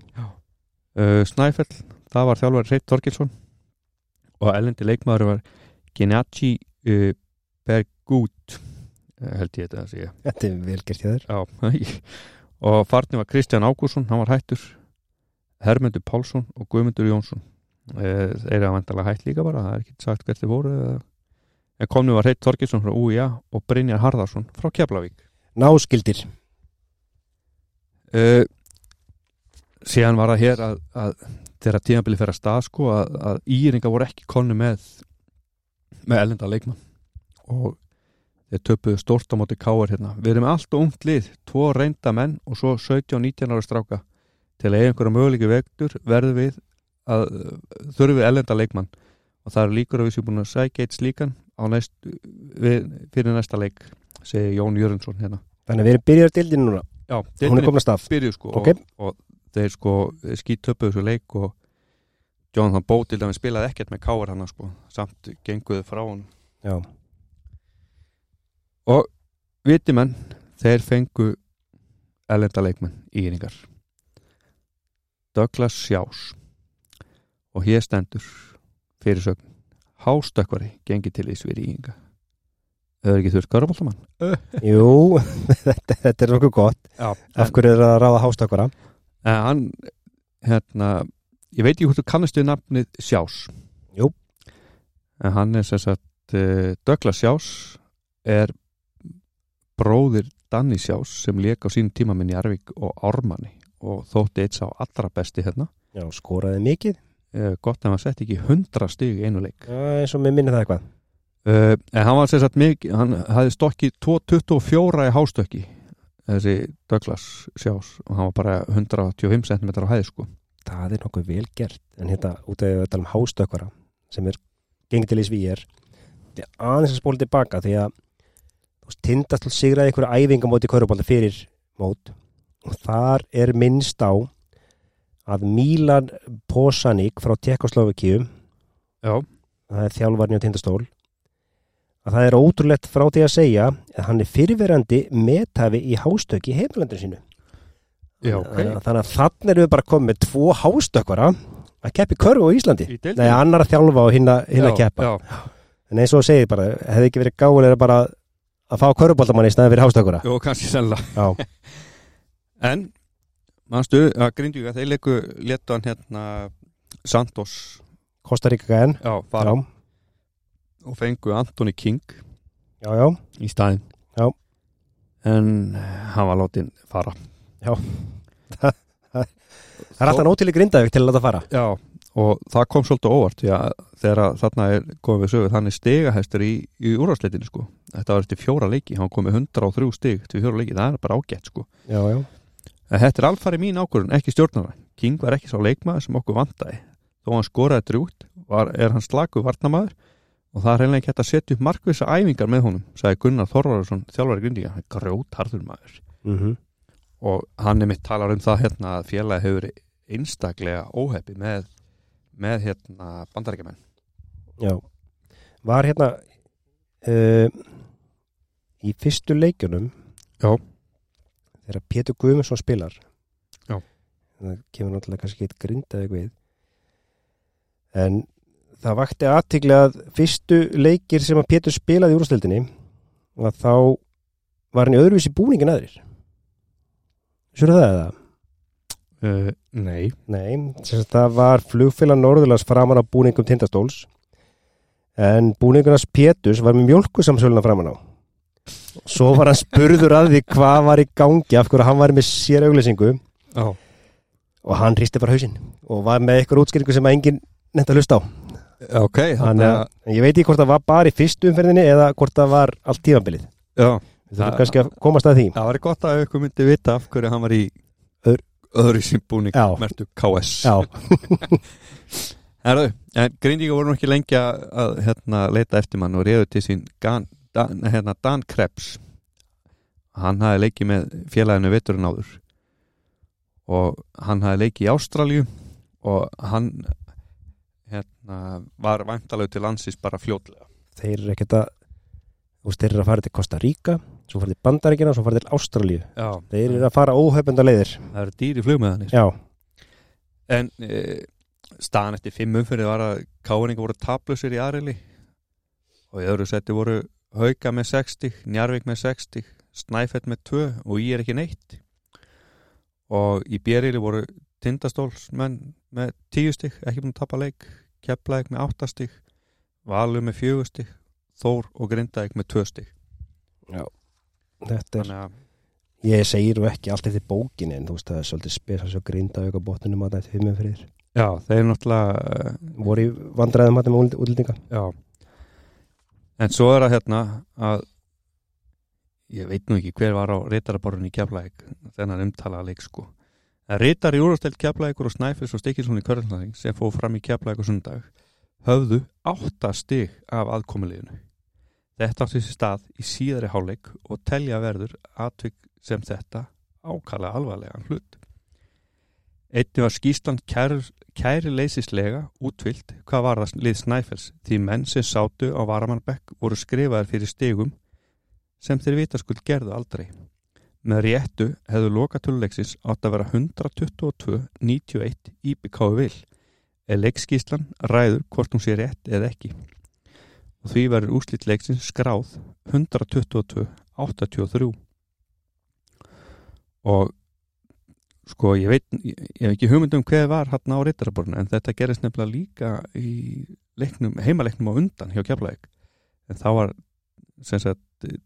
uh, Snæfell, það var þjálfari Reit Þorkilsson og ellendi leikmaður var Gennadji uh, Bergut uh, held ég þetta að segja. Þetta er vel gert hjá þér. Og farni var Kristján Ágússon, hann var hættur. Hermundur Pálsson og Guðmundur Jónsson. Eh, þeir eru að vandalega hætt líka bara það er ekki sagt hvert þið voru en komnu var Hreit Þorgilsson frá UIA og Brynjar Harðarsson frá Keflavík. Náskildir uh, síðan var það hér að, að þegar tímabili fer að stað sko að, að Íringa voru ekki konu með með ellenda leikmann. Og þeir töpuðu stórt á móti káar hérna. Við erum með allt og ungt lið, tvo reynda menn og svo 17-19 ára stráka. Til að eiga einhverja möguleiki vektur verðum við að þurfum við ellenda leikmann. Og það er líkur að við séum búin að sækja eitt slíkan næst, við, fyrir næsta leik segi Jón Jörnsson hérna. Þannig að við erum byrjaður dildin núna. Já, Hún er komin að stað. byrjuð sko Ok. og, og þeir sko skítöpuðu þessu leik og Jonathan Bó til dæmis spilaði ekkert með káar hann sko, samt genguðu frá hann Já, og viti menn þeir fengu ellenda leikmenn í yningar Douglas Sjás og hér stendur fyrirsögn. Hástökkvari gengi til í sviríinga þau er ekki þurft körfaldamann jú þetta, þetta er nokkuð gott. Já, Af hverju er það að ráða hástökkara? En hann hérna, ég veit ekki hvort þú kannast við nafnið Sjás Jú. en hann er sem sagt uh, Douglas Sjás er bróðir Danny Sjás sem lék á sínum tíma með Njarvík og Ármanni og þótti eitt sá allra besti hérna. Já, skoraði mikið. Uh, gott að hann sett ekki 100 stig í einu leik. Já, eins og mér minni það eitthvað. Uh, en hann var sem sagt mikið hann hafði stokkið 24 í hástökki þessi Douglas Sjás og hann var bara 125 cm á hæði sko. Það er nokkuð vel gert En hérna, út af að tala um hástökkara sem er gengið til í svíjar Þetta er aðeins að spóla tilbaka því að tindast til sigraði einhverju æfingamóti körubólta fyrir mót og þar er minnst á að Milan Posanik frá Tjekkoslovakíu Já, það er þjálfarni á tindastól að það er ótrúlegt frá því að segja að hann er fyrirverandi metafi í hástöki í heimlandinu sínu. Já, ok þannig að- þannig að erum við bara komið með tvo hástökkvara að keppi körfu á Íslandi. Nei, annar að þjálfa og hinn að, að keppa. Já, en eins og að segja bara, hefði ekki verið gáðulega bara að fá körfuboltamann í staðin fyrir hástökkvara. Jó, kannski Já, En, mannstu að Grindvíka þeir leiku letu hann hérna Santos. Kostaríka en já, fara. Já, og fengu Anthony King já, já, í staðinn. Já. En hann var látin fara. Það er alltaf nótileg grindavík til að láta fara. Já, og það kom svolítið óvart þegar þarna er komið við sögu þannig stigahæstur í, í úrvarsleitinu sko. Þetta var eftir fjóra leiki, hann kom með 103 stig til fjóra leiki, það er bara ágætt sko. Já, já, En þetta er alfari mín ákvörðun, ekki stjórnara. King var ekki sá leikmaður sem okkur vantaði. Þó hann skoraði drjútt, var, er hann slagu varnamaður og það er reynilega ekki hægt að setja upp markvisa æfingar með honum, sagði Gunnar Þorvarsson, þjálfari grindíka, hann er grjót harður maður. mm Og hann er mitt talar um það hérna að félagi hefur einstaklega óheppi með, með hérna bandarækjumenn. já Var hérna uh, í fyrstu leikjunum Já. þegar Pétur Guðmundsson spilar Já. það kemur náttúrulega kannski eitt grindavík við en það vakti aðtikli að fyrstu leikir sem að Pétur spilaði í úrstildinni að þá var hann í öðruvísi búningin aðrir Svo það eða? Uh, nei. Nei, það var flugfélag Norðurlands framan á búningum tindastóls en búningunars Péturs var með mjölkusamsöluna framan á svo var hann spurður að því hvað var í gangi af hverju hann var með sér auglýsingu Já. og hann hristi bara hausinn og var með eitthvað útskýringu sem enginn nefnt að hlusta á Ok, Þannig að ég veit ekki hvort það var bara í fyrstu umferðinni eða hvort það var allt tímabilið. Já, við þurfum kannski að komast að því. Það var gott að ykkur myndi vita af hverju hann var í Öðru- öðru símbúning, mertu KS. Já, Herðu, en Grindíka voru nú ekki lengi að, hérna, leita eftir mann og reyðu til sín Dan, Dan, hérna, Dan Krebs. Hann hafi leikið með félaginu veturinn áður. Og hann hafi leikið í Ástralju og hann hérna, var væntalega til landsins bara fljótlega. Þeir eru ekkert að þú veist, þeir eru að fara til Costa Rica svo fara til Bandaríkina svo fara til Ástralíu. Já, þeir eru að fara óhefbenda leiðir. Það eru dýri flugmiðanir já, En e, staðan eftir fimm umfyrir var að káringa voru tablusir í aðrili og í öðru seti voru Hauka með 60, Njarvík með 60 Snæfell með 2 og ég er ekki neitt. Og í bjerili voru Tindastólsmenn með 10 stig, ekki búin að tapa leik. Keflæk með 8 stig Valur með 4 stig Þór og Grindavík með 2 stig. Þetta er að ég segir nú ekki allt eftir bókin en þú veist, það er svolítið spes að grinda auka bóttunum að þetta fimmum fyrir. Já, þeir náttúrulega eh, voru í vandræðum að með útlendinga. Já. En svo er það hérna að ég veit nú ekki hver var á reytaraborðin í Keflæk þennan umtalaða leik sko í úrstælt Keflækur og Snæfis og Stikkinsson í Körðlandslæðing sem fóð fram í Keflæk og sundag höfðu átta stig af aðkomuleginu Þetta átti sér stað í síðari hálfleik og telja verður atvik sem þetta ákala alvarlegan hlut. Einni var skýslan kæri, kæri leysislega útvilt hvað var það lið Snæfells því menn sem sátu á Varamannbekk voru skrifaðir fyrir stigum sem þeir vitaskuld gerðu aldrei. Með réttu hefðu lokatöluleiksins átt að vera 122-91 íbyggáðu vil. Eða leikskíslan ræður hvort hún sé rétt eða ekki. Og því verður úslit leiksins skráð 122-83 og sko ég veit ég, hef ekki hugmynd um hvað var hann á reytaraborinu en þetta gerist nefnilega líka í leiknum, heimaleiknum á undan hjá Keflavík. En þá var sem sagt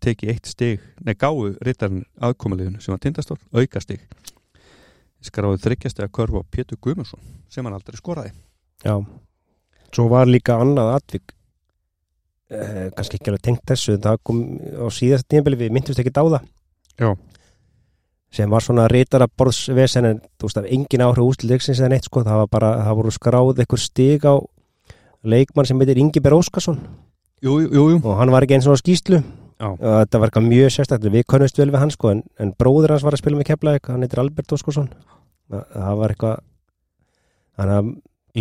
tekið eitt stig. Nei gáðu reytarinn aðkomuleginu sem var tindastól, auka stig skráðu þryggjast eða körfu á Pétur Guðmundsson sem hann aldrei skoraði. Já, svo var líka annað atvik. Eh, kannski ekki alveg tengt þessu en það kom á síðast tímabili við myndumst ekki það Já. sem var svona reytara borðsvesen en þú veist af engin áhrif úsliðleiksins eða neitt sko, það var bara, það voru skráð einhver stig á leikmann sem heitir Ingi Ber Óskarsson. Jú, jú, jú og hann var ekki eins og á skýslu. Og þetta var eitthvað mjög sérstaklega við könnust vel við hann sko en, en bróður hans var að spila með Keflavík hann heitir Albert Óskarsson. Það, það var eitthvað þannig að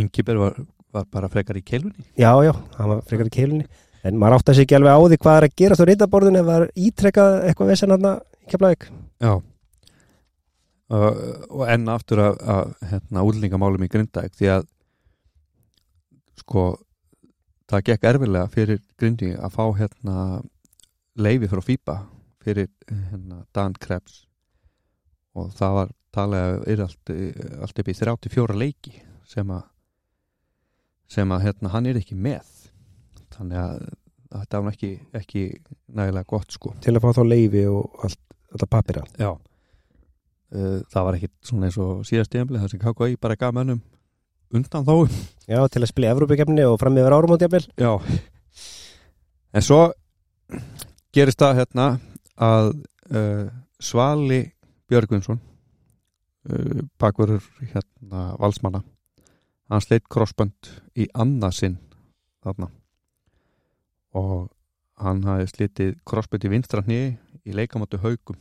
Ingiber var, var bara frekar í keilunni? Já já, hann var frekar í keilunni. En maður átti að sig ekki alveg á því hvað er að gerast á reytaborðinu er ítrekkað eitthvað vesen hann í Keflavík. Já. Og, og enn aftur að, að hérna, útlendingamálum í Grindavík því að sko það gekk erfilega fyrir Grindi að fá hérna leifi frá FIBA fyrir hérna, Dan Krebs. Og það var talið að er allt, allt upp í 34 leiki sem að sem að hérna, hann er ekki með. Þannig að þetta var ekki, ekki nægilega gott sko. Til að fá þá leifi og allt, alltaf papira Já. Uh, það var ekkit svona eins og síðast tíðanbli þar sem KKI bara gaf mönnum undan þó. Já, til að spila í Evrópukefni og fram yfir árum á djafnvel Já. En svo gerist það hérna að uh, Svali Björgvinsson uh, bakverður hérna valsmanna hann sleitt krossbönd í annarsinn þarna. Og hann hafi slitið krossbönd í vinstra hniði í leikamáttu haugum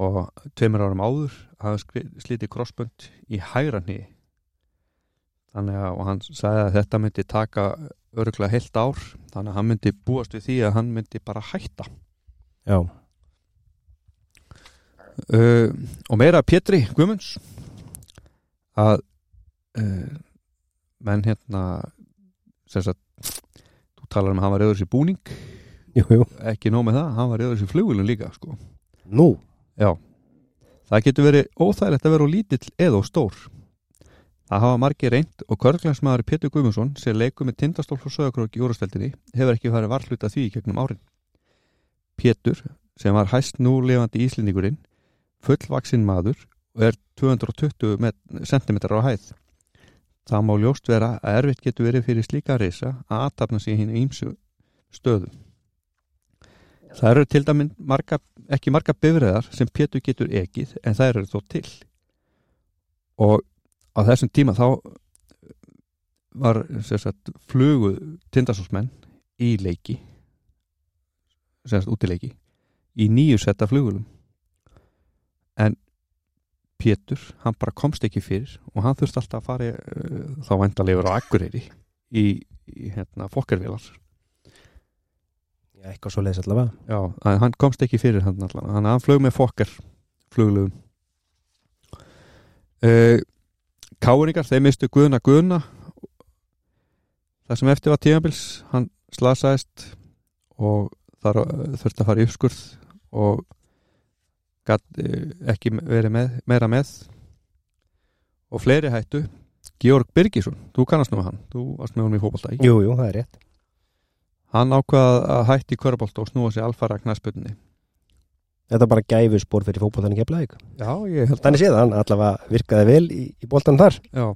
og tveimur árum áður hafi slitið krossbönd í hægra hniði þannig að hann sagði að þetta myndi taka örgulega heilt ár þannig að hann myndi búast við því að hann myndi bara hætta. Já, uh, og meira Pétri Guðmunds að uh, menn hérna sem sagt þú talar um að hann var reyður sér búning. Jú, jú. Ekki nóg með það, hann var reyður sér flugulun líka sko. nú, já. Það getur verið óþægilegt að vera lítill eða stór það hafa margir reynd og körglænsmaður Pétur Guðmundsson sem leikur með tindastól frá sögakrók í úrvasteldinni hefur ekki farið varhluta því í gegnum árin. Pétur sem var hæst nú lifandi íslendingurinn fullvaksinn maður og er 220 cm á hæð. Það má ljóst vera að erfitt getur verið fyrir slíka reysa að aðtapna sig hinn ímsu stöðum. Það eru til dæmi marga, ekki marga bifræðar sem Pétur getur ekið en það eru þó til. Og á þessum tíma þá var sagt, flugu tindastósmenn í leiki sem sagt útileiki í nýju setta flugulum en Pétur, hann bara komst ekki fyrir og hann þurfti alltaf að fara uh, þá vendalegur á Akureyri í, í hérna, fokkervélar. Já, eitthvað svo leiðis allavega. Já, hann komst ekki fyrir hann allan hann, hann flög með fokker fluglugum uh, Káringar, þeir mistu Guðna Guðna. Það sem eftir var tímabils hann slasaðist og þar þurfti að fara í uppskurð og uh, ekki verið með, meira með. Og fleiri hættu. Georg Birgisson, þú kannast nú hann. Þú varst með honum í fótbolta í Jú, jú, það er rétt. Hann ákvað að hætti í körbólta og snúa sér alfara knæspunni Þetta er bara gæfu spór fyrir fótboltan í Keflavík Já, ég held Þannig séð, hann allavega virkaði vel í, í boltan þar Já.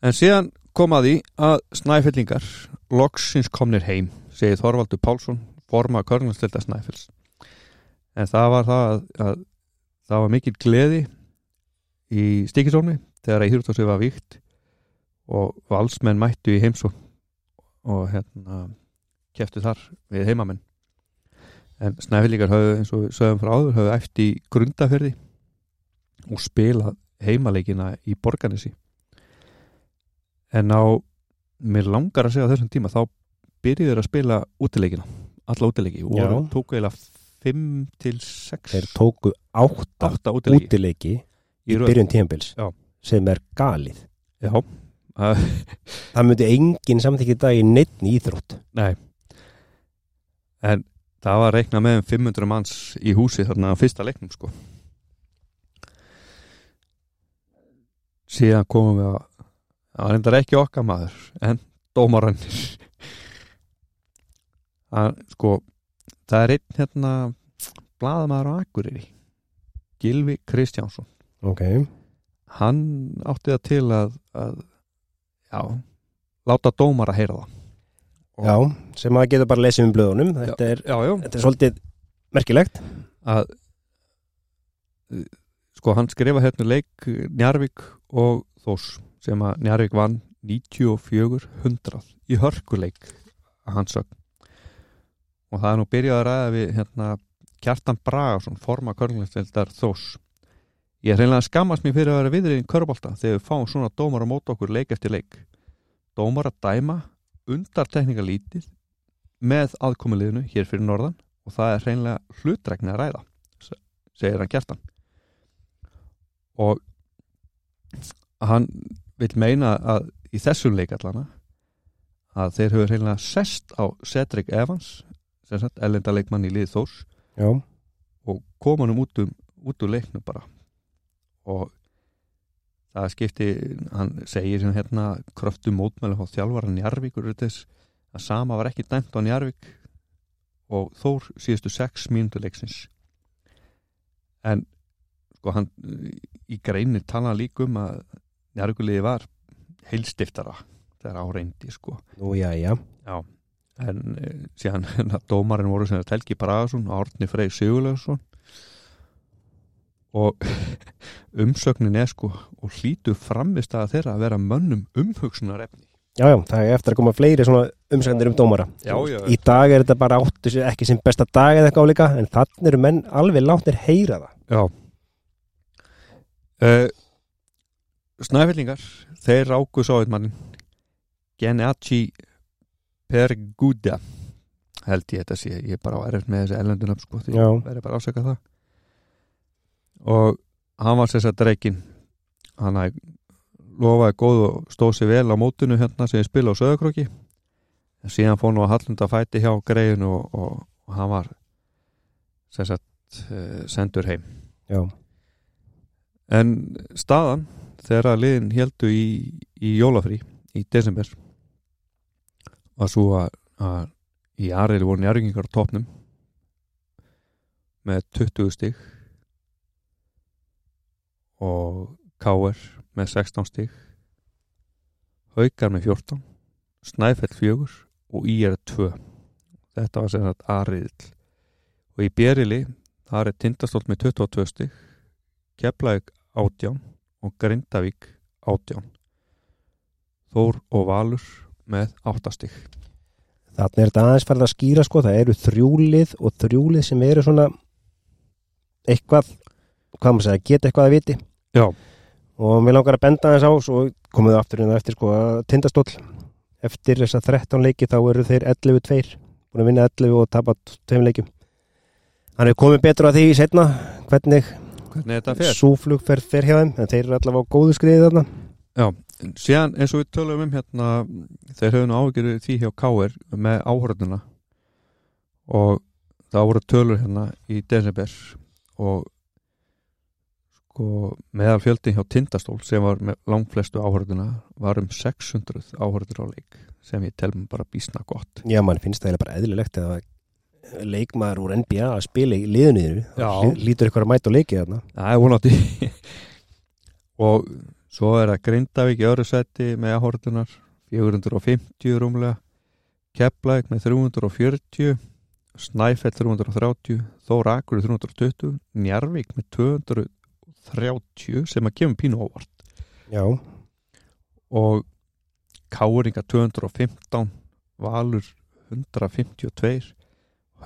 En síðan kom að að snæfellingar loksins komnir heim, segið Þorvaldur Pálsson, forma körnastelda snæfells. En það var það að, að það var mikil gleði í stíkisónu þegar að Hýrtósi var víkt og valsmenn mættu í heimsó og hérna keftu þar við heimamenn. En snæfellingar höfðu, eins og sögum frá áður, höfðu eftir grundaferði og spilað heimaleikina í borganessi en á mér langar að segja á þessum tíma þá byrjuður að spila útileikina alla útileiki og voru- tóku eiginlega 5 til 6 Þeir tóku átta 8 útileiki. útileiki í byrjun Já. sem er galið. Já, Það myndi enginn samþykki dag í neitt íþrótt. Nei. En það var reiknað með um 500 manns í húsi þarna á fyrsta leiknum sko. Síðan komum við að það reyndar ekki okkar maður en dómarannir að sko það er einn hérna blaðamaður á Akureyri Gilvi Kristjánsson. Ok, hann átti það til að, að já, láta dómara heyra það já, sem maður getur bara að lesa um blöðunum. Þetta er, já, já. þetta er svolítið merkilegt. Að sko hann skrifa hérna leik Njarvík og Þós sem að Njarvík vann 94-100 í hörkuleik að hans sögn. Og það er nú byrjað að ræða við hérna Kjartan Bragason forma körnlistildar Þós ég er reynilega að skammast mér fyrir að vera viðrið í körbólta þegar við fáum svona dómar á mót okkur leik eftir leik. Dómar að dæma undartekninga lítið með aðkomuliðinu hér fyrir norðan og það er hreinlega hlutregni að ræða se- segir hann Kjartan. Og hann vil meina að í þessum leik allana að þeir höfðu hreinlega sest á Cedric Evans ellenda leikmann í lið Þórs Já, og koma hann út, um, út úr leiknum bara. Og það skipti hann segir sem hérna kröftu mótmæli á þjálfaran Njarvíkur þess að sama var ekki dæmt á Njarvík og Þór síðustu sex mínútu leiksins. En sko hann í greinir tala líka um að Njarvíkuliði var heilstiftara þegar áreyndi sko. Nú já, já. En e, síðan dómarinn voru sem þetta Helgi Bragason og Árni Freyr Sigurlaugsson og umsögnin er sko og hlýtu framist að þeirra að vera mönnum umhugsunar efni Já, já, það er eftir að koma fleiri svona umsæknir um dómara. Já, já. Í dag er þetta bara áttu ekki sem besta dag eða eitthvað álíka en þannig eru menn alveg látnir heyra það. Já. Uh, Snæfellingar þeir ráku sávitmannin Gennacci Perguda held ég þetta sé, ég er bara á erfitt með þessi ellendunum sko, því ég verði bara að ásaka það og hann var sér að dreikin hann lofaði góð og stóð sér vel á mótinu hérna sem spila á söðakröki en síðan fór nú að hallunda fæti hjá greiðinu og, og, og hann var sem sagt uh, sendur heim. Já, En staðan þegar að liðin heldu í, í jólafrí í desember var svo að, að í aðriði voru njárgingar á topnum með 20 stig og K.R. með 16 stig Haukar með 14 Snæfell 4 og Í.R. 2 þetta var sem sagt aðriðil og í Bjerili það er Tindastóll með 22 stig Keflavík átján og Grindavík átján Þór og Valur með áttastig þannig er þetta aðeins farið að skýra sko, það eru þrjúlið og þrjúlið sem eru svona eitthvað hvað maður segja, geta eitthvað að viti Já. og mér langar að benda þess á svo komum við aftur inn á eftir sko að tindastóll eftir þessa 13 leiki þá eru þeir 11-2 búin að vinna 11 og tapa tveim leikjum hann er komið betur að því setna hvernig hvernig súflug fer, fer hjá þeim en þeir eru allavega á góðu skriði þarna síðan eins og við tölum um hérna þeir höfðu nú áhyggjur því hjá K.R. með áhörðuna og það voru tölur hérna í desember og sko meðal fjöldi hjá Tindastól sem var með langflestu áhörðuna var um 600 áhörður á leik sem ég tel mér bara bísna gott. Já mann finnst það eiginlega bara eðlilegt að leikmaður úr NBA að spila í liðunniðinu Já. lítur ykkur að mæta og leiki þarna. Það er vonandi. Og svo er það Grindavík í öðru seti með áhörðunar 450 rúmlega Keflæk með 340 Snæfell 330 Þór Akur 320 Njarvík með 230 sem að kemur pínu ávart já, og Káringa 215 Valur 152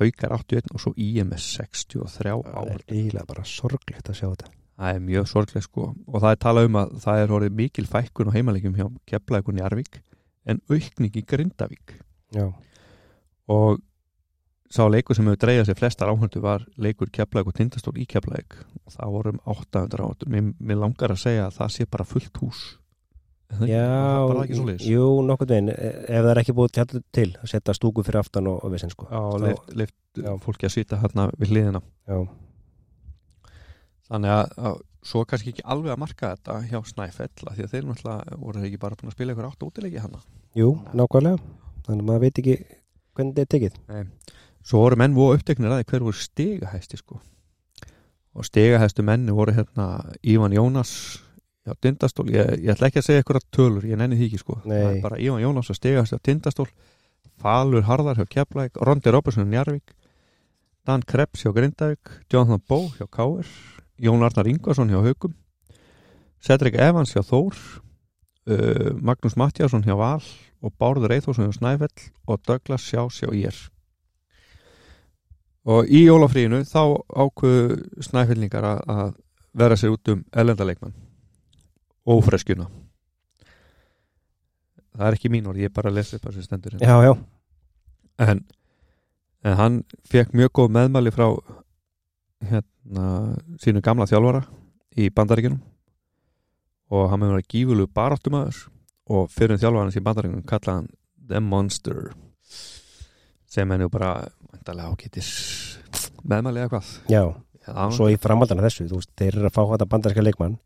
Haukar 81 og svo IMS 63 það er eiginlega bara sorglegt að sjá þetta. Það er mjög sorglega sko. Og það er talað um að það er orðið mikil fækkun á heimalegjum hjá Keflavík og Njarvík en aukning í Grindavík. Já, og sá leikur sem hefur dreigað sér flestar áhundu var leikur Keflavík og Tindastól í Keflavík. Og það vorum 800 áhundu mér, mér langar að segja að það sé bara fullt hús. Það já það bara ekki svo leis jú, nokkuð veginn. Ef það er ekki búið tjallu til að setja stúku fyrir aftan og, og vissin sko. Já, leift, leift fólki að sýta hérna við hliðina. Já, þannig að, að svo kannski ekki alveg að marka þetta hjá Snæfell af því að þeir náttúrulega voru ekki bara búin að spila ykkur átt útileiki hana jú, nákvæmlega. Þannig að maður veit ekki hvernig þetta er tekið Svo voru menn voru uppteknir að hver voru stigahæsti sko. og stigahæstu menni voru hérna Ívan Jónas já, Tindastól, ég, ég ætla ekki að segja eitthvað tölur, ég nenni því ekki sko. Bara Ívan Jónas og stigahæsti á Tindastól. Falur Harðar hjá Keflæk Rondi Robertson hjá Njarvík Dan Krebs hjá Grindavík Jonathan Bó hjá Káir Jón Arnar Ingvarsson hjá Haugum Cedric Evans hjá Þór uh, Magnús Mattiasson hjá Val og Bárður Eithósson hjá Snæfell og Douglas Sjás hjá Ír og í jólafríinu þá ákveðu snæfellingar að, vera sér út um elendaleikmann og freskjuna það er ekki mín orð, ég er bara að lesa upp sem stendur hérna. já, já, en, en hann fekk mjög góð meðmæli frá hérna sínu gamla þjálfara í bandaríkjunum. Og hann með verið gífulu baráttumæður og fyrir þjálfarans í bandaríkjunum kallaði hann The Monster. Sem nú bara vantarlega ágætis meðmæli eða hvað? Já Já, svo í framhaldana þessu, þú veist, þeir eru að fá þetta bandarska leikmann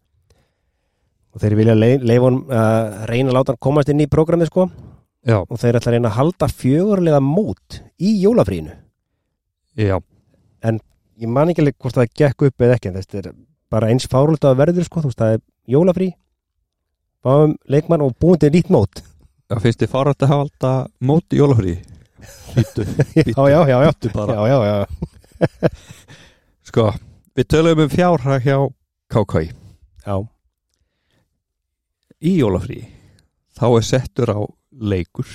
og þeir vilja leif, leif honum að reyna að láta hann komast inn í prógramið sko. Já, og þeir ætla að reyna að halda fjögurlega mót í jólafrínu já, ég man ekki alveg hvort það gekk upp eða ekki en þetta er bara eins fárult að verður sko, þú veist, það er jólafrí fáum leikmann og búin til nýtt mót. Það finnst þið fárætt að hafa alltaf móti jólafrí Býtu, já, já, já, já, býtu bara. Já, já, já, Sko, við tölum um fjárhag hjá KK já. í jólafrí þá er settur á leikur.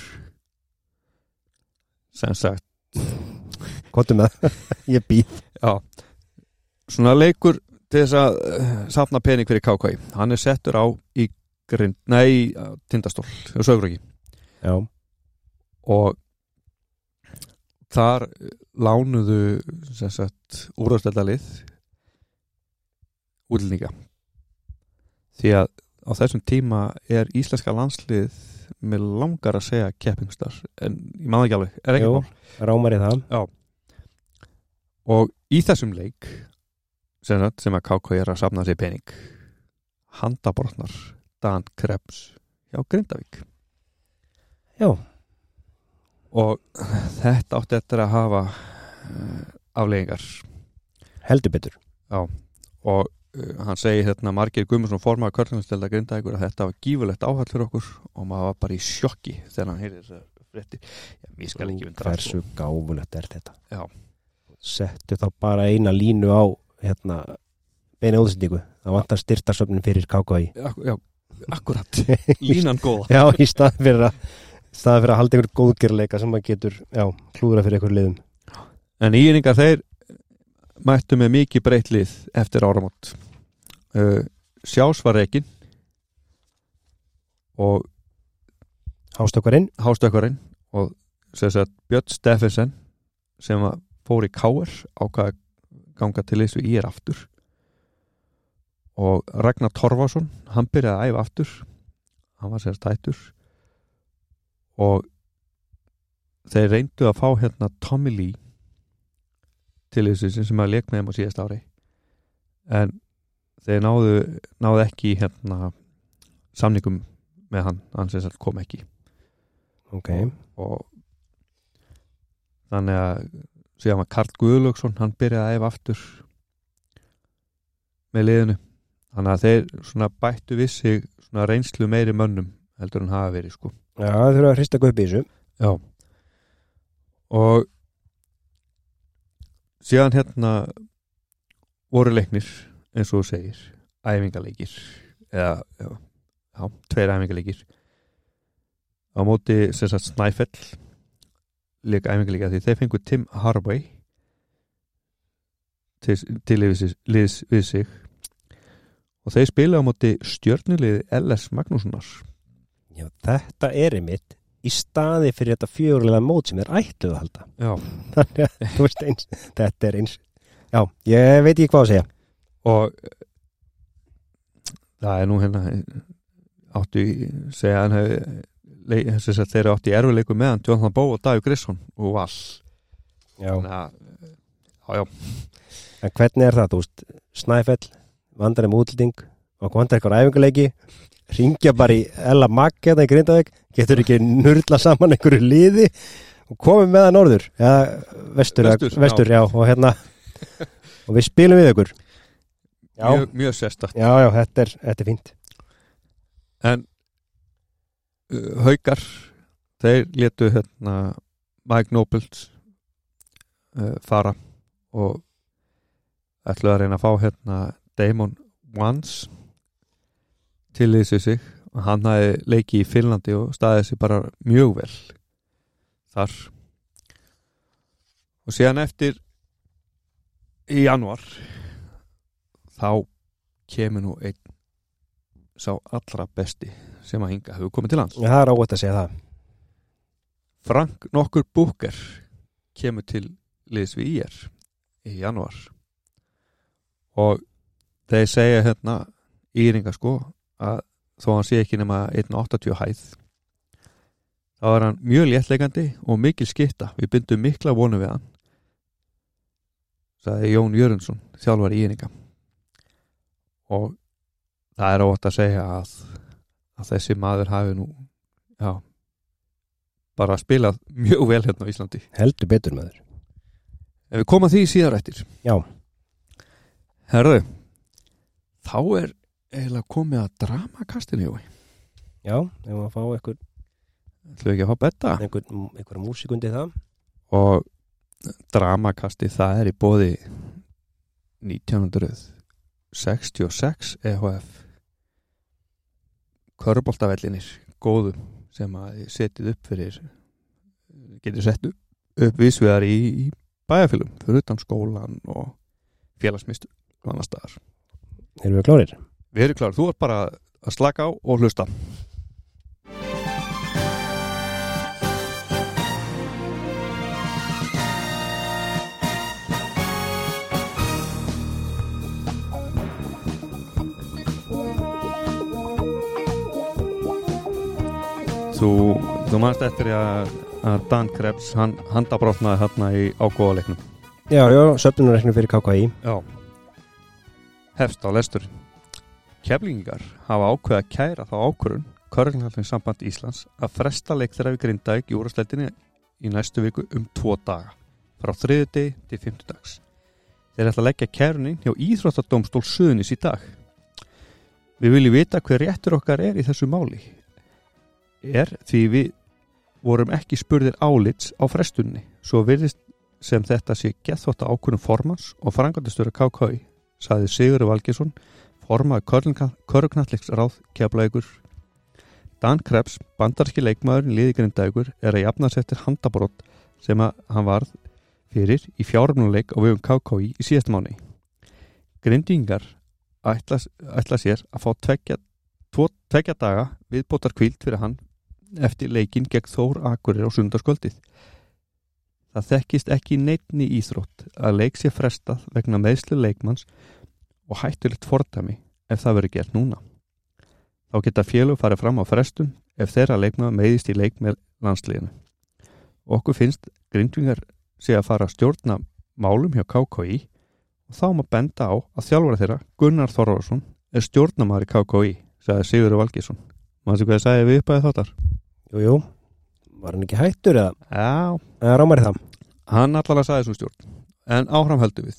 Sem sagt Kottum með ég býð já, svona leikur til þess að uh, safna pening fyrir KK hann er settur á í grind, nei, tindastól og sögur ekki Já, og þar lánuðu úrvarsdeildalið útlendinga. Því að á þessum tíma er íslenska landslið með langar að segja keppingstar en ég maður ekki alveg, er ekki rámar í það. Og í þessum leik sem, sem að KK er að safna sér pening handabortnar Dan Krebs hjá Grindavík. Já, og þetta átti eftir að hafa uh, afleggingar heldur betur. Og uh, hann segi hérna Margir Guðmundsson formaður körlunastelda Grindavíkur að þetta var gífulegt áhall fyrir okkur og maður var bara í sjokki þegar hann heyrði þessar fréttir. Já, mér skal ekki vindra Hversu gáfulegt er þetta? Já. Settu þá bara eina línu á hérna, beina útsendingu. Það vantar styrtarsöfnin fyrir KKI Já, já, akkurat, línan góða. Já, í stað fyrir að stað fyrir að halda einhver góðgerleika sem maður getur já, klúðra fyrir einhver liðum. En íringar þeir mættu með mikið breytt lið eftir áramót. Uh, Sjás var reikin og Hástökvarinn hástökkarinn og Björn Steffensen sem fór í Káer ákvað að ganga til þessu í er aftur. Og Ragnar Torfason hann byrjaði að æfa aftur. Hann var sér tættur og þeir reyndu að fá hérna Tommy Lee til þessu sem að leik með þeim á síðast ári. En þeir náðu, náðu ekki hérna samningum með hann, hann kom ekki. Ok, og þannig að síðan var Karl Guðlöksson hann byrjaði að æfa aftur með liðinu. Þannig að þeir svona bættu svona reynslu meiri mönnum heldur en hafa verið sko já, það þurfa að hrista upp í þessu. Já. Og síðan hérna voru leiknir eins og þú segir æfingaleikir eða já, já, tveir æfingaleikir. Á móti sem sagt Snæfell leik æfingaleika því þeir fengu Tim Harvey til, til liðs, liðs við sig. Og þeir spila á móti stjörnuliði LS Magnússonar Já, þetta er einmitt í staði fyrir þetta fjögurlega mót sem er ætluð að halda. Já, þannig að þú veist eins þetta er eins já, ég veit ekki hvað að segja. Og eh, það er nú hérna áttu í- segja hann þess að þeir eru áttu í erfileiku með hann Jonathan Bó og Davík Grisson og Val. Já. þannig að já, en hvernig er það, þú veist Snæfell, vandar um útlending og vandar eitthvað æfingarleiki ringja bara í Ella Magg hérna í Grindavík. Getur ekki nurla saman einhverju liði og komið með það norður eða vestur, Vestur, vestur, vestur já. og hérna og við spilum við ykkur. Já, mjög, mjög sérstakt. Já, já, þetta er, þetta er fínt. En uh, haukar þeir letu hérna Mike Nobles uh, fara og ætluðu að reyna að fá hérna Damon Wans til þessu sig. Og hann hafi leikið í Finnlandi og staðið sér bara mjög vel þar. Og síðan eftir í januar þá kemur nú einn sá allra besti sem að hinga hefur komið til hans Já, það er ágætt að segja það. Frank nokkur Búker kemur til liðs við IR í januar og þeir segja hérna íringa sko að þó hann sé ekki nema 1.80 hæð þá er hann mjög léttleikandi og mikil skitta við byndum mikla vonu við hann sagði Jón Jörundsson þjálfar íringa og það er ótt að segja að, að þessi maður hafi nú já bara spilað mjög vel hérna á Íslandi. Heldur betur með þér ef við komum að því síðar eftir. Já. herðu þá er eiginlega komið að dramakastinu Jói. já, ef maður fá ætlum við ekki að fá betta einhver, einhver músikundi það og dramakasti það er í bóði 1966 EHF Köruboltavellinir góðu sem að setið upp fyrir getur sett upp, vísvegar í, í bæjarfélum fyrir utan skólan og félagsmynd annar staðar. erum við klárir? Við erum kláður, þú ert bara að slaka á og hlusta. Þú, þú manst eftir að, að Dan Krebs, hann handabrotnaði hérna í ágóðaleiknum. Já, já, söfnunarreiknum fyrir KKI Já. Hefst á lestur Keflingar hafa ákveða að kæra þá ákvörun Körlinghalling samband Íslands að fresta leik þeirra við Grindavík í úrasleitinni í næstu viku um tvo daga frá þriðu degi til fymtu dags Þeir ætla að leggja kærunin hjá Íþróttadómstól Suðunis í dag. Við viljum vita hver réttur okkar er í þessu máli. Er því við vorum ekki spurðir álits á frestunni svo virðist sem þetta sé gethótt ákvörnum formans og frangandastöru KK saði Sigur Valgesson formaði Körgnalliks ráð keflaðugur Dan Krebs, bandarski leikmaðurinn liði grindaðugur er að jafna sér eftir handabrótt sem hann varð fyrir í fjármjöleik á vegum KKI í síðasta mánu. Grindingar ætla, ætla sér að fá tvekja, tvo, tvekja daga viðbótar kvíld fyrir hann eftir leikin gegn Þór Akurir á sundarskvöldið. Það þekkist ekki neittni íþrótt að leik sér frestað vegna meðslu leikmanns og hættulegt fordæmi ef það verður gert núna. Þá geta félug farið fram á frestun ef þeirra leikmaður meiðist í leik með landsliðinu. Okkur finnst grindvingar sé að fara að stjórna málum hjá KKI og þá má benda á að þjálfara þeirra Gunnar Þorvarsson er stjórnamaður í KKI, sagði Sigurður Valgísson. Mástu hvað það sagði við upp að þáttar? Jú, jú, var hann ekki hættur eða, Já, eða rámar það? hann allavega sagði þessum stjórn. En áfram höldum við.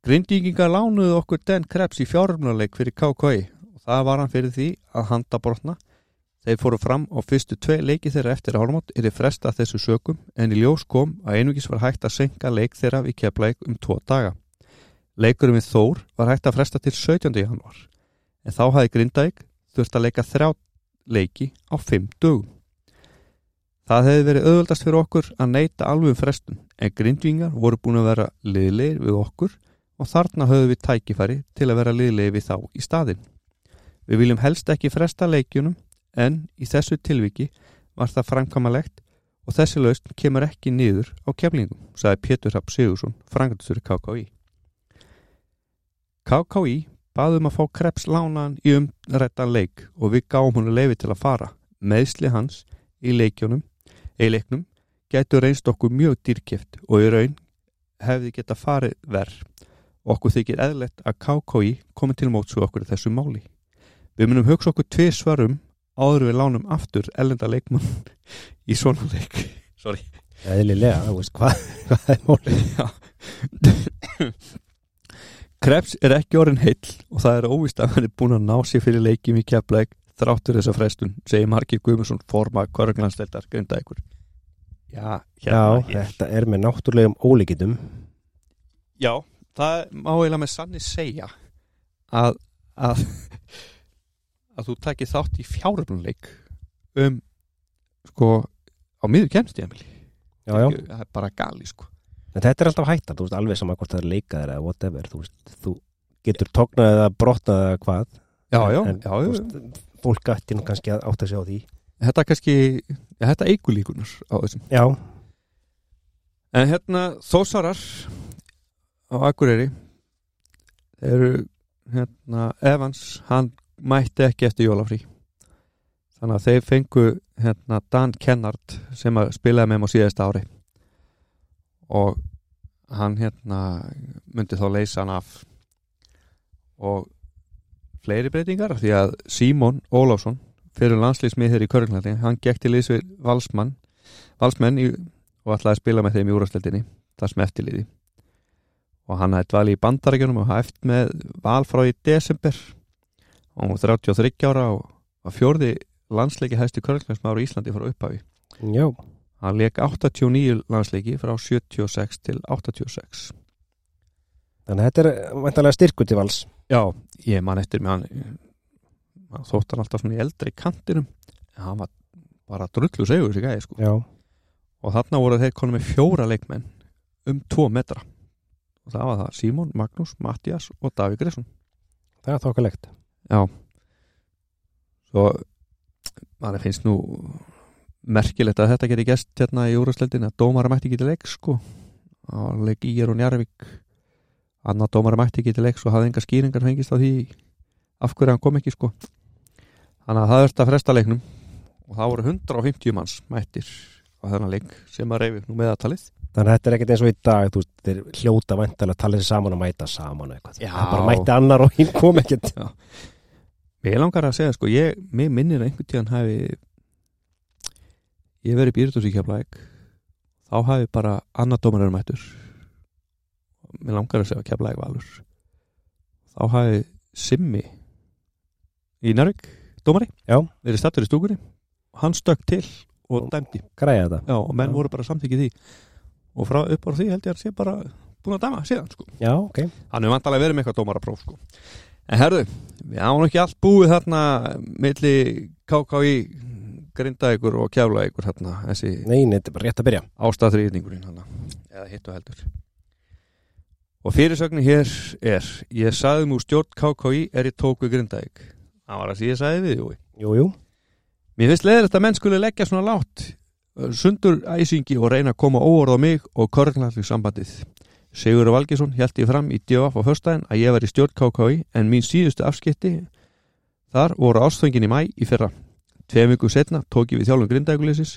Grindíkingar lánuðu okkur Den Krebs í fjárumnuleik fyrir KKI og það var hann fyrir því að handa brotna. Þeir fóru fram á fyrstu tvei leiki þeirra eftir hálfmátt er fresta þessu sökum en í ljós kom að einugis var hægt að senka leik þeirra við keflaug um tvo daga. Leikurum við Þór var hægt að fresta til 17. januar en þá hafði Grindavík þurft að leika þrjá leiki á fimm dögum. Það hefði verið auðvöldast fyrir okkur að neyta alveg um frestun en grindvingar voru búin að vera liðleir við okkur og þarna höfðu við tækifæri til að vera liðleir við þá í staðin. Við viljum helst ekki fresta leikjunum en í þessu tilviki var það framkvæmalegt og þessi lausn kemur ekki niður á keflingum, sagði Pétur Rapp Sigursson, frangatistur KKI. KKI baðum að fá kreps lánaðan í umrættan leik og við gáum hún leifi til að fara. Meðsli hans í leikjunum, í leiknum, getur reynst okkur mjög dýrkjöft og í raun hefði geta farið verð. Okkur þykir eðlegt að KKI komi til mótsu okkur þessu máli. Við munum hugsa okkur tvið svarum áður við lánum aftur ellenda leikmann í svona leik. Sorry. Eðlilega, þú veist, hvað, hvað er mólið? Krebs er ekki orðin heill og það er óvist að hann er búin að ná sér fyrir leikjum í keflæk þráttur þessa frestun, segir Markir Guðmundsson forma Körglandsleildar Grindavíkur. Já, Já, hérna er. þetta er með náttúrulegum ólíkitum. Já, það má eiginlega með sannig segja að, að, að þú takir þátt í fjáröfnuleik um sko á miður kemstíðamili. Já, já. Það er bara gali sko. En þetta er alltaf hættan, þú veist, alveg sama hvort það er leikaðir eða whatever, þú veist, þú getur tóknað eða brotnað eða hvað. Já, já, en, já, þú veist, Fólk gætti nú kannski að átta sig á því. Þetta er kannski, ja, þetta eigur líkunar á þessum. Já, En hérna Þósarar á Akureyri. Eru hérna Evans, hann mætti ekki eftir jólafrí. Þannig að þeir fengu hérna Dan Kennard sem að spilaði með þeim á síðasta ári. Og hann hérna myndi þá leysa hann af. Og fleiri breytingar því að Símon Ólafsson fyrir landslýsmið hér í Körglandi hann gekk til liðs við Valsmann Valsmenn í, og ætlaði að spila með þeim í úrvarsleildinni það sem eftirliði og hann hafði dvali í bandarækjunum og hafði eftir með val frá í desember. Og hann var 33 ára og var fjórði landsleiki hæstu Körglandi í Íslandi frá upphafi. Já, hann leik 89 landsleiki frá 76 til 86 þannig að þetta er vantarlega styrkur til vals. Já, ég man eftir með hann þótt hann alltaf svona í eldri kantinum. En hann var bara drullu segur þessi gæði sko. Já, og þarna voru þeir konum með fjóra leikmenn um tvo metra og það var það. Símon, Magnús, Mattias og Davík Grisson það er þokkalegt. Já. Svo mann finnst nú merkilegt að þetta geti gæst hérna í úrvarsleildin að dómara mætti ekki til leik sko. Á leik Íger og Njarvík annar dómara mætti ekki til leik og hafði enga skýringar fengist á því af hverju hann kom ekki sko. Þannig að það verðst að fresta leiknum. Og það voru 150 manns mættir á þennan leik sem að reyfi nú meðatalið Þannig að þetta er ekkert eins og í dag, þú veist, þeir hljóta vantarlega að tala þessi saman og mæta saman og eitthvað. Já. Það bara mætti annar og hinn kom ekkert. Mér langar að segja sko, ég, mér minnir að einhvern tíðan hafi ég verið keflæk þá hafi bara annar dómarar mættur mér langar að segja keflæk valur þá hafi Simmi í Nærvík, dómari Já. verið stattur í stúkunni hann stökk til og dæmdi. Já, og menn Já. voru bara samþykið því og frá upp á því held ég að sé bara búin að dæma síðan sko Já, ok. hann er vantalega verið með eitthvað dómarapróf sko. en herðu, við ánum ekki allt búið þarna milli KKI grindaðegur og kjálaðegur hérna, þessi Nei, nei, þetta er bara rétt að byrja ástæðþrýðningurinn hana, eða hitt og heldur og fyrirsögnin hér er ég saði mú stjórn KKI er ég tók við grindaðeg það var að því ég saði við Jói Jú, jú, mér finnst leðilegt að menn skuli leggja svona látt uh, sundur æsingi og reyna að koma óorð á mig og körnallig sambandið Sigur Valgesson held ég fram í DFF á föstudaginn að ég var í stjórn KKI en mín síðustu afskipti þar voru ástfengin í mæ í fyrra tveim viku setna tók ég við þjálfum grindaðegulisis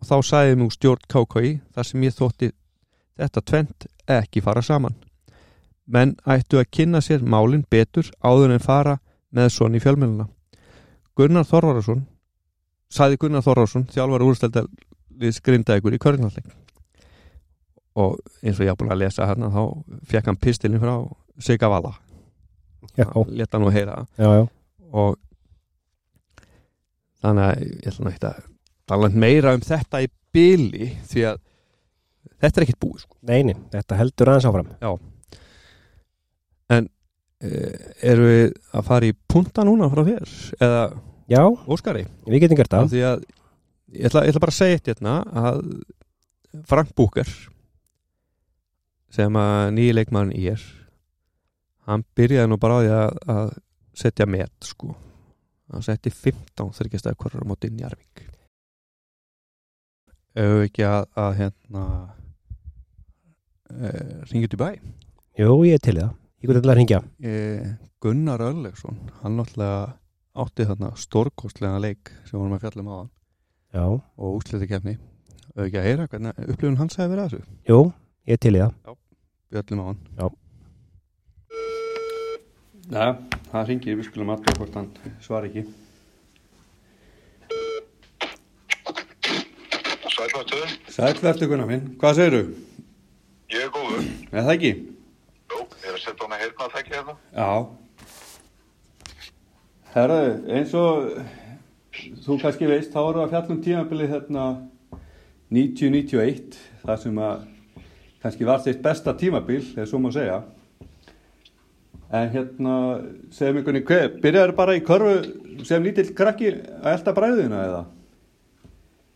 og þá sagði mjög stjórn KKI þar sem ég þótti þetta tvent ekki fara saman. Menn ættu að kynna sér málin betur áður en fara með svona í fjölmjöluna. Gunnar Þorvarason sagði Gunnar Þorvarason þjálfar úrstældarliðs grindaðegur í körnalleg og eins og ég haf búin að lesa hérna þá fekk hann pistilin frá Sigga Vala. Já, leta nú heyra. Það já, já. Og þannig að ég ætla ekkert að tala meira um þetta í byli því að þetta er ekkert búið sko. Nei, nei, þetta heldur aðeins áfram. Eh, eru við að fara í punta núna frá þér? Eða Já, Óskari? Við getum gert það. Því að ég ætla, ég ætla bara að segja eitt hérna að Frank Búker sem að nýji leikmann í er hann byrjaði nú bara á því að, að setja met sko. Hann setti 15 þryggjastæði hverjar á móti Njarvík ef við ekki að, að hérna e, ringjum til bæ? Jú, ég er til í það. Ég getur til að ringja e, Gunnar Örlegsson hann náttúrulega átti þarna stórkostlega leik sem vorum að fjalla um á hann Já, og útliti kefni ef ekki að heyra hvernig upplifun hans hefði verið að þessu jú, ég er til í það Bjöllum á hann Já. Já, það ringir við skulum aðtöða hvort hann svar ekki Sælvættu, Sætvertu Gunnar minn, hvað segirðu? ég er góður. Er það ekki? Jú, ég er að setja hana heyrna að þekki hérna. Já Herðu, eins og þú kannski veist, þá við að fjalla um tímabilið hérna 90-91 það sem að kannski var þitt besta tímabil, eða svo má segja en hérna segjum ykkurni, hver, byrjaður bara í körfu sem lítill krakki að elda bræðina eða?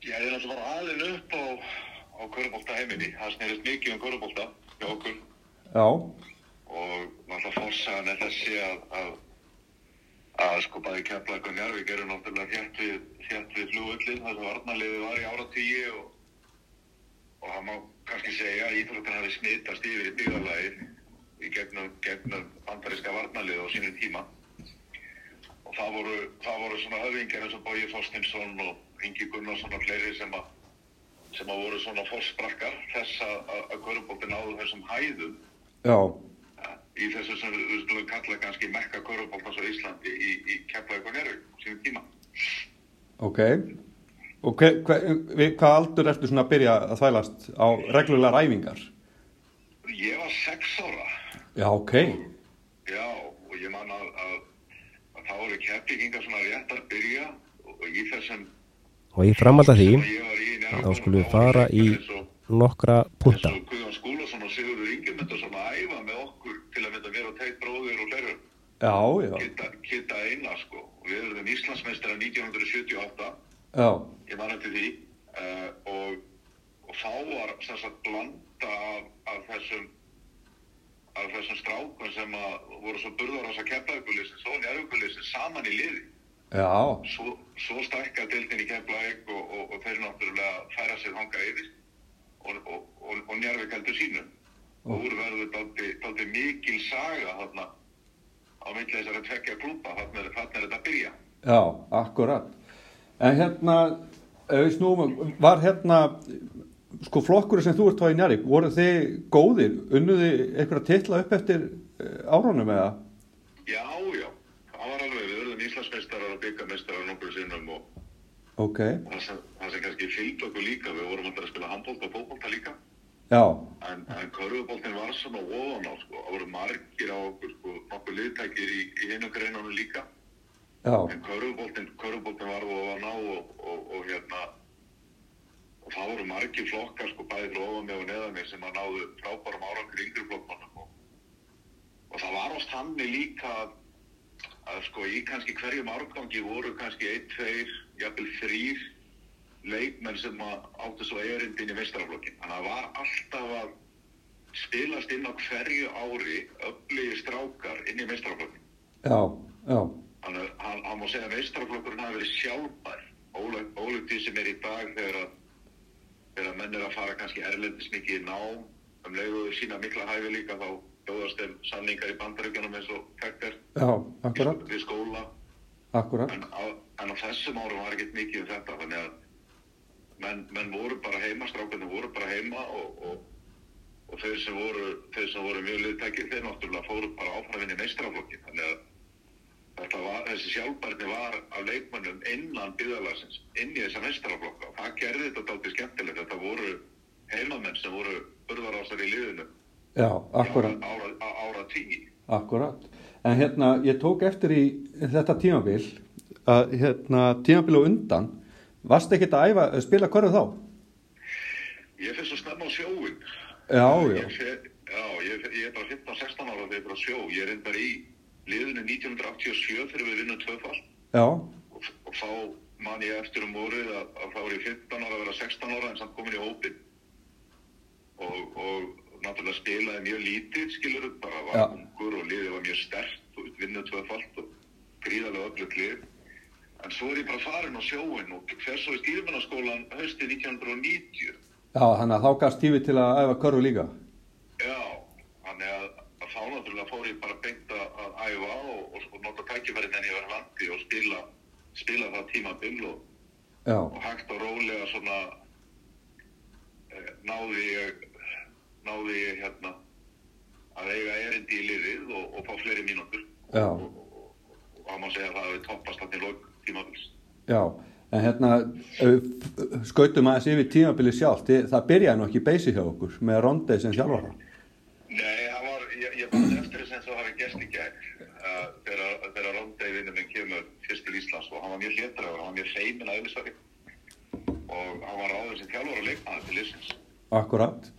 Ég er náttúrulega bara aðin upp á, á körubólta heiminni. Það snerist mikið um körubólta hjá okkur Já, og náttúrulega fórsagan er þessi að, að, að sko bæði Keflæk og Njarvík eru náttúrulega þétt við, við flugullin þar sem varnarliði var í áratígi og, og það má kannski segja að íþróttin hafi smitast yfir í byggðarlagið í gegnum, gegnum bandaríska varnarlið á sínum tíma. Og það voru, það voru svona höfingjar eins og Bói Þorstinsson og Ingi Gunnarsson og fleiri sem að sem að voru svona fórsprakkar þess að, að, körubólti náðu þessum hæðum. Já, í þessu sem við skulum kalla kannski mekka körubóltans á Íslandi í, í Keflavík og á sínum tíma. ok Og hver, hver, við, hvað aldur ertu svona að byrja að þvælast á reglulega ræfingar? Ég var sex ára, Já, ok já, og ég man að, að, að það voru keflingingar svona rétt að byrja og, og í þessum Og því ég var í Njarðvík, þá skulum við fara í nokkra punta Já, já, kitta, kitta eina sko. Við erum Íslandsmeistara 1978 já, ég man eftir því uh, og, og þá var sem sagt blanda af, af þessum af þessum strákum sem að voru svo burðar þess að keflaugulísin, svo njárugulísin saman í liði. Já, svo, svo stækka dildin í keflaug og, og, og þeir náttúrulega færa sér hanga yfir. Og, heldur sínum og úr verður daldi mikil saga þarna á milli þessari tvekja klúpa þarna er, þetta að byrja. Já, akkurat. En hérna, snúum, var hérna, sko flokkur sem þú ert á í Njarvík, voru þið góðir, unnuði einhverja titla upp eftir eh, árunum eða? Já, já, það var alveg, við verðum Íslandsmeistarar og byggameistarar nokkur sinnum og Ok, það sem, það sem kannski fylgd okkur líka, við vorum alltaf að spila handbólta og fótbólta líka, já, en, en körfuboltin var svona ofan á, sko, það voru margir á okkur, sko, nokkur liðtækir í, í hinu greinunum líka, já, en körfuboltin, körfuboltin var ofan á og, og, og hérna, og það voru margir flokkar, sko, bæði frá ofan mig og neðan mig sem að náðu frábærum árangur yngri flokkmannum og, og það var ást hannig líka að sko í kannski hverjum árgangi voru kannski einn, tveir, jafnvel þrýr leikmenn sem áttu svo erindin í meistaraflokkin. Þannig að það var alltaf að spilast inn á hverju ári öfligi strákar inn í meistaraflokkin. Já, já, Þannig að hann, hann má segja að meistaraflokkurinn hafi verið sjálfbær. Ólíkt því sem er í dag þegar að, þegar að menn er að fara kannski erlendis mikið í nám, um leiðu sína mikla hæfi líka þá bjóðast þeim samningar í bandaríkjunum eins og akkurat, við skóla. akkurat. En á, en á þessum árum var ekkert mikið um þetta, þannig að menn, menn voru bara heima, strákarnir voru bara heima og, og, og þeir, sem voru, þeir sem voru mjög liðtækir, þeir náttúrulega fóru bara áfram inn í meistraflokkin. Þannig að þetta var, þessi sjálfbærni var af leikmannum innan byggðalagsins, inn í þessa meistraflokka. Og það gerði þetta dálítið skemmtilegt. Þetta voru heimamenn sem voru burðarásar í liðinu Já, ára, ára, ára tíi. akkurat. En hérna, ég tók eftir í þetta tímabil, að hérna, tímabil og undan, varst ekkert að æfa, spila hverju þá? Ég fyrir svo snemma á sjóin. Já, já, Ég, fer, já, ég, ég er bara 15-16 ára þegar ég er bara á sjó. Ég er reyndar í liðinu 1987 þegar við vinnum tvöfall já, og, og þá man ég eftir um vorið að, að þá er ég 15 ára að vera 16 ára en samt komin í hópin og, og náttúrulega spilaði mjög lítið skilur bara var ungur og liðið var mjög stert og vinnum tvöfall og gríðarlega öflugt lið en svo er ég bara farin á sjóin og fer svo í stýrumannaskólan höstið 1990 já, þannig að þá gafst tífi til að æfa hverju líka. Já, þannig að, að þá náttúrulega fór ég bara beint að, að æfa og, og, og nota tækifæri þenni ég var landi og spila, spila það tímabil og, og hægt og rólega svona eh, náði ég, náði ég hérna að eiga erindi í liðið og, og fá fleiri mínútur Já. og, það má segja að það hafi toppast hann til lók tímabils. já, en hérna, skautum aðeins yfir tímabili sjálft, það byrjaði nú ekki í beysi hjá okkur með Rondei sem þjálfara. Nei, það var, ég, ég bara eftir þess að það hafi gerst í gegn uh, þegar, Rondei vinnur minn kemur fyrst til Íslands og hann var mjög hlétraður, hann var mjög feimin að eðlisvari og hann var ráður sem þjálfur og leikmaður til Íslands. Akkurat,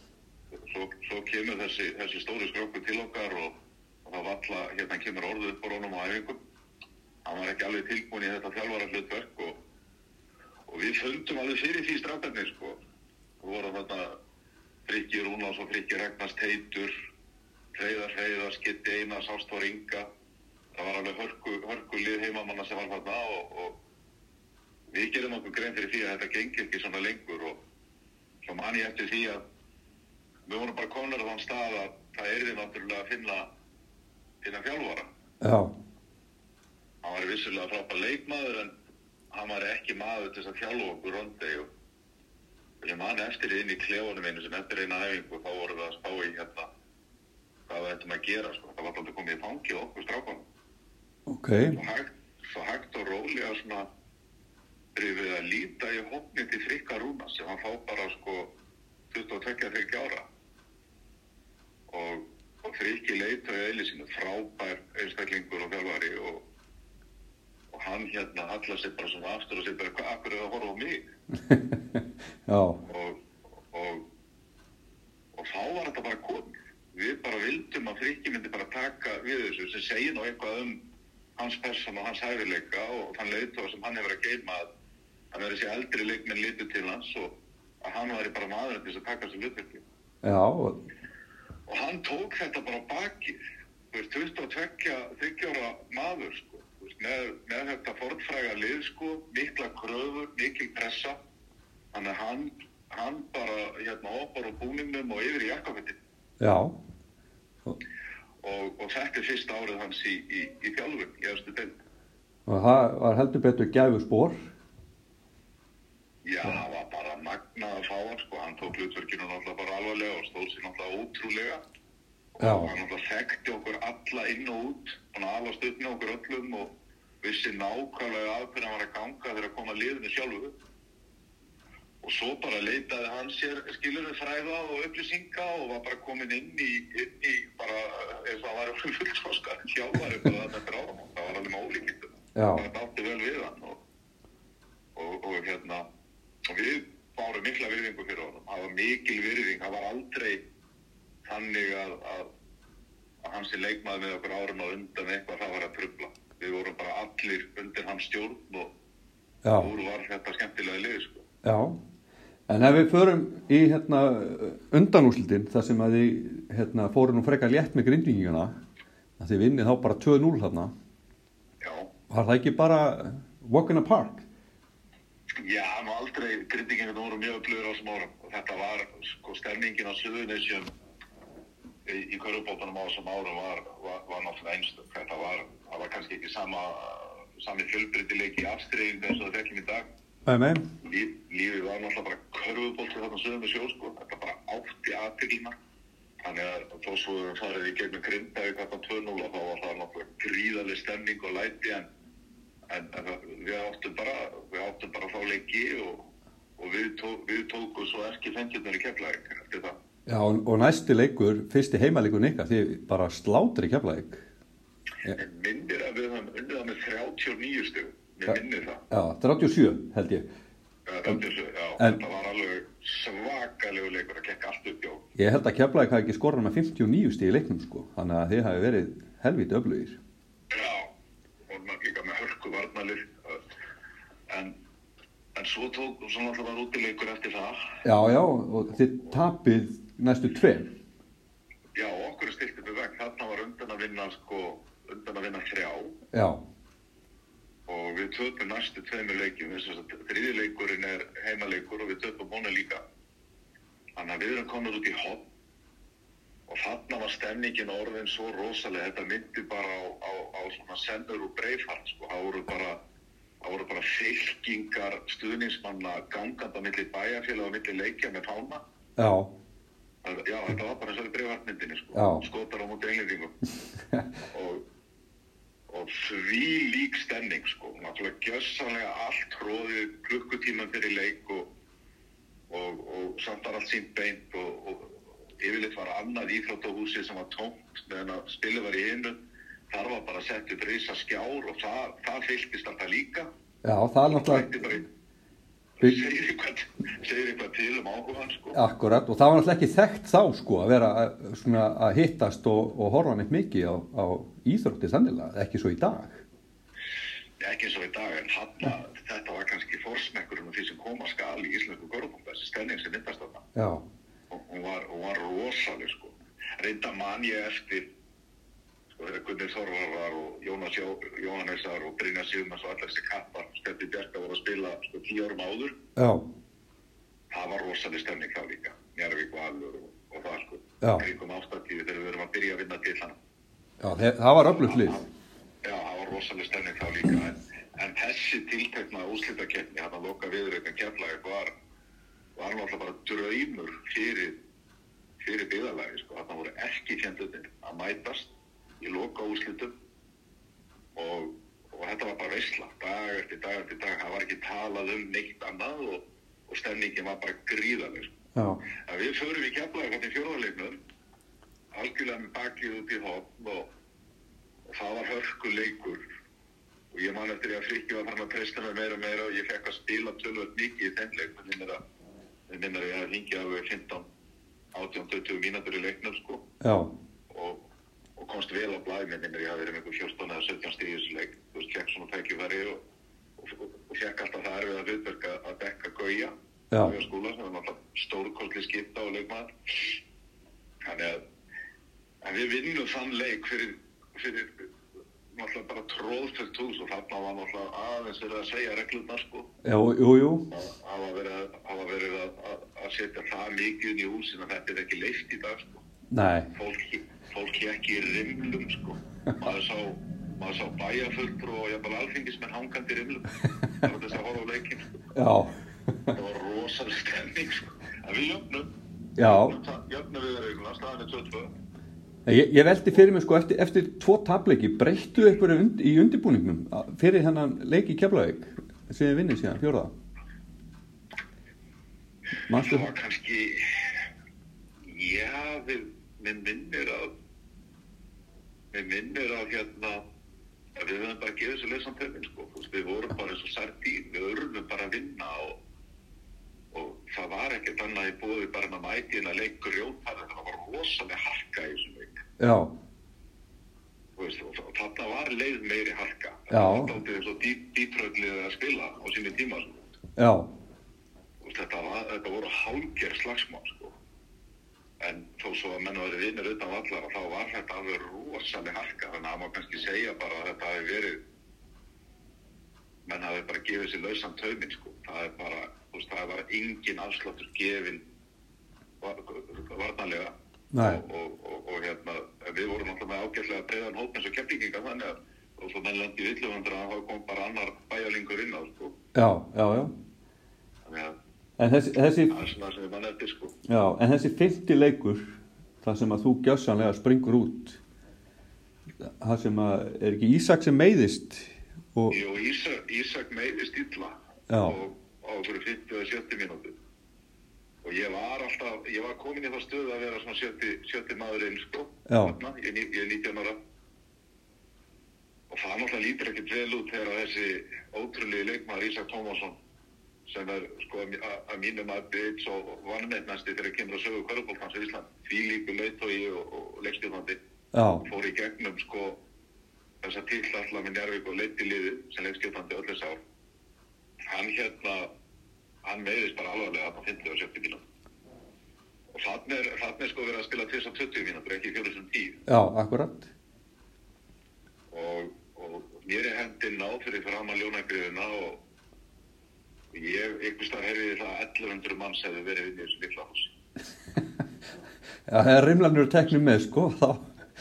Svo, svo kemur þessi, þessi stóri skrokku til okkar og, og það valla, hérna kemur orðið upp á rónum á æfingum. Hann var ekki alveg tilbúin í þetta þjálfara hlutverk og, og við fundum alveg fyrir því strákarnir sko. Við vorum þarna Frikki Rúnás og Frikki Ragnars Teitur, Freyðar Freyðar, Skitti Einars, Ástór Inga. Það var alveg hörku, hörku lið heimamanna sem var þarna og, og við gerum okkur grein fyrir því að þetta gengi ekki svona lengur og svo man ég eftir því að við vorum bara konar á þann stað að það erði náttúrulega að finna finna þjálfara. já, Hann var vissulega frábær leikmaður en hann var ekki maður til þess að þjálfa okkur rondi og og ég man eftir inn í klefunum einu sem eftir eina æfingu þá vorum við að spá í hérna hvað við ættum að gera sko. Það var alltaf komið í fangi okkur strákunum. ok, Svo hægt, svo hægt og rólega svona við að líta í hóknir til frikka rúna sem hann fá bara sko 22-23 ára og, og frikki leita í eili sínu frábær einstaklingur og þjálfari og, og hann hérna hallar sér bara svona aftur og sér bara hvað akkur er að horfa á mig og, og, og þá var þetta bara komið. Við bara vildum að Frikki myndi bara taka við þessu sem segir nú eitthvað um hans person og hans hæfileika og þann leiðtóa sem hann hefur að geima að hann verið þessi eldri leikmenn litur til hans og að hann væri bara maður til þess að taka þessu hlutverki. og- hann tók þetta bara á bakið, þú veist, 22, 30 ára maður, sko, með, með þetta fornfræga lið, sko, mikla kröfur, mikil pressa, þannig að hann, hann bara, hérna, hoppar á búningnum og yfir í jakkafettin og, og þetta er fyrsta árið hans í, í, í þjálfun, í efstu deild. og það var heldur betur gæfu spór. Já, það var bara magnað að fá hann, sko, hann tók hlutverkinu náttúrulega bara alvarlega og stóð sér náttúrulega ótrúlega. Já. Og hann náttúrulega þekkti okkur alla inn og út, hann alast upp með okkur öllum og vissi nákvæmlega að hvernig hann var að ganga þegar að koma liðinu sjálfu. Og svo bara leitaði hann sér, skilur við fræða og upplýsinga og var bara komin inn í, inn í bara, eins og hann var fulltróskar hjálpari bara þetta er áram. Það var alveg með ólíkindum. Já. Það átti vel við hann og, og, og hérna, og við bárum mikla virðingu fyrir honum. Það var mikil virðing, það var aldrei þannig að, að, að hans er leikmaður með okkur árum á undan eitthvað það var að trubla. Við vorum bara allir undir hans stjórn og úr var þetta skemmtilega lið, sko. Já, en ef við förum í hérna, undanúslitin þar sem að þið hérna, fóru nú frekar létt með grindingina að þið vinnið þá bara 2-0 þarna Já, var það ekki bara walk in the park? já, nú aldrei grindinginu voru mjög öflugur á þessum árum og þetta var, sko, stemningin á Suðunisjum í, í körubótanum á þessum árum var, var, var náttúrulega einstök. Þetta var, það var kannski ekki sama, sami fjölbreytileiki í afstreying eins og það þekkjum í dag. Nei, nei, Líf, lífið var náttúrulega bara körfubólti þarna sögum við sjó, sko. Þetta bara átti aðteglina. Þannig að þó svo við höfum farið í gegnum Grindavík þarna 2-0 og þá var það náttúrulega gríðarlega stemning og læti en, en, en við áttum bara, við áttum bara að fá leiki og, og við, tó, við tókum svo ekki fengirnir í keflæk eftir það. já, og, næsti leikur, fyrsti heimaleikur ykkar, þið bara slátri keflaðik. En minnir að við höfum unnið það með 39 stugum. Mér minnir það. Já, 37 held ég. Já, 37, já, En- þetta var alveg svakalegu leikur að kekka allt upp hjá. Ég held að keflaðik hafi ekki skorað með 59 stíð í leiknum sko, þannig að þið hafi verið helvítið öflugir. Já, og maður líka með hörku varnalið. En, en svo tók, svo náttúrulega var útileikur eftir það. Já, já, og þið tapið næstu tveim. Já, okkur stilt upp í vegg. Þarna var undan að vinna, sko, undan að vinna þrjá. Já, Og við töpum næstu tveimur leikjum. Þess að þriði leikurinn er heimaleikur og við töpum hona líka. Þannig að við erum komin út í hopp. Og þarna var stemningin orðin svo rosalega. Þetta myndi bara á, á, á svona sennur og breifhald, sko. Það voru bara, það voru bara fylkingar stuðningsmanna ganganda milli bæjarfélag og milli leikja með fána. já, Það- Já, þetta var bara eins og í breifhaldmyndinni, sko. Skotar á móti englendingum. og, og því lík stemning, sko. Náttúrulega gjössanlega allt tróðið klukkutíman fyrir leik og, og, og samt var allt sínt beint og, og yfirleitt var annað íþróttahúsi sem var tómt meðan að spilið var í hinu. Þar var bara sett upp reysa skjár og það, það fylgist alltaf líka. já, það er náttúrulega segir eitthvað, til um áhugaðan, sko. akkurat og það var náttúrulega ekki þekkt þá sko að vera svona, að hittast og, og horfa neitt mikið á, á íþrótti þannilega, ekki svo í dag. ekki eins og í dag, en þarna, þetta var kannski forsmekkurinn og því sem koma skal í íslensku korfbólta, þessi stemning sem myndast þarna. Já, Og hún var, var rosaleg, sko. Reynda man ég eftir, sko, þegar Gunni Þorvar var og Jónas Jó, Jóhannesar og Brynja Sigmars og allir þessi kappar, Steffi Bjarka voru að spila, sko, tíu árum áður. já, Það var rosaleg stemning þá líka, Njárvík og Allur og, og það, sko. Kringum ástatíði þegar við erum að byrja að vinna til hann. já þe- það var öflugt lið. Já, það var rosalega stemning þá líka en, en þessi tiltekna úslitakeppni hann að loka viðraukan keflaði var var náttúrulega bara draumur fyrir fyrir byggðalagi sko, þarna voru ekki fjandlutin að mætast í loka úslitum og, og þetta var bara veisla dag eftir dag eftir dag, það var ekki talað um neitt annað og, og stemningin var bara gríðaleg sko. Við förum í í fjóðarleiknum algjörlega með bakið út í hopn og, og það var hörku leikur og ég man eftir ég að frikki var farin að treysta mig meira og meira og ég fekk að spila tölvöld mikið í þeim leik. Mér minnir að, ég hef hingið alveg 15 18-20 mínútur í leiknum sko. Og, og komst vel á minnir ég hafi verið með einhver 14 eða 17 stíð í þessu leik. Þú veist, fekk svona tækifæri og, og, og, og fekk alltaf það erfið að hlutverk að- dekka gauja. Gauja skúla sem er náttúrulega stórkostli skipta og leikmaður. Þannig að, að við vinnum þann leik fyrir, fyrir náttúrulega bara tróðfullt hús og þarna var náttúrulega aðeins verið að segja reglurnar sko. Já, jú, jú, að hafa verið, að, að, að, að setja það mikið inn í húsin að þetta er ekki leift í dag sko. Nei, fólk, fólk ekki í rimlum sko. maður sá, maður sá bæjarfulltrú og jafnvel alþingismenn hangandi í rimlum það var þess að horfa á leikin sko. það var rosalega stemning sko. en við jöfnum jöfnum við regluna, staðan er 2-2 Ég, ég veldi fyrir mig sko eftir, eftir tvo tapleiki, breyttu ykkur und, í undirbúningnum fyrir hennan leik í Keflavík sem þið vinnið síðan, fjórða? Manstu það var kannski já, við minn minnir að minn minnir að hérna að við höfum bara gefið þessu lesan töfin sko. Þú veist, við vorum bara eins og sardín við örfum bara að vinna og, og það var ekkert annað í búið bara en að mæti en að leik grjótar það var rosalega harka í þessum veist, og, þarna var leið meiri harka það var og dýtröllið að spila á sínu tíma sko. þetta, var, þetta voru hálger slagsmál. En þó svo að menn verið vinnir utan vallar þá var þetta alveg rosalega harka þannig að það má kannski segja bara að þetta hafi verið menn hafi bara gefið sér lausan tauminn sko. það er bara, þú veist, það var engin afsláttur gefin var- varnarlega Nei. og, og, og, og hérna við vorum alltaf með ágætlega breiðan hóp eins og keflinginga þannig að og svo menn lendi villuvöndur að það kom bara annar bæjalingur inn á sko. Já, já, já. þannig að En þessi, þessi, sko. já, en þessi fyrsti leikur, það sem að þú gjössanlega springur út, það sem að, er ekki Ísak sem meiðist og, Jú, Ísak, Ísak meiðist illa og á fyrir 50 eða 70 mínúti og ég var alltaf, ég var komin í það stöðu að vera svona 70, 70 maðurinn sko, Já. Þarna, ég, ég er 19 ára og það náttúrulega lítur ekkert vel út þegar þessi ótrúlegi leikmaður Ísak Tómasson sem er sko að að- að mínum að byrjt svo vannmeitnasti þegar kemur að sögu kvörubóltans í Ísland, því líku leitói og, og leikstjóðandi já, fór í gegnum sko þessa tilla alltaf með Njárvík og leiti liði sem leikstjóðandi öll þess ár. Hann hérna hann meðist bara alvarlega þarna á 50 og 70 mínútur og þannig er, er sko verið að spila til þess að 20 mínútur ekki fjóru sem 10 já, akkurat. og, og mér er hendinn náð fyrir fram að ljónagriðuna og ég, einhvers þar hefði það 1100 manns hefði verið inn í þessu litla húsi Já, rimlanur er teknum með, sko, þá,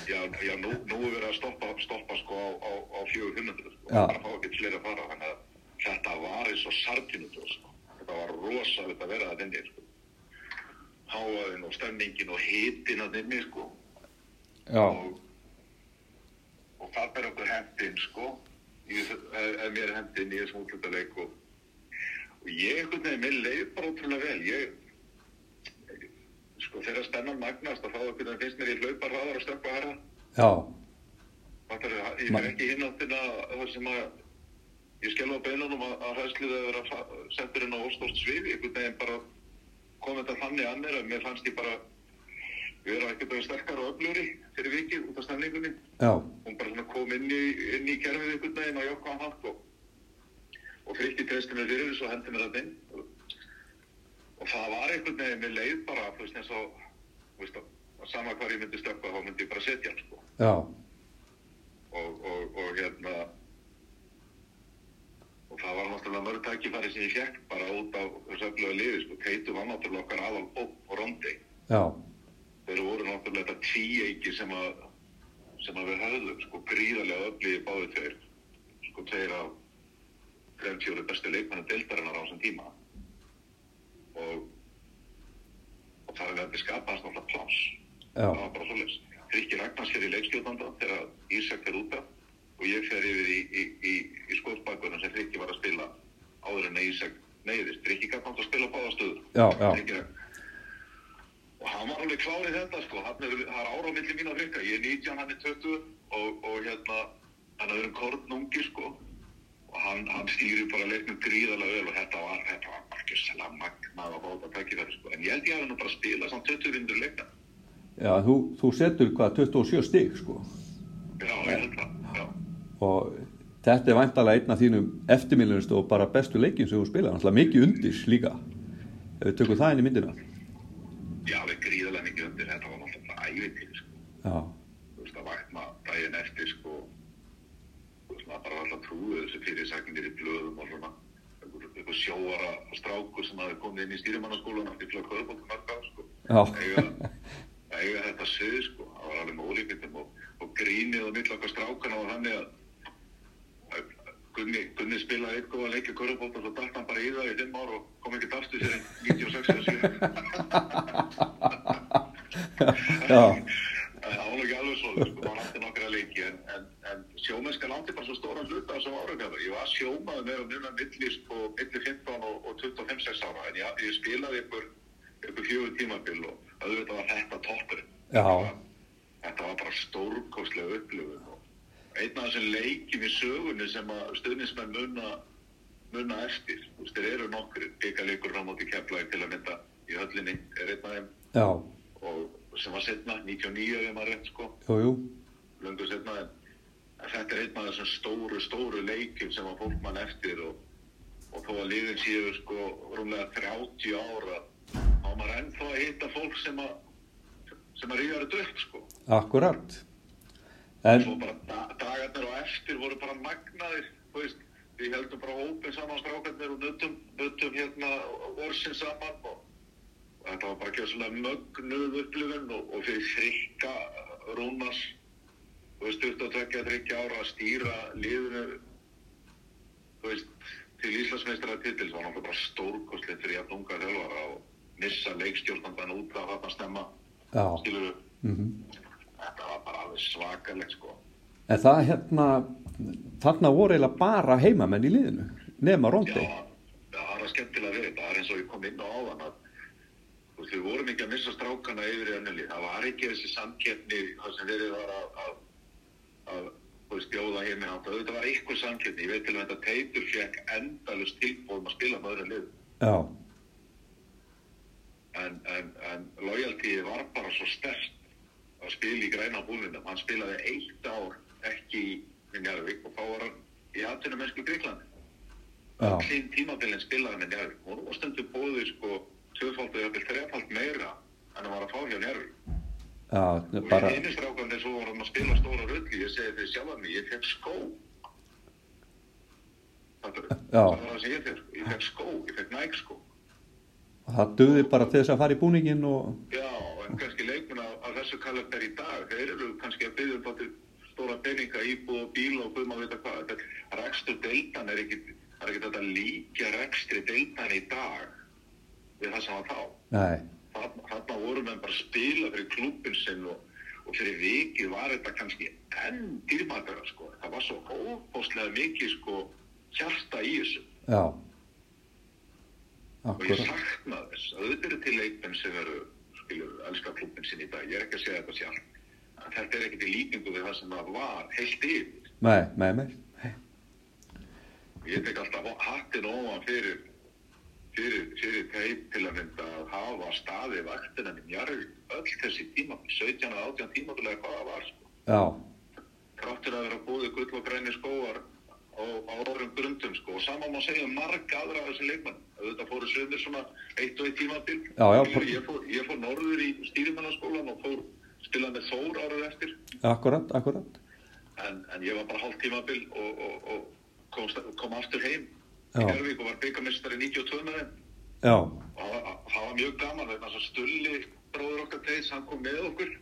Já, já nú, nú er verið að stoppa, stoppa sko á, á, á 400 sko. Já. bara fá ekki fleiri að fara þannig að þetta var eins og sarkinutur sko. þetta var rosalegt að vera það inni sko. háaðin og stemningin og hitin að inni sko. já, og, og það ber okkur hendin sko í, þessu- ef, ef mér er hendin í þessum útlutaleik og, og ég einhvern veginn, mér leið bara ótrúlega vel ég sko þegar spennan magnast að þá einhvern veginn finnst mér ég hlaupa hraðar og stökkva herra já, Fattar, ég fer ekki hinn áttina það sem að ég skelfa beinunum að, að hræðslið að vera fa- settur inn á óstórt sviði einhvern veginn bara kom þetta þannig að mér að mér fannst ég bara vera ekkert að sterkar og öfluri fyrir vikið út af stemningunni já, hún bara svona kom inn í, inn í kerfið einhvern veginn og jokka á hátt og, og frikki treysti hendi mér þetta inn. Og, það var einhvern veginn mér leið bara, þú veist eins og veist sama hvar ég myndi stökkva þá myndi ég bara setja hann sko. Já, og, og, og hérna og það var náttúrulega mörg tækifæri sem ég fekk bara út á þessu öfluga liði sko, Keitu var náttúrulega okkar aðal og, Rondi já, þeir voru náttúrulega þetta tvíeiki sem að sem að við höfðum sko gríðarlega öfligi báði tveir sko tveir af þrejum fjóri bestu leikmennu deildarinnar á þessum tíma og og það er verið skapast náttúrulega pláss já, það var bara svoleiðis. Frikki Ragnars fyrir leikstjóðanda þegar Ísak fer út af og ég fer yfir í, í, í, í skóðsbakunum sem Frikki var að spila áður en Ísak neyðist. Frikki gæti nátt að spila báða stöður. Já, já. Frikki Ragn- Og hann var alveg klárið þetta sko, hann er, er ára á milli mín að Frikka. Ég er 19, hann er 20 og, og hérna, hann er verið kornungi sko hann, hann stýrir bara leiknum gríðarlega vel og þetta var, þetta var sérlega magnað að báta tækifæri sko. En ég held ég hafi nú bara spilað samt 20 vindur leikna. já, þú, þú setur hvað, 27 stig, sko, Já, ég held það, já. og þetta er væntalega einn af þínum eftirmiljunist og bara bestu leikin sem þú spila, náttúrulega mikið undir líka, ef við tökum það inn í myndina. Já, við gríðarlega mikið undir, þetta var náttúrulega ævintýr, sko. Já, Þú veist, að vakna daginn eftir, alltaf trúið þessu fyrirsagnir í blöðum og svona. Einhver sjóara strákur sem hafi komið inn í stýrimannaskólan eftir flög kvöðbóttum marga, sko. já, Eiga, þetta svið, sko. Það var alveg með ólíkvindum og, og grínið á milli okkar strákana og þannig að að Gunni, Gunni spilaði eitthvað að leikja kvöðbóttum og svo dætt hann bara í það í fimm ár og kom ekki aftur sér en 96 eða 7. já, Það var ekki alveg svo, sko, maður átti nokkra leiki, en, en, en sjómennska láti bara svo stóran hluta á þessum árangafur. Ég var sjómaður með að muna milli, sko, milli 15 og, og 25-6 ára, en ég, ég spilaði ykkur, ykkur fjögur tímabil og auðvitað var þetta toppurinn. Þetta var- bara stórkostlega upplifun og einn af þessum leikjum í sögunni sem að stuðnismenn munna, munna eftir. Þú veist, þeir eru nokkur, byggaleikur rámátti keflaði til að mynda í höllinni, er einn af þeim. Já, og sem var setna, 99 ef maður rétt sko, jú, jú, löngu setna en þetta er einn af þessum stóru, stóru leikjum sem að fólk mann eftir og, og þó að liðin séu sko rúmlega 30 ára þá er maður ennþá að hitta fólk sem að sem að ríða þetta upp sko. Akkurat. En, svo bara da dagarnir og eftir voru bara magnaðir þú veist, við heldum bara hópin saman strákarnir og nutum, nutum hérna orsin saman og, þetta var bara ekki svona mögnuð upplifun og, og fyrir frikka Rúnars þú veist, 22-23 ára að stýra liðinu þú veist, til Íslandsmeistara titils var náttúrulega bara stórkostlið fyrir jafn unga þjálfara og missa leikstjórnandan út af þarna snemma já, skilur mhm. Þetta var bara alveg svakalegt sko. En það hérna, þarna voru eiginlega bara heimamenn í liðinu, nema Já, Róndi. það er að skemmtilega þetta, það er eins og ég kom inn á áðan að þú veist, við vorum ekki að missa strákana yfir í önnuli, það var ekki þessi samkeppni það sem verið var að, að, að veist, bjóða heiminn átt, þetta var eitthvað samkeppni, ég veit til að þetta teitur fekk endalust tilbúðum að spila með öðru lið, Já, en, en, en loyalty var bara svo stert að spila í græna búlinum, hann spilaði eitt ár ekki í Njarvík og þá var hann í atvinnum mennsku Greiklandi já, Öllin tímabilin spilaði með Njárvík og nú stendur bóðið sko tvöfald eða þrefald meira en hann var að fá hjá Njárvík já, og bara, í einu strákandi svo var hann að spila stóra rulli ég segi því sjálf mig, ég fekk skó. Það var það sem ég fekk sko. ég fekk skó, ég fekk næg skó. Það döði bara til þess að fara í búningin og, já, en kannski leikmenn af, af þessu kalendar í dag þeir eru kannski að byggja um stóra peninga íbúð og bíl og guðum að vita hvað Þetta- rekstur deildan er ekki það er ekki þetta líka rekstri deildan í dag við það sem var þá. Nei, Þarna þarna voru menn bara að spila fyrir klúbin sinn og, og fyrir vikið var þetta kannski enn dýrmætara sko. Það var svo óbóstlega mikið sko hjarta í þessu. já, Og ég sakna þess. Auðvitað eru til leikmenn sem eru, skilur, elska klúbin sinn í dag. Ég er ekki að segja þetta sjálf. Þetta er ekkert í líkingu við það sem það var heilt yfir. nei, nei, nei, Ég tek alltaf hattin ofan fyrir fyrir, fyrir teip til að mynda að hafa staði vaktina minn jarfi öll þessi tíma, 17 og 18 tímabilega hvað það var sko. já, Kráttur að vera búið gull og græni skóar á, á orðum grundum sko. og sama má segja um marga aðra af þessi leikmann auðvitað fóru sömur svona eitt og eitt tímabil Já, já, Skilur, ég, fór, ég fór norður í stýrimannaskólan og fór spilað með Þór árið eftir akkurat, akkurat, en, en ég var bara hálft tímabil og, og, og kom, kom aftur heim. Í Njörvík og var byggamistari 92 með þeim. Já, og það var- mjög gaman vegna þess að Stulli bróður okkar teis, hann kom með okkur.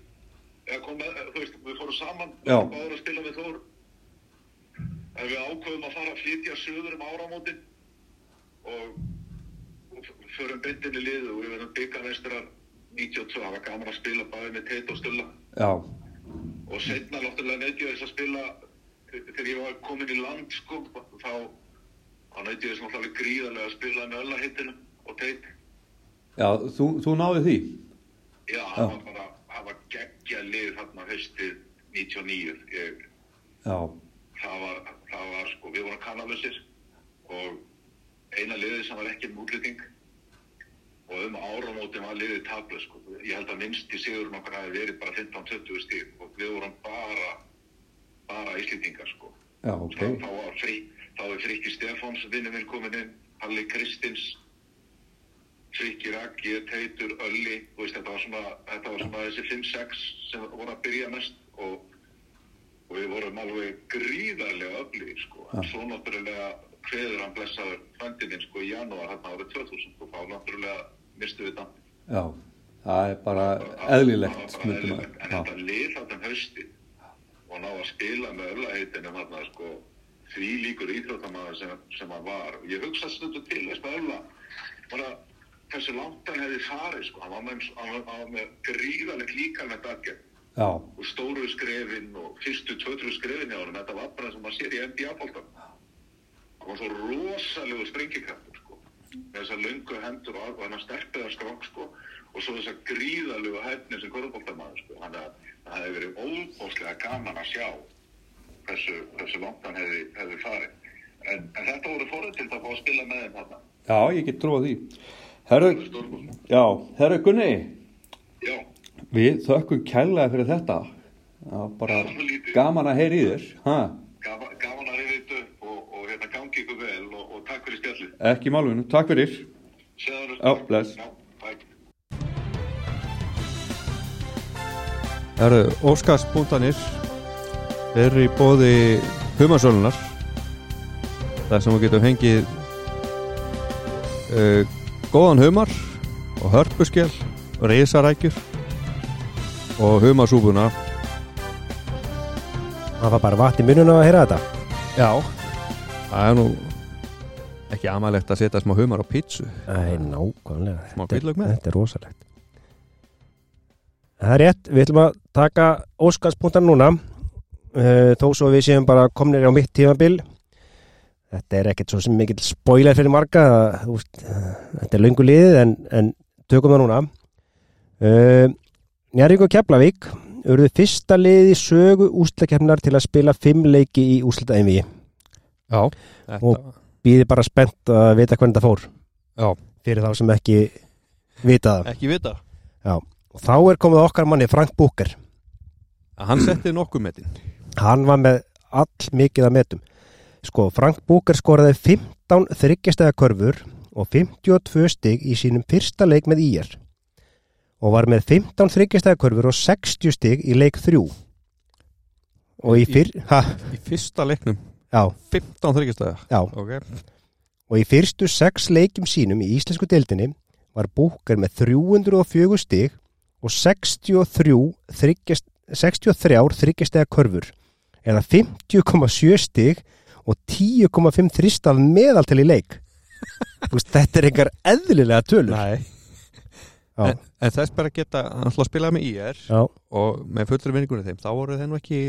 Kom með, veist, við fórum saman við báður að spila við Þór. En við ákveðum að fara að flytja söður um áramótin. Og, og förum beintinni lið og við verðum byggamestrar 92, það var gaman að spila bæði með Teit og Stulla. Já, og setna lóttulega þess að spila þegar ég var komin í land sko, þá, þá neytið þess náttúrulega gríðarlega að spila með öllahittinu og teit. Já, þú, þú náði því, já, það var bara, það var geggja lið þarna haustið 99 ég, já, það var, það var sko, við vorum kannalusir og eina liðið sem var ekki með útlýting og um áramótin var liðið tabla sko. ég held að minnst í sigurinn okkar hafi verið bara 15-20 stíð og við vorum bara bara íslýtingar sko. Já, ok, þá var frí, þá er Frikki Stefáns vinnu minn komin inn, Halli Kristins Frikki Raggi, Teitur, Ölli veist, þetta var svona, þetta var svona þessi 5-6 sem voru að byrja mest og, og við vorum alveg gríðarlega öflugir sko, en svo náttúrulega hveður hann blessaður frændininn sko í janúar hérna árið 2000 og þá náttúrulega mistu við það já, það er bara eðlilegt, myndum að, en já, þetta lið þarna um haustið og ná að spila með öllaheitinum þarna sko því líkur íþróttamæður sem, sem hann var. Og ég hugsa stundu til þess með ölla bara hversu langt hann hefði farið sko, hann var með, hann var, hann með gríðalegt líka með já, og stóru skrefin og fyrstu tvötru skrefin hjá hann þetta var bara sem maður sér í NBA-bóltan hann var svo rosalegu sprengikraftur sko. Með þessar löngu hendur og hann sterpiða skrokk sko. Og svo þessar gríðalegu hæfni sem korfbóltamæður sko. Það hefði verið óbóðslega gaman að sjá hversu, hversu langt hann hefði, hefði farið. En, en þetta voru fórið til að fá að spila með þeim þarna. Já, ég get trúið því. Herru, já, herru Gunni, já, við þökkum kærlega fyrir þetta, já, bara gaman að heyra í þér, ha, gaman, gaman að reyða þetta upp og, og hérna gangi ykkur vel og, og takk fyrir spjallið. Ekki málunum, takk fyrir. Sjáðu. Já, bless. Já. Það eru Óskars.nir er í bóði humasölunar þar sem við getum fengið uh, góðan humar og hörpuskel og reysarækjur og humasúbuna Það var bara vatn í mununa að heyra þetta. Já. Það er nú ekki amalegt að setja smá humar á pítsu. Æ, nákvæmlega. Smá hvítlög með. Þetta er rosalegt. Það er rétt, við ætlum að taka Óskarspunktan núna þó svo við séum bara komnir á mitt tímabil. Þetta er ekkert svo sem mikill spoiler fyrir marga uh, þetta er löngu liðið en, en tökum það núna. Uh, Njarvík og Keflavík urðu fyrsta liðið í sögu úslakefnar til að spila fimm leiki í úslita einvigi Já Þetta, Og- býði bara spennt að vita hvernig það fór. Já. Fyrir þá sem ekki vita það. Ekki vita. Og þá er komið okkar manni Frank Búker Hann setti nokkuð metin hann var með all mikið að metum. Sko, Frank Búker skoraði 15 þryggjastega körfur og 52 stig í sínum fyrsta leik með IR og var með 15 þryggjastega körfur og 60 stig í leik 3 og í, Í- fyr, ha, Í fyrsta leiknum? Já, 15 þryggjastæða já, Ok. Og í fyrstu 6 leikjum sínum í íslensku deildinni var Búker með 304 stig og 63 þryggjast 63 þryggjastega körfur eða 50,7 stig og 10,5 þristaf meðaltal í leik. Veist, þetta er einhver eðlilega tölur. Já. en, en þess bara geta Hann slá að spila með IR Já, Og með fullri vinningunni þeim Þá voru þeir nú ekki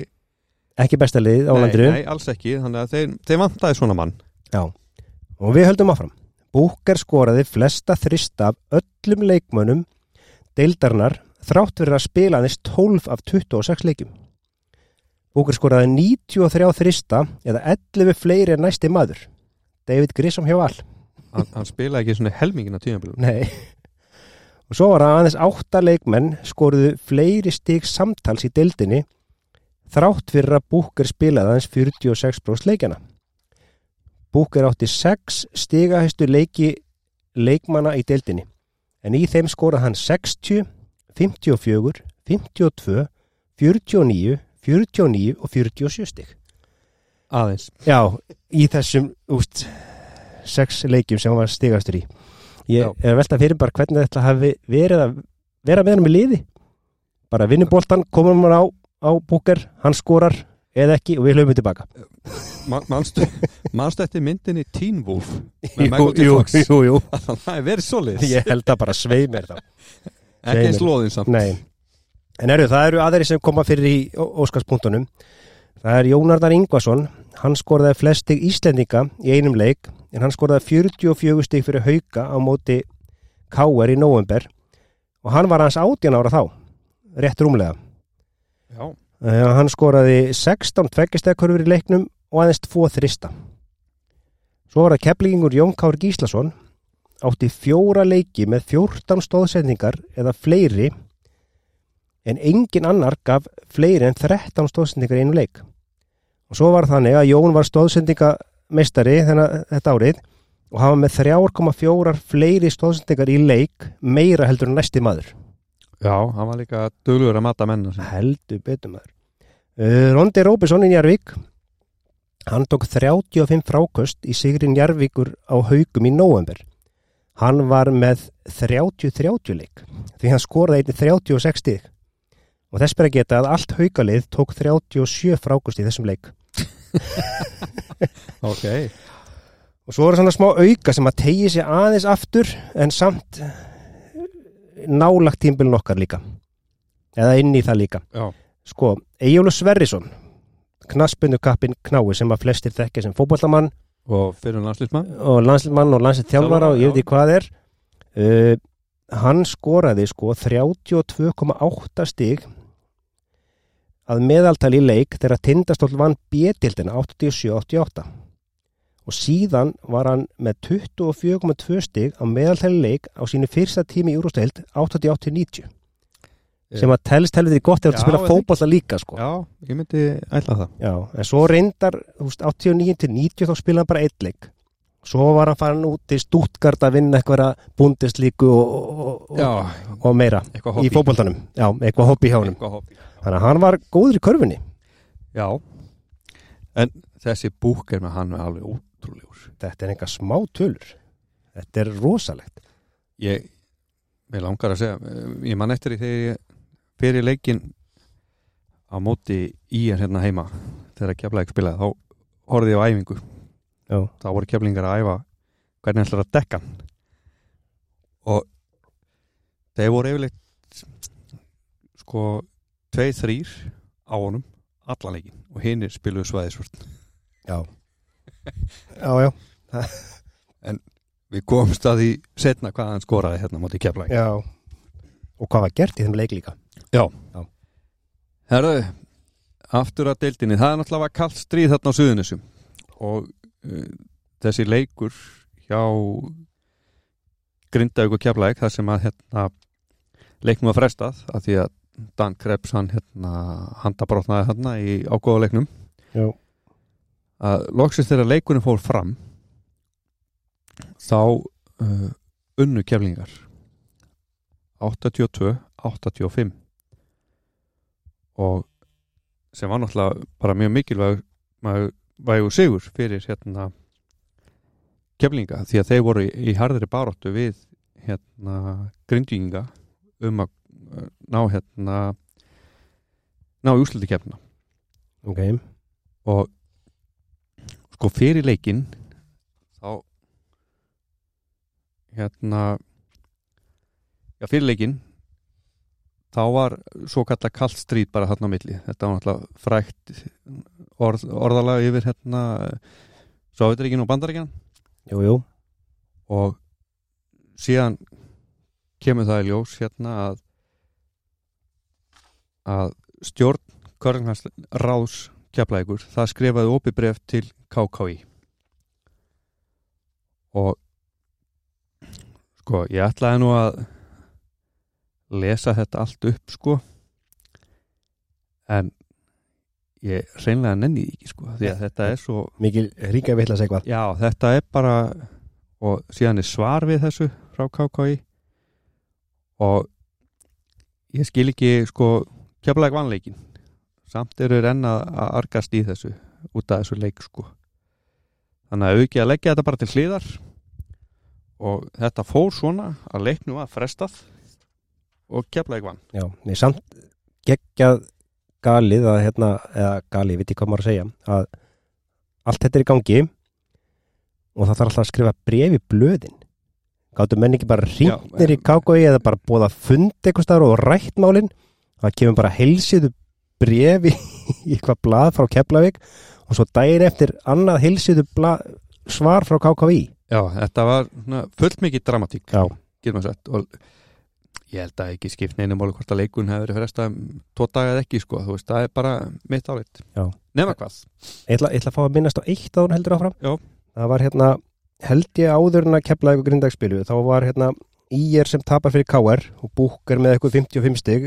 ekki besta lið á nei, landinu. nei, alls ekki. Þannig að þeir, þeir vantaði svona mann. Og við höldum áfram. Búker skoraði flesta þrista af öllum leikmönnum deildarnar þrátt fyrir að spila aðeins 12 af 26 leikjum Búker skoraði 93 þrista eða 11 fleiri en næsti maður. David Grissom hjá all Hann, hann spilaði ekki svona helmingina tíðanbílum Nei. Og svo var það aðeins 8 leikmenn skoruðu fleiri stig samtals í deildinni þrátt fyrir að Búker spilaði aðeins 46% leikjana Búker átti 6 stigahæstu leiki leikmanna í deildinni en í þeim skoraði hann 60, 54, 52, 49, 49 og 47 stig. Aðeins Já, í þessum úst, sex leikjum sem hann var stigastur í. Ég Já. er að velta fyrir bara hvernig þetta hafi verið að vera með hann með liði. Bara vinnuboltan, komum hann á, á búker, hann skorar eða ekki og við hlaupum tilbaka. Ma- Manstu manstu eftir myndinni Teen Wolf Með Michael J. jú, Fox jú, jú. Það er verið svoleiðis Ég held að bara svei mér þá. Ekki eins loðin samt Nei. En eru, það eru aðri sem koma fyrir í Óskarspunktunum. Það er Jónardar Ingvason. Hann skoraði flest stig Íslendinga í einum leik en hann skoraði 44 stig fyrir hauka á móti K.R. í november og hann var hans 18 ára þá, rétt rúmlega. Já, Uh, hann skoraði 16 tveggjastegkurfur í leiknum og aðeins 2 þrista. Svo var það keplingur Jón Kár Gíslason átti fjóra leiki með 14 stóðsendingar eða fleiri en engin annar gaf fleiri en 13 stóðsendingar einu leik. Og svo var þannig að Jón var stóðsendingameistari þennan þetta árið og hafa með 3,4 fleiri stóðsendingar í leik meira heldur en næsti maður. já hann var líka duglugur að mata menna heldur betur maður uh, Rondi Róbesson í Njarvík hann tók 35 fráköst í sigri Njarvíkur á haugum í november hann var með 30-30 leik því hann skoraði einnig 36 stig og þess ber að geta að allt haugalið tók 37 fráköst í þessum leik. Ok. Og svo er svona smá auka sem að tegi sig aðeins aftur en samt nálagt tímbilin okkar líka. Eða inn í það líka. Já, Sko, Eyjólu Sverrisson knaspinu kappin knái sem að flestir þekkja sem fótballamann og fyrir landslýsmann og landslmann og landslið þjálfara og ég veit ekki hvað er. Uh, hann skoraði sko 32,8 stig að meðaltali í leik þegar Tindastóll vann B-dildina 87-88 og síðan var hann með 24,2 stig á meðaltali í leik á sínu fyrsta tími í úrústeild 88-90 sem að telst helviti gott ef þú spila það fótballa líka sko. Já, ég myndi ætla það. Já, en svo reyndar þú veist, 89 til 90 þá spilaði hann bara eitt leik svo var hann farin út til Stuttgart að vinna eitthvað bundeslíku og, og, Já, og meira í hobby. fótboltanum, já, eitthvað hobby hjá hobby. Þannig að hann var góður í körfunni. Já, en þessi búk er með hann alveg ótrúlegur. Þetta er einhver smá tölur. Þetta er rosalegt. Ég, mér langar að segja ég man eftir því þegar ég fyrir leikin á móti í en hérna heima þegar keflaðið spilaði, þá horfði ég á æfingu já, þá voru keflingar að æfa. Hvernig ætlar að dekka hann? Og þeir voru yfirleitt sko tveið þrýr á honum allan leikin og hinnir spiluðu svæðisvörn. Já. Já, já, við komumst að því setna hvað hann skoraði hérna móti keflaðið já. Og hvað var gert í þeim leik líka? Herðu, aftur að deildinni, það er náttúrulega kallt stríð þarna á Suðunisum og þessi leikur hjá Grindavík og Keflæk þar sem að hérna, leiknum var frestað af því að Dan Krebs hann hérna, handabrotnaði hérna í ágóða leiknum. Já, að loksist þegar leikunum fór fram þá uh, unnu keflingar 82-85 og sem var náttúrulega bara mjög mikilvæg vægu sigur fyrir hérna keflinga því að þeir voru í, í harðri baróttu við hérna grindvíkinga um að uh, ná hérna ná í úsliti kefna ok. Og sko fyrir leikinn þá hérna já fyrir leikinn þá var svo kalla kallt stríð bara þarna á milli. Þetta var náttúrulega frækt orð, orðalega yfir hérna Sovjeturíkin og Bandaríkjan jú, jú, og síðan kemur það í ljós hérna að að stjórn Körnhans Ráðs Keflækur, það skrifaði opið bref til KKI og sko, ég ætlaði nú að lesa þetta allt upp sko. En ég hreinlega nenni því ekki sko því að þetta er svo mikil ríka vitlas eitthvað. Já, þetta er bara og síðan er svar við þessu frá KKI og ég skil ekki sko keflaðið vanleikin samt eru enn að að argast í þessu út af þessu leik sko. Þannig að auki að leggja þetta bara til hliðar og þetta fór svona að leiknum að frestað og keflaðið vann já, nei, samt geggjað galið að hérna, eða galið, veit ég hvað maður að segja að allt þetta er í gangi og það þarf alltaf að skrifa bref í blöðin. Gáttu menn ekki bara hringnir í KKI eða bara búið að funda eitthvað staðar og rætt málin? Það kemur bara heilsiðu bref í, eitthvað blað frá Keflavík og svo daginn eftir annað heilsiðu blað, svar frá KKI Já, þetta var svona, fullt mikið dramatík og ég held að ekki skipt neina máli hvort að leikun hefur verið fresta tvo daga eða ekki sko, þú veist, það er bara mitt álit Já. nema hvað ég ætla, ég ætla að fá að minnast á eitt að hún heldur áfram Já. það var hérna, held ég áður en að Keflavík og Grindavík þá var hérna Ír sem tapar fyrir KR og Búk er með eitthvað 55 stig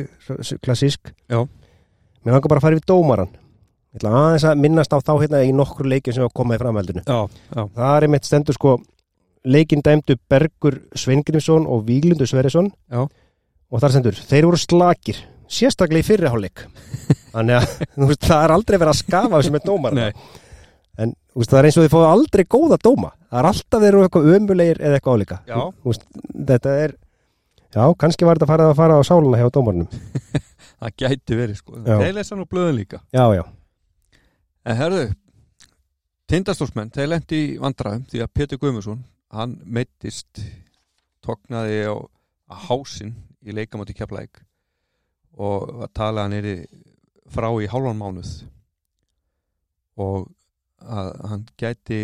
klassísk Já. mér langar bara að fara yfir dómaran ég ætla aðeins að minnast á þá hérna í nokkur leikjum sem var komað í framhaldinu Já, já, það er einmitt stendur sko leikinn dæmdu Bergur Sveingrimsson og Víglundur Sverrisson Já. Og þar stendur, þeir voru slakir sérstaklega í fyrriháleik þannig að veist, það er aldrei verið að skafa sem er dómar en veist, það er eins og þið fóðu aldrei góða dóma. Það er alltaf þeir eru eitthvað ömulegir eða eitthvað álíka. Þetta er já, kannski var þetta að fara að fara á sáluna hjá dómarnum það gæti verið sko. Þeir lesa nú blöðun líka. Já, já, en herðu, tindastórsmenn þeir lendi í vandræðum því að Pétur Guðmundsson hann meittist tóknaði á, á hásinn í leikamátti keflæk og var talað hann er frá í hálfan mánuð. Og að hann gæti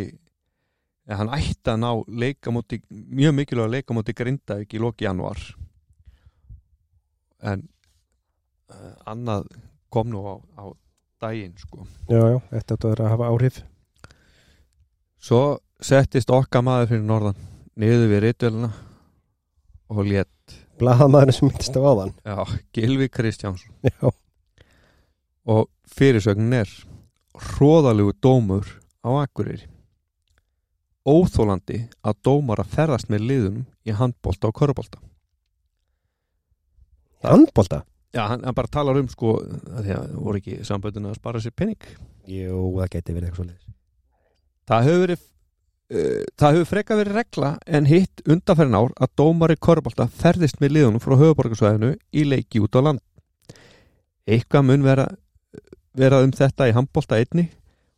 að hann ætti að ná leikamóti, mjög mikilvæg leikamóti Grindavík í loki januar en uh, annað kom nú á, á daginn sko. Já, já, þetta að vera að hafa áhrif. Svo settist okkar maður fyrir norðan niður við reytvelina og létt blaðamaðurinn sem myndist á áðan. Já, Gilvi Kristjánsson. Já, og fyrirsögnin er hróðalegu dómur á Akureyri. Óþólandi að dómar að ferðast með liðunum í handbolta og körubólta Handbolta? Já, hann, hann bara talar um sko að því að voru ekki samböndin að spara sér penning Jú, það geti verið eitthvað svo Það hefur verið það hefur freka verið regla en hitt undanferðin ár að dómari körubólta ferðist með liðunum frá höfuborgarsvæðinu í leiki út á land Eitthvað mun vera, vera um þetta í handbolta einni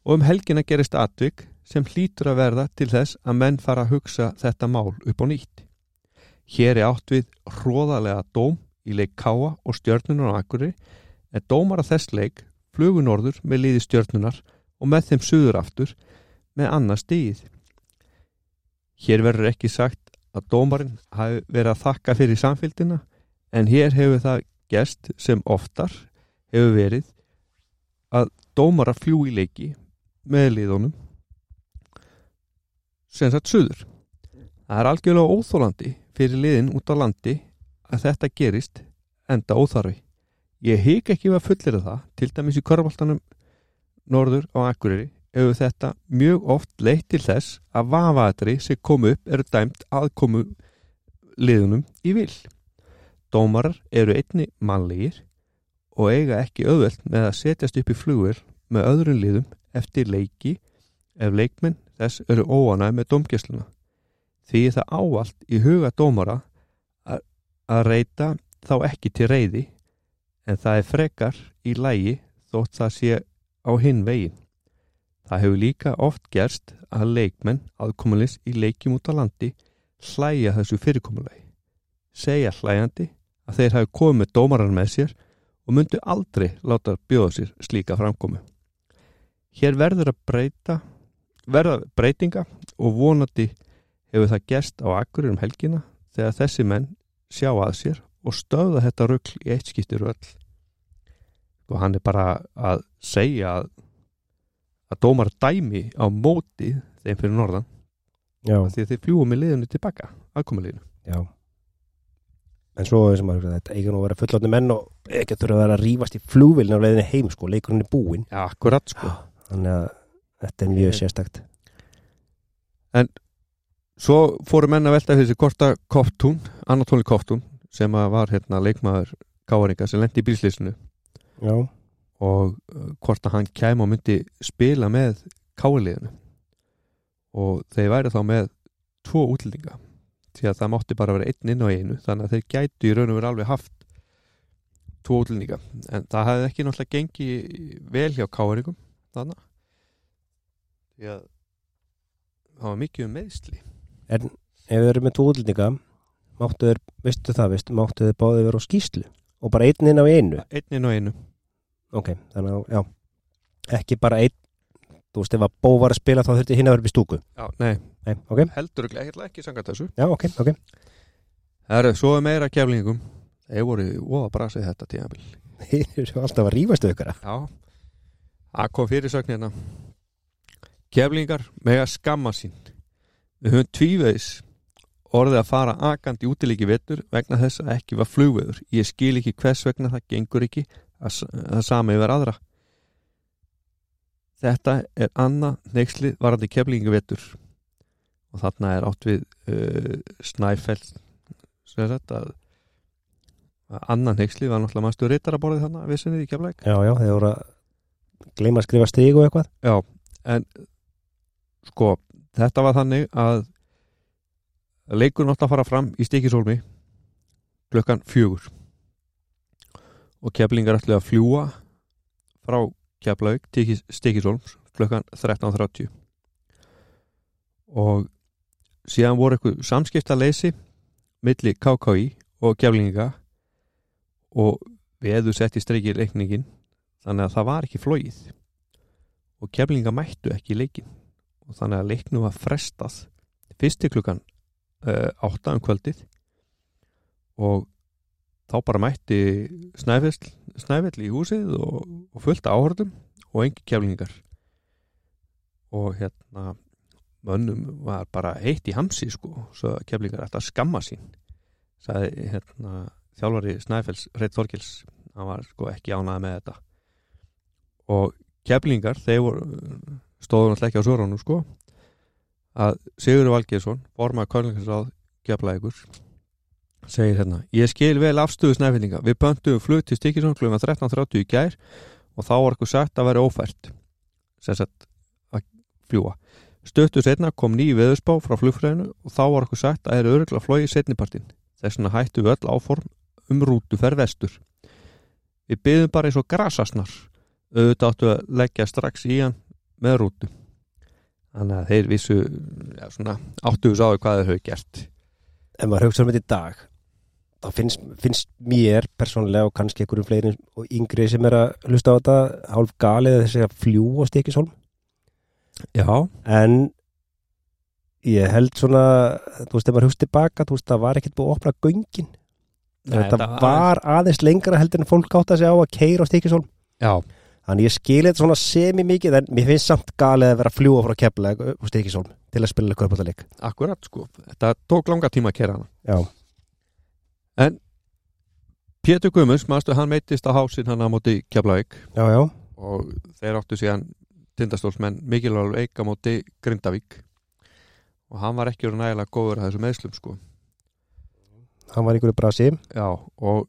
og um helgina gerist atvik sem hlýtur að verða til þess að menn fara að hugsa þetta mál upp á nýtt. Hér er átt við hróðalega dóm í leik Káa og stjörnunar á Akureyri en dómar að þess leik flugu norður með liði stjörnunar og með þeim suður aftur með annað stíð. Hér verður ekki sagt að dómarinn hafi verið að þakka fyrir samfélgina en hér hefur það gest sem oftar hefur verið að dómar að fljúi leiki með liðunum sem sagt suður. Það er algjörlega óþólandi fyrir liðin út á landi að þetta gerist enda óþarfi. Ég hik ekki við að fullera það, til dæmis í körfaltanum norður á Akureyri hefur þetta mjög oft leitt til þess að vafaðri sem komu upp eru dæmt aðkomu liðunum í vil. Dómarar eru einni mannlegir og eiga ekki auðvelt með að setjast upp í flugvel með öðrum liðum eftir leiki ef leikmenn þess eru óanæg með domgæsluna. Því það ávalt í huga dómara að reyta þá ekki til reyði en það er frekar í lægi þótt það sé á hinn veginn. Það hefur líka oft gerst að leikmenn aðkomulis í leikjum út á landi hlæja þessu fyrirkomulegi. Segja hlæjandi að þeir hafi komið með dómarar með sér og myndu aldrei láta bjóða sér slíka framkomu. Hér verður að breyta verða breytinga og vonandi hefur það gerst á akkurir um helgina þegar þessi menn sjá að sér og stöða þetta rugl í eitt skiptir öll og hann er bara að segja að, að dómar dæmi á móti þeim fyrir norðan. Já, því að þeir fljúum með liðinu tilbaka aðkomuleginu já. En svo sem að þetta eiga nú að vera fullotni menn og ekki að þurfa að vera að rífast í flugvilinu á leiðinni heim sko, leikurinn er búinn. Já, akkurat sko. Þannig að þetta er mjög sérstakt. Svo fóru menn að velta hvort að Koftún, Anatóli Koftún sem var hérna leikmaður Káaringa sem lendi í bílslýsinu Já, og uh, hvort að hann kæm og myndi spila með káliðinu og þeir væri þá með tvo útlendinga því að það mátti bara vera einn inn á einu þannig að þeir gætu í raun og veru alveg haft tvo útlendinga. En það hefði ekki náttúrulega gengið vel hjá káaringum þannig því að það var mikið um meðsli en ef við erum með tvo útlendinga máttu þeir, veistu það veist, máttu þeir báði vera á skýslu og bara einn inn á einu? Einn inn á einu Ok, þannig að, já. Ekki bara einn þú veist, ef að bó var að spila þá þurfti hinn að vera upp í stúku. Já, nei, Nei, ok, heldur ekki, ekki sangat þessu. Já, ok, ok. Það eru svo er meira keflingum. Þeir voru óða brasið þetta tímabil. Þeir eru alltaf að rífastu ykkur. Já, það kom fyrirsögn hérna. Keflingar mega skamma sín. Við höfum tvívegis orðið að fara akandi útilíki vettur vegna þess að ekki var flugveður. Ég skil ekki hvers vegna það gengur ekki að, s- að sami yfir aðra. Þetta er annað neyksli varandi keflingi vettur og þarna er átt við uh, Snæfell sem sagt að að annan neyksli var náttúrulega mannstu rittaraborðið þarna við sinnið í keflæk Já, já, þeir voru að gleyma að skrifa stig og eitthvað. Já, en sko, þetta var þannig að leikur nátt að fara fram í stikisólmi klukkan fjögur og keflingar ætlu að fljúa frá Keflavík til stikisólms klukkan 13.30 og síðan voru eitthvað samskipta leysi milli KKI og keflinga og veðu sett í streiki reikningin þannig að það var ekki flóið og keflinga mættu ekki leikin og þannig að leiknum var frestað fyrst til klukkan uh, átta um kvöldið. Og þá bara mætti snæfell, snæfell í húsið og, og fullt áhörðum og engi keflingar. Og hérna mönnum var bara heitt í hamsi sko, svo keflingar ætti að skamma sín sagði hérna þjálfari Snæfells Reit Þorkils hann var sko ekki ánað með þetta. Og keflingar þeir stóðu náttúrulega ekki á svörunum sko að Sigur Valgeirsson formaður Körlingarsráð Gjaflægur segir hérna ég skil vel afstöðu snæfendinga við bönduðum flug til Stikisson kl. 13.30 í gær og þá var okkur sagt að vera ófært. Sem sagt að fljúa stöttu setna kom ný veðurspá frá flugfræðinu og þá var okkur sagt að er öruglega flói setnipartin þess vegna hættu við öll áform um rútuferð vestur. Við byggðum bara eins og grasasnar. Auðvitað áttu að leggja strax í hann með rútu. Þannig að þeir vissu ja, svona, áttu við sáðu hvað þeir höfðu gert. Ef maður hugsa um þetta í dag þá finnst, finnst mér persónlega og kannski einhverjum fleiri og yngri sem er að hlusta á þetta hálf galið að þessi að fljúa á stikisólm já, en ég held svona þú veist, ef maður hugst tilbaka, þú veist, það var ekkert búið að opna göngin. Nei, þetta var aðeins lengra heldur en fólk átt að segja á að keira á stikisólm já, þannig ég skil þetta svona semi mikið en mér finnst samt galið að vera að fljúa frá keflega á stikisólm til að spila kvörpallaleik akkurat sko. Þetta tók langa tíma að kera hana. Já, Pétur Guðmunds, maður hann meittist á hásinn hann á móti Keflavík. Já, já, og þeir áttu síðan tindastólsmenn mikilvægur leik á móti Grindavík. Og hann var ekki verið nægilega góður að þessu meðslum sko. Hann var einhverju brasi. Já og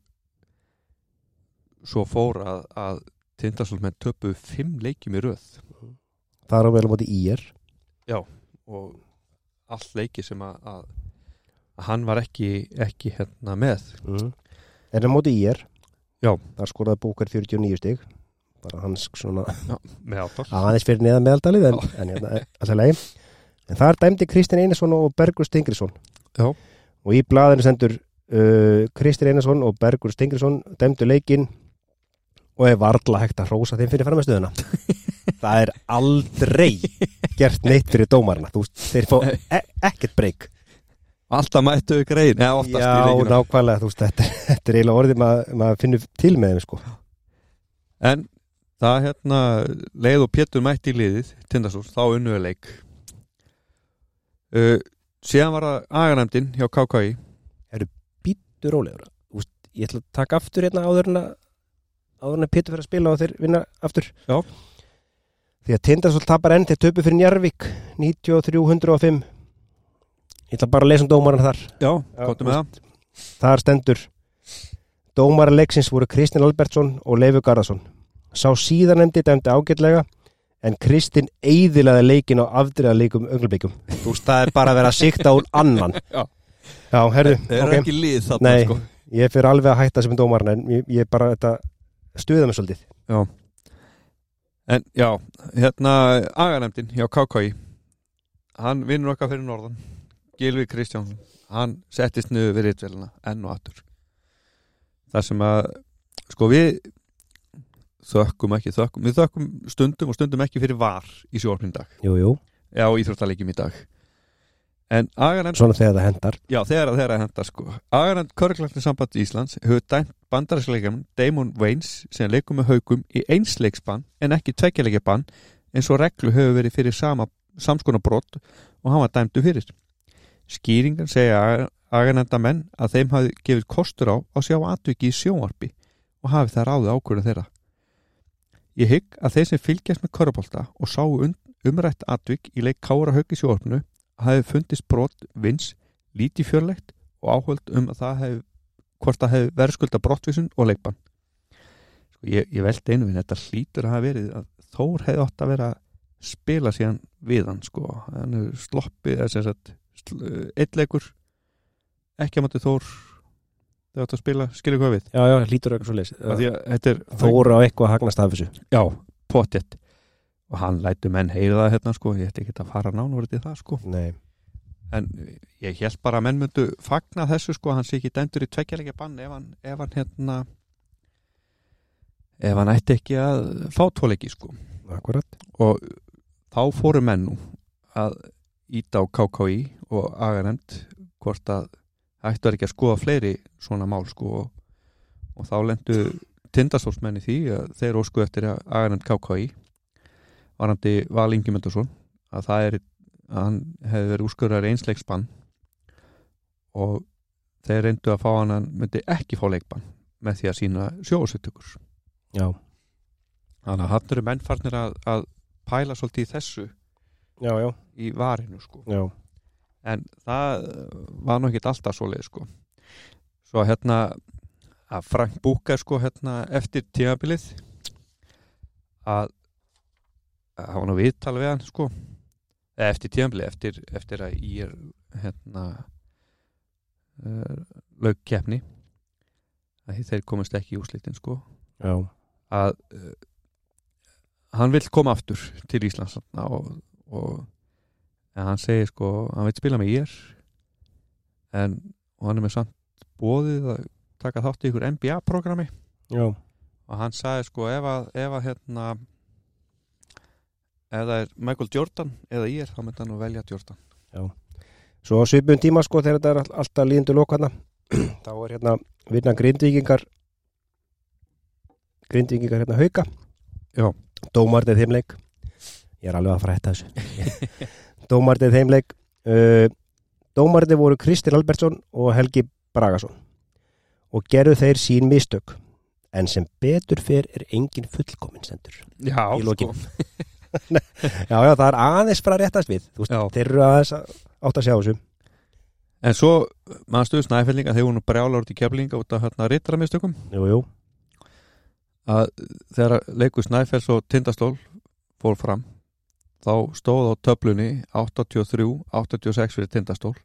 svo fór að, að tindastólsmenn töpu fimm leikjum í röð. Það er á vel á móti ír. Og allt leiki sem að, að hann var ekki, ekki hérna með. Mm. en á móti ír Já. þar skoraði bókar 49 stig. Bara hans svona. Aðeins fyrir neðan meðaldalið en, en hérna, en þar dæmdi Kristinn Einarsson og Bergur Stingrisson Já. og í blaðinu sendur uh, Kristinn Einarsson og Bergur Stingrisson dæmdu leikinn og er varla hægt að hrósa þeim fyrir framstöðuna það er aldrei gert neitt fyrir dómarna þú þeir fá e ekkert breyk alltaf mættu í Já, nákvæmlega, þú veist, þetta, þetta er eiginlega orðið maður mað finnur til með þeim sko. En það hérna leið og Pétur mætti í liðið Tindastól, þá unnuðu leik. Uh, síðan var það aganemdin hjá KKI býttu rólegur. Þú veist, ég ætla að taka aftur hérna áður en að áður en að Pétur fyrir að spila og þeir vinna aftur. Já. því að Tindasól tapar enn til töpu fyrir Njarvík 93-105 ég ætla bara að lesa um dómaran þar. Já, gottum með það. þar stendur dómara leiksins voru Kristinn Albertsson og Leifur Garðarsson. Sá síðanemdi dæmdi ágætlega en Kristinn eyðilaði leikin á afdriða leikum öngulbyggjum þú veist það er bara að vera að sikta úr annan. Já. já herru, Þeir eru ok. ekki lið þarna Nei. sko? ég fyrir alveg að hætta sem dómaran en ég, ég bara þetta stuða mig svolítið. Já. En já, hérna aganemdin hjá KKI hann vinnur okkar fyrir norðan Gilvi Kristjánsson hann settist niður við ritvelina enn og aftur. Þar sem að sko við þökkum ekki þökkum við þökkum stundum og stundum ekki fyrir var í sjóarpinn dag. Jú, jú. eða á íþróttaleikjum í dag. En aganemd svona þegar það hendar. Já, þegar þegar að henda sko. Agarand Körglagnin samband Íslands hefur dæmt bandaræsleikjum Damon Waynes sem leikum með haugum í einsleiksbann en ekki tveggjarleikjabann eins og reglu hefur verið fyrir sama, samskona brot og hann var dæmdu fyrir Skýringan segja agarnenda menn að þeim hafi gefið kostur á að sjá atviki í sjónvarpi og hafi það ráðið ákvörða þeirra. Ég hygg að þeir sem fylgjast með körubólta og um, umrætt atvik í leik Kára í sjónvarpinu hafi fundist brot vins lítið fjörlegt og áhöld um að það hef hvort það hef verðskulda brottvísun og leikbann. Sko, ég, ég veldi einu við þetta hlýtur að hafa verið að Þór hefði átt að vera að spila síðan við hann sko. Hefur sloppið eða sem sagt sl- einn leikur ekki að mátti Þór þau átt að spila, skilur hvað við? Já, já, lítur eitthvað svo leys er þóra á eitthvað að hagnast af þessu. Já, potjett og hann lætur menn heyra það hérna sko. Ég ætti ekki að fara nánur til það sko. Nei, en ég held bara að menn myndu fagna þessu sko, hann sé ekki dæmdur í tveggjarleikja bann ef hann, ef hann hérna ef hann ætti ekki að fá tvoleiki sko. Akkurat. Og þá fóru menn nú að íta á KKI og aganemt hvort að ættu ekki að skoða fleiri svona mál sko og, og þá lendu tindastólsmenn í því að þeir ósku eftir að aganemt KKI varandi Val Ingi Mendursson að það er að hann hefði verið úrskurðar einsleiksbann og þeir reyndu að fá hann að hann myndi ekki fá leikbann með því að sína sjóðsuttökur já, þannig að hann eru menn farnir að, að pæla svolítið í þessu já, já, í varinu sko. Já, en það var nú ekkert alltaf svoleið sko. Svo hérna að Frank Búka sko hérna eftir tímabilið að að hafa nú viðtal við hann sko. Eða eftir tímabilið eftir, eftir að ég er hérna uh, lauk keppni að þeir komast ekki í úslitin sko. Já, að uh, hann vill koma aftur til Íslands og, og en hann segir sko, hann vil spila með ég en hann er með samt bóðið að taka þátt í ykkur NBA-programmi já, og hann sagði sko ef að, ef að hérna ef það er Michael Jordan eða ég þá myndi hann nú velja Jordan. Svo á svipun tíma sko þegar þetta er all- alltaf líðandi lokana þá er hérna vinna grindvíkingar grindvíkingar hérna hauka. Já. Dómartið þeimleik ég er alveg að að hætta þessu Dómartið þeimleik uh, Dómartið voru Kristinn Albertsson og Helgi Bragason og gerðu þeir sín mistök. En sem betur fer er engin fullkomin sendur Já, lokin. Já, já, það er aðeins frá réttast við. Þú veist, þeir eru aðeins að- átt að sjá þessu. En svo mannstuðu snæfellinga þegar hún brjála út í keflinga út af hérna rittaramistökum Jú, jú, að þegar leikur Snæfells og Tindastól fór fram þá stóð á töflunni 83-86 fyrir Tindastól.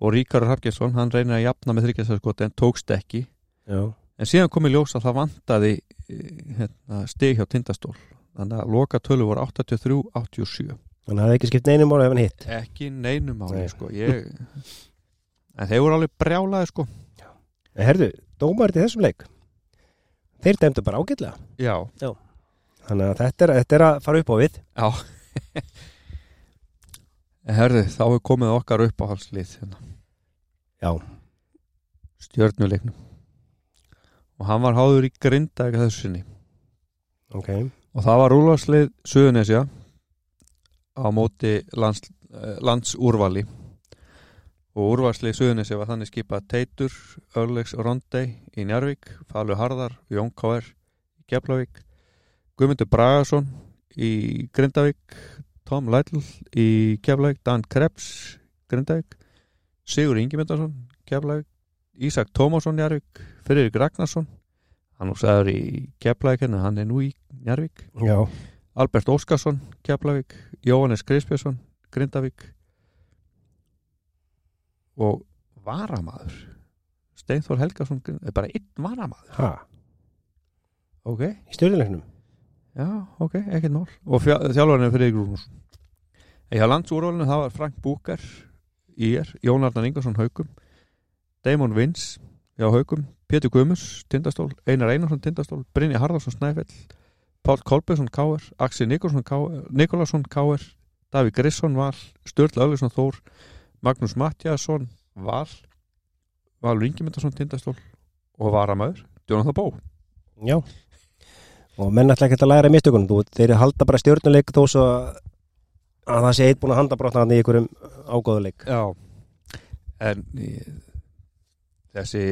Og Ríkar Hrafgesson hann reynir að jafna með þryggjastæðskoti en tókst ekki. Já, en síðan kom í ljós að það vantaði eh, hérna, stig hjá Tindastól. Þannig að loka tölu voru 83-87 Þannig að það hefði ekki skipt neinum ára ef hann hitt. ekki neinum ári Nei. sko. Ég... en þeir voru alveg brjálaði sko. En herðu, dómarið í þessum leik, þeir dæmdu bara ágætlega. já, Þannig að þetta er, þetta er að fara upp á við. já herðu þá er komið okkar upp á halslið hérna. Já, stjörnuleiknum og hann var háður í grinda ekki þessu sinni ok. og það var rúlarslið Suðunesja á móti lands, eh, landsúrvali og úrvarslið Suðunesja var þannig skipað Teitur, Örlegs Rondey í Njarvík, Falur Harðar Jón K.R. í Keflavík Guðmundur Bragason í Grindavík Tom Lætl í Keflavík Dan Krebs, Grindavík Sigur Ingemyndarsson, Keflavík Ísak Tómasson Njarvík Friðrik Ragnarsson hann nú sagður í Keflavík hérna, hann er nú í Njarvík Já, Albert Óskarsson, Keflavík Jóhannes Grisbjörnsson, Grindavík. Og varamaður Steinþór Helgason er bara einn varamaður. Ha, ok, í stjórnuleiknum. Já, ok, ekkert mál. Og þjálfarinn er fyrir Grúnusson hjá landsúrólinu það var Frank Búkar í er, Jón Arnar Ingarsson Haukum, Damon Vins hjá Haukum, Pétur Guðmus Tindastól, Einar Einarsson Tindastól Brynja Harðarsson Snæfell, Pál Kolbjörnsson Káar, Axi Nikolásson Káar, Davík Grisson Val Sturla Öglisson Þór Magnús Mattiasson Val Valur Ingemyndarsson Tindastól og Varamæður, Djónan Bó. Já. Og menn ætla ekki að læra í mistökunum. Þú, þeir halda bara stjórnuleik þó svo að það sé eitt búin að handa brotna hann í einhverjum ágóðuleik. Já en þessi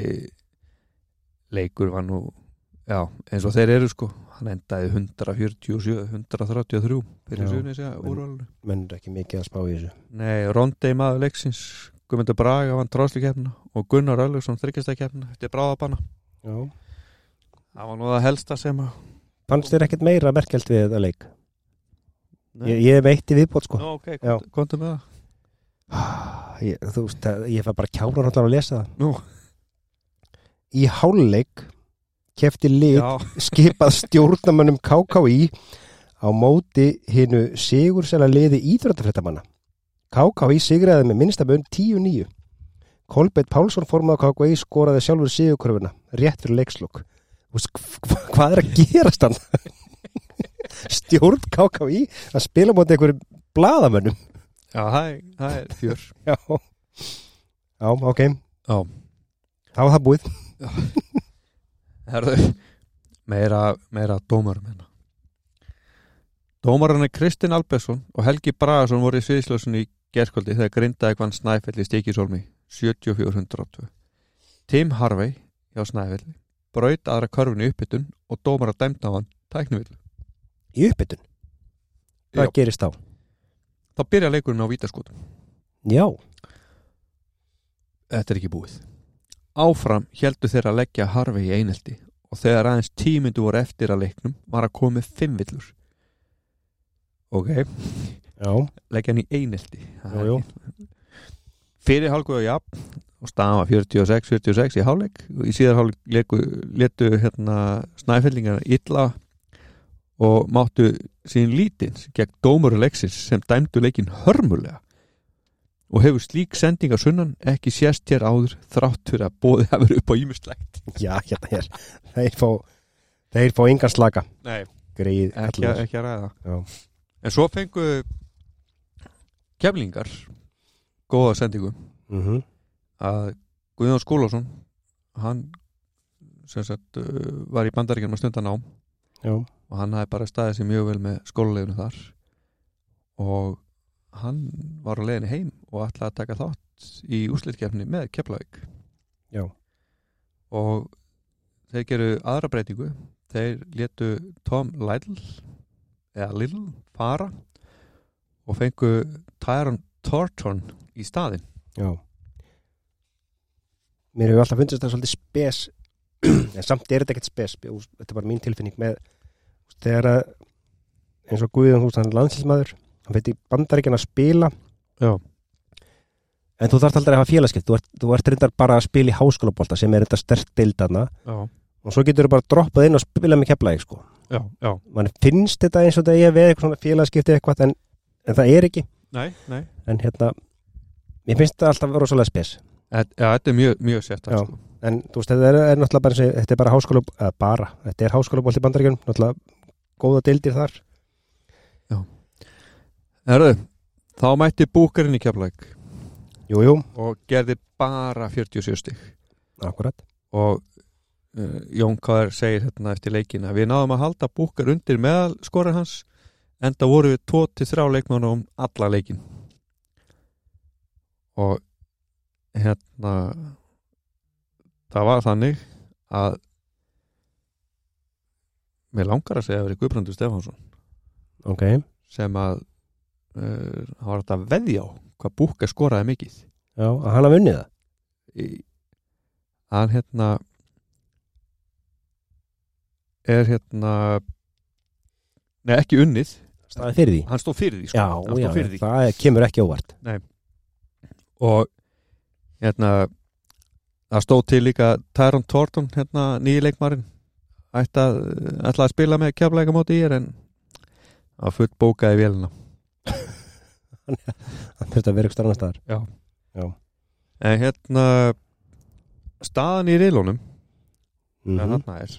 leikur var nú já, eins og þeir eru sko hann endaði 147 133 fyrir Suðunisja men- úrvalinu Menn er ekki mikið að spá í þessu. Nei, Rondei maður leiksins Guðmundur Braga vann tróðslikefna og Gunnar Öllugson þryggjastakefna eftir bráðabanna Já. það var nú það helsta sem að Fannst þér ekkert meira merkjalt við þetta leik? Ég, ég veitti viðbót sko. Nú, ok, komdu með það Ég, þú veist, ég fæ bara kjára náttúrulega að lesa það. Nú, Í háluleik kefti lið já, skipað stjórnamönnum KKÍ á móti hinnu sigursæla liði íþróttafréttamanna. KKÍ sigraði með minnstabönd 10-9. Kolbeitt Pálsson formaði KKÍ skoraði sjálfur sigurkurfuna rétt fyrir leikslokk. Hvað er að gerast hann? Stjórn KKÍ að spila móti einhverjum bladamönnum. já það, er, er fjör Já, Já ok. Já. Þá var það búið. Herðu, meira, meira dómarum hérna. Dómarinn er Kristinn Albersson og Helgi Bragason voru í sviðslösun í gerskvöldi þegar grindaði hvann Snæfell í stíkisólmi 7402. Tim Harvey hjá Snæfelli braut aðra körfinu í uppbytun og dómar að dæmta hann tæknivill. Í uppbytun. Hvað gerist þá? þá byrja leikurinn á vítaskotum Já, þetta er ekki búið. Áfram heldur þeir að leggja harfi í einelti og þegar aðeins tímyndu voru eftir að leiknum var að koma með fimm villur. Ok, já, leggja hann í einelti. Það er Jú, jú. ekki- fyrir hálfguðu já og staðan var 46-46 í hálfleik og í síðar hálfleik letu hérna snæfellingar illa og máttu sín lítins gegn dómuru leiksins sem dæmdu leikin hörmulega. Og hefur slík sending á sunnan ekki sést hér áður þrátt fyrir að bóðið hafi verið upp á ímislegt já, hérna er Þeir fá, þeir fá engan slaka. Nei, Greið ekki, ekki að ræða. Já. en svo fengu keflingar góða sendingu. Mhm. að Guðjón Skúlásson hann sagt uh, var í bandaríkjum að stunda nám. Og hann hafði bara staðið sér mjög vel með skólaleginu þar. Og hann var á leiðinni heim og ætlaði að taka þátt í úrslitkefni með Keflavík. Já. og þeir geru aðra breytingu. Þeir letu Tom Lidl eða Lill fara og fengu Tyron Thornton í staðinn. Já. Mér hefur alltaf fundist það svolítið spes en samt er þetta ekkert spes þetta er bara mín tilfinning með þegar að eins og Guðjón húst hann er landslýsmaður hann veit í bandaríkjan að spila. Já. en þú þarft aldrei að hafa félagskipt þú ert, þú ert reyndar bara að spila í háskólabólta sem er þetta stert deildana Já, og svo getur þú bara droppað inn og spila með keflaðið sko. já, já. Mann finnst þetta eins og þetta að vera eitthvað svona félagskipti eitthvað en, en það er ekki. Nei, nei en hérna, mér finnst þetta alltaf rosalega spes. Já, þetta er mjög, mjög sett Já. sko. en þú veist, þetta er, er náttúrulega bara, þetta er bara háskóla, eða bara, þetta er háskólabolt í bandaríkjunum, náttúrulega góða deildir þar. Herðu, þá mætti búkarinn í Keflæk Jú, jú, og gerði bara 47 stig. Akkurat. Og uh, Jón Kár segir hérna eftir leikina við náðum að halda búkar undir meðal skorið hans enda voru við 2-3 leikmánu um alla leikin og hérna það var þannig að mér langar að segja að verið Guðbrandur Stefánsson. Ok, sem að uh, hann var að veðja á hvað búka skoraði mikið. Já, að hann hafa unnið það? Hann hérna er hérna nei ekki unnið. Hann stóð fyrir því sko. Já, já, fyrir því. það kemur ekki óvart og hérna það stóð til líka Tyron Thornton hérna nýji leikmarin ætti að, ætla að spila með kjafleika móti í er en að full bókaði vélina. Hann þurfti að vera ykkur starfna staðar. En hérna staðan í reilunum mm en þarna er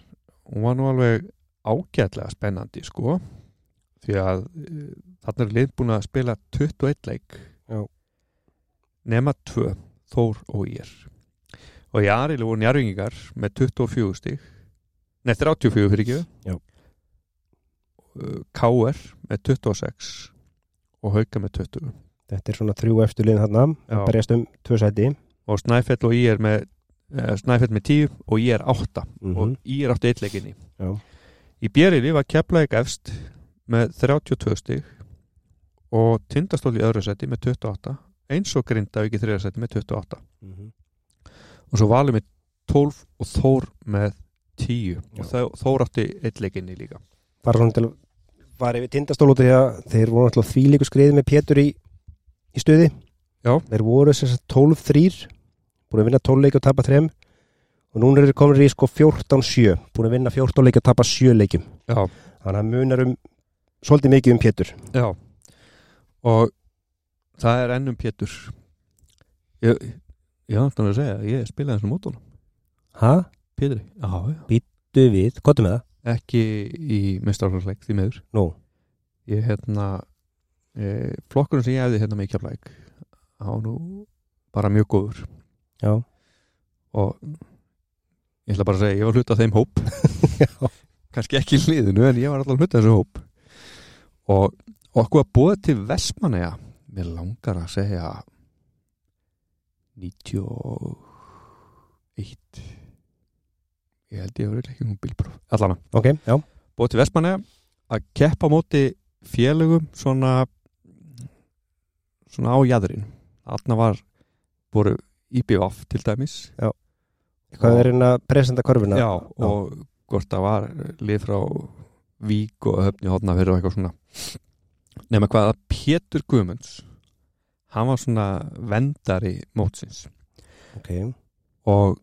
hún var nú alveg ágætlega spennandi sko. Því að uh, þarna er lið búin að spila 21 leik. Já. Nema 2 Þór og Ír. Og í Arilu voru njarvingingar með 24 stig. Nei 34 fyrir ekki. KR með 26 og Hauka með 20 Þetta er svona þrjú eftirliðin þarna. Já. að berjast um tvö sæti. Og Snæfell og Ír með eh, Snæfell með 10 og Ír 8 Mhm. og Ír átti eitt leikinni Já. í Björili var Keflavík efst með 32 stig og Tindastól í öðru seti með 28 eins og Grindavík í þriða seti með 28 Mhm. og svo Valur með 12 og Þór með 10 Já. og Þó- Þór átti eitt leikinni líka. Bara svona til að fara yfir tindastól út af því að þeir voru náttúrulega því líku skriði með Pétur í, í stuði. Já. þeir voru þess að 12-3 búin að vinna 12 leiki og tapa 3 og núna er þeir komin í sko 14-7 búin að vinna 14 leiki og tapa 7 leikim Já, þannig að munar um svolítið mikið um Pétur. Já. Og það er ennum Pétur. Ég, ég ætla að segja ég spilaði þessum? Pétri, já, já. Du við, hvað með það? ekki í mestrarflagsleik því meður Nú, ég hérna e, flokkurinn sem ég hefði hérna með kjaflæk á nú bara mjög góður. Já, og ég ætla bara að segja ég var hluta þeim hóp. Já. kannski ekki í liðinu en ég var alltaf hluta þessu hóp. Og okkur að búa til Vestmanneja mér langar að segja 91 ég held ég verið ekki nú bílpróf. Allan ok, já. Búið til Vestmanneja að keppa móti félögum svona svona á jæðrin þarna var voru IBVF til dæmis. Hvað er hérna að presenta korfuna? já, og hvort það var lið frá Vík og höfni hodna fyrir og eitthvað svona nema hvað að Pétur Guðmunds hann var svona vendari mótsins. Ok, og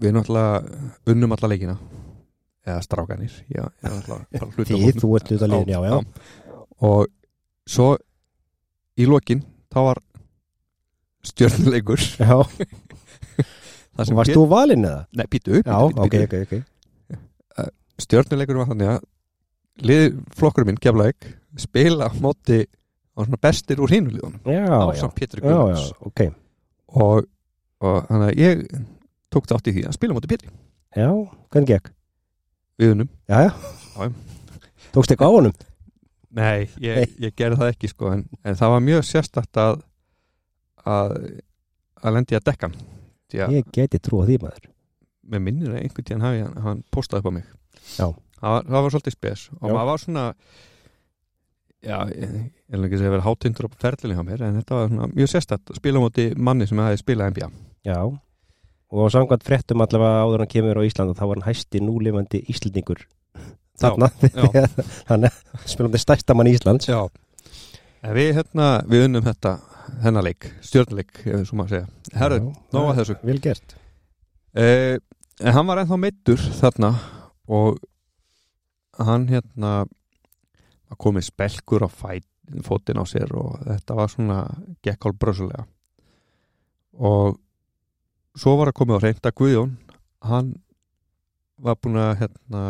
við náttúrulega unnum alla leikina. Eða strákanir já, Þið, þú ert liðin, já, já. og svo í lokin þá var stjörnuleikur. Varst þú valinn eða? Nei, pítu, Já, ok, ok, ok. Stjörnuleikur var þannig að flokkurinn minn, Keflavík spila á móti á bestir úr hinu liðunum Já, á samt Pétur Guðmunds ok. Og, og þannig að ég tók þátt í því að spila á móti Pétri. Já, hvernig gekk? við já. Tókst eitthvað á honum? Nei, ég, ég gerði það ekki sko en, en það var mjög sérstakt að að, að lendi að að Ég geti trúa því maður. Með minnir að einhvern tíðan hafi hann, hann postaði upp á mig. Já. það var, það var svolítið spes. Og Já. maður var svona já, ég, er ekki að segja að vera hátundur á ferðlinni hjá mér en þetta var svona mjög sérstakt að spila á móti manni sem hefði spilað NBA Já Og samkvæmt fréttum allavega áður hann kemur á Ísland og þá var hann hæsti núlifandi Íslandingur þarna. Hann er spilandi stærsta mann Íslands. Já. En við hérna, við unnum þetta hennar leik, stjórnleik ef svo maður segja, herru, Já, nóg að þessu. Vel gert. Eh, en hann var ennþá meittur þarna og hann hérna að komið spelkur á fótinn á sér og þetta var svona gekk hálf brösulega og svo var að komið á reynd að Guðjón hann var búin að hérna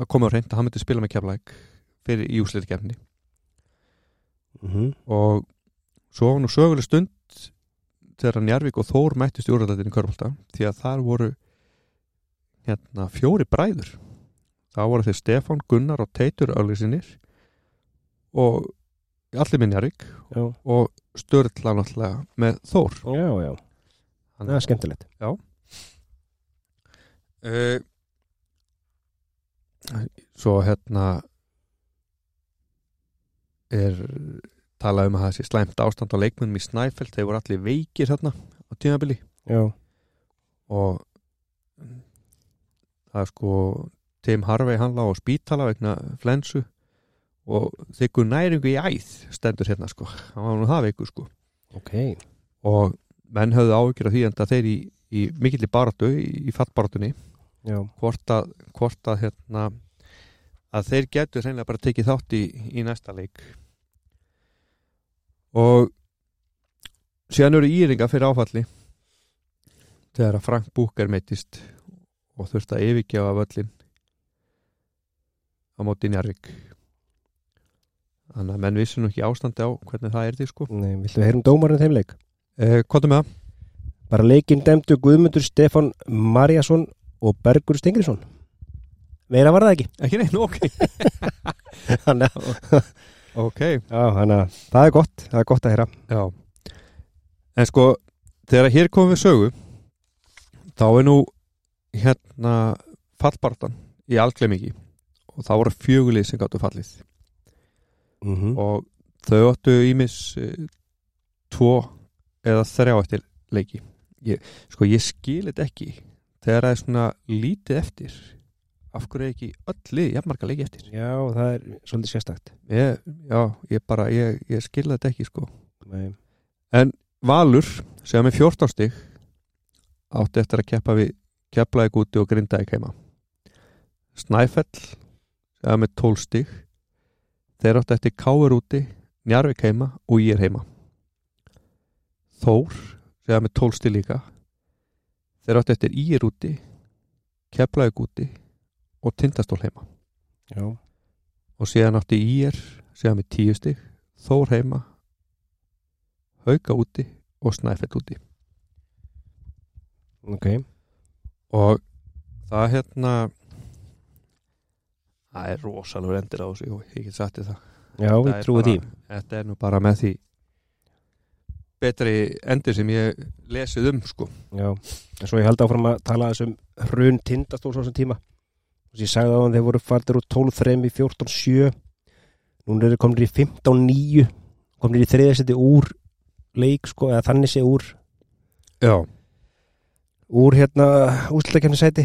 að komið á reynd að hann myndi spila með keflæk fyrir í úsliðkefni mm og svo var nú söguleg stund þegar Njarvík og Þór mættist í úrlæðinu í Körbólta því að þar voru hérna fjóri bræður það voru þeir Stefán, Gunnar og Teitur Öllísinir og allir Já, og Sturla náttúrulega með Þór. Já, já. Það er skemmtilegt. Uh, svo hérna er talað um að það sé slæmt ástand á leikmennum í Snæfell. Þeir voru allir veikir hérna á tímabili. Já, og það er sko Tim Harvey hann lá á spítala vegna flensu og þykku næringu í æð stendur hérna sko, hann var nú það veikur sko. Ok. Og menn höfðu áhyggjur af því enda þeir í, í mikilli baratu, í, í fattbaratunni hvort að, hvort að hérna að þeir getur reynilega bara tekið þátt í, í næsta leik. Og síðan eru íringa fyrir áfalli þegar að Frank Búker meittist og þurfti að yfirgefa völlin á móti Njarvík þannig að menn vissu nú ekki ástandi á hvernig það er því sko. Nei, viltu við heyrum dómarinn þeim leik? eh, er með það? Bara leikinn dæmdu Guðmundur Stefán Marjason og Bergur Stengriðsson Meira var það ekki. Ekki neina, ok. Þannig að ok, Já, þannig að það er gott, það er gott að heyra. Já. En sko, þegar hér komum við sögu þá er nú hérna fallbartan í algleimingi og það voru fjögulið sem gáttu fallið. Mm -hmm. og þau áttu ímis uh, tvo eða þrjá eftir leiki. Ég, sko ég skil þetta ekki. Þegar það er svona lítið eftir af hverju er ekki öll lið jafnmarga leiki eftir? Já, það er svolítið sérstakt. Ég, já, ég bara, ég, ég skil þetta ekki sko. Nei. En Valur sem er 14 stig átti eftir að keppa við Keflavík úti og Grindavík heima. Snæfell sem er 12 stig. Þeir átti eftir Káur úti Njarvík heima og ég er heima. Þór sem er 12 stig líka. Þeir átti eftir ég er úti Keflavík úti og Tindastól heima. Já, og síðan átti ég er sem er 10 stig Þór heima Hauka úti og Snæfell úti. Ok. Og það hérna það er rosalur endir á þessu jú, ég get sagt það. Já, Það ég er trúi því. þetta er nú bara með því betri endir sem ég lesið um sko. Já, en svo ég held áfram að tala þessum hrun tindastóls á þessum tíma. Og sem ég sagði hann þeir voru fardir úr 12-3 í 14-7 núna eru þeir komin í 15-9 komnir í þriðasetti úr leik sko, eða þannig sé úr Já, úr hérna úslutakefni sæti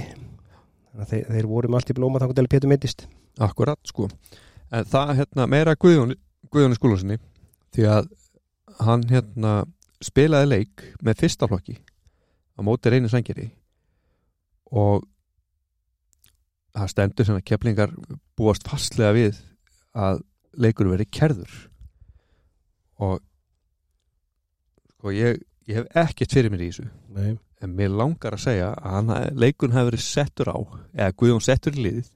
þeir, þeir voru með allt í blóma þannig til Pétur mittist akkurat sko. En það hérna meira Guðjóni Guðjóni skúlasinni því að hann hérna spilaði leik með fyrsta flokki á móti reyni sængeri og það stendur sem að keplingar búast fastlega við að leikur veri kerður og sko ég, ég hef ekkert fyrir mér í þessu. Nei. En mér langar að segja að hann, leikun hafi verið settur á eða Guðjón settur í liðið.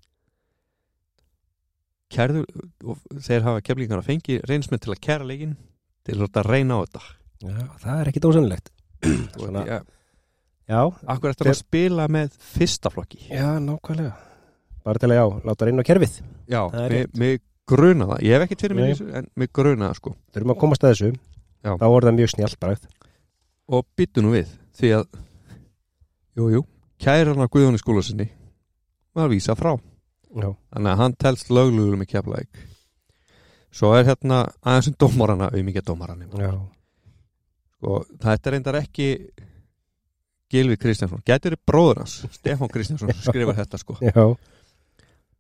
Kærður og þeir hafa keflingar að fengi reynsmenn til að kæra leikin til að reyna á þetta. Já, það er ekki dósanlegt og Svona- ja, Já, akkur eftir að spila með fyrsta flokki? Já, nákvæmlega. Bara til að já, láta reyna á kerfið. Já, mig, gruna það. Ég hef mér Nei. í þessu en mig gruna það sko. Þurfum að komast að þessu. Já. þá voru það mjög snjált bragð og byttu nú við því að jú, jú, kæran á Guðjóni skólasinni var vísa frá. Já, þannig að hann telst löglugur með keflaðik svo er hérna aðeins um dómarana auðmikið dómarana já, og þetta er reyndar ekki Gilvi Kristjánsson. Getur þið bróður hans, Stefán Kristjánsson skrifar þetta sko. Já,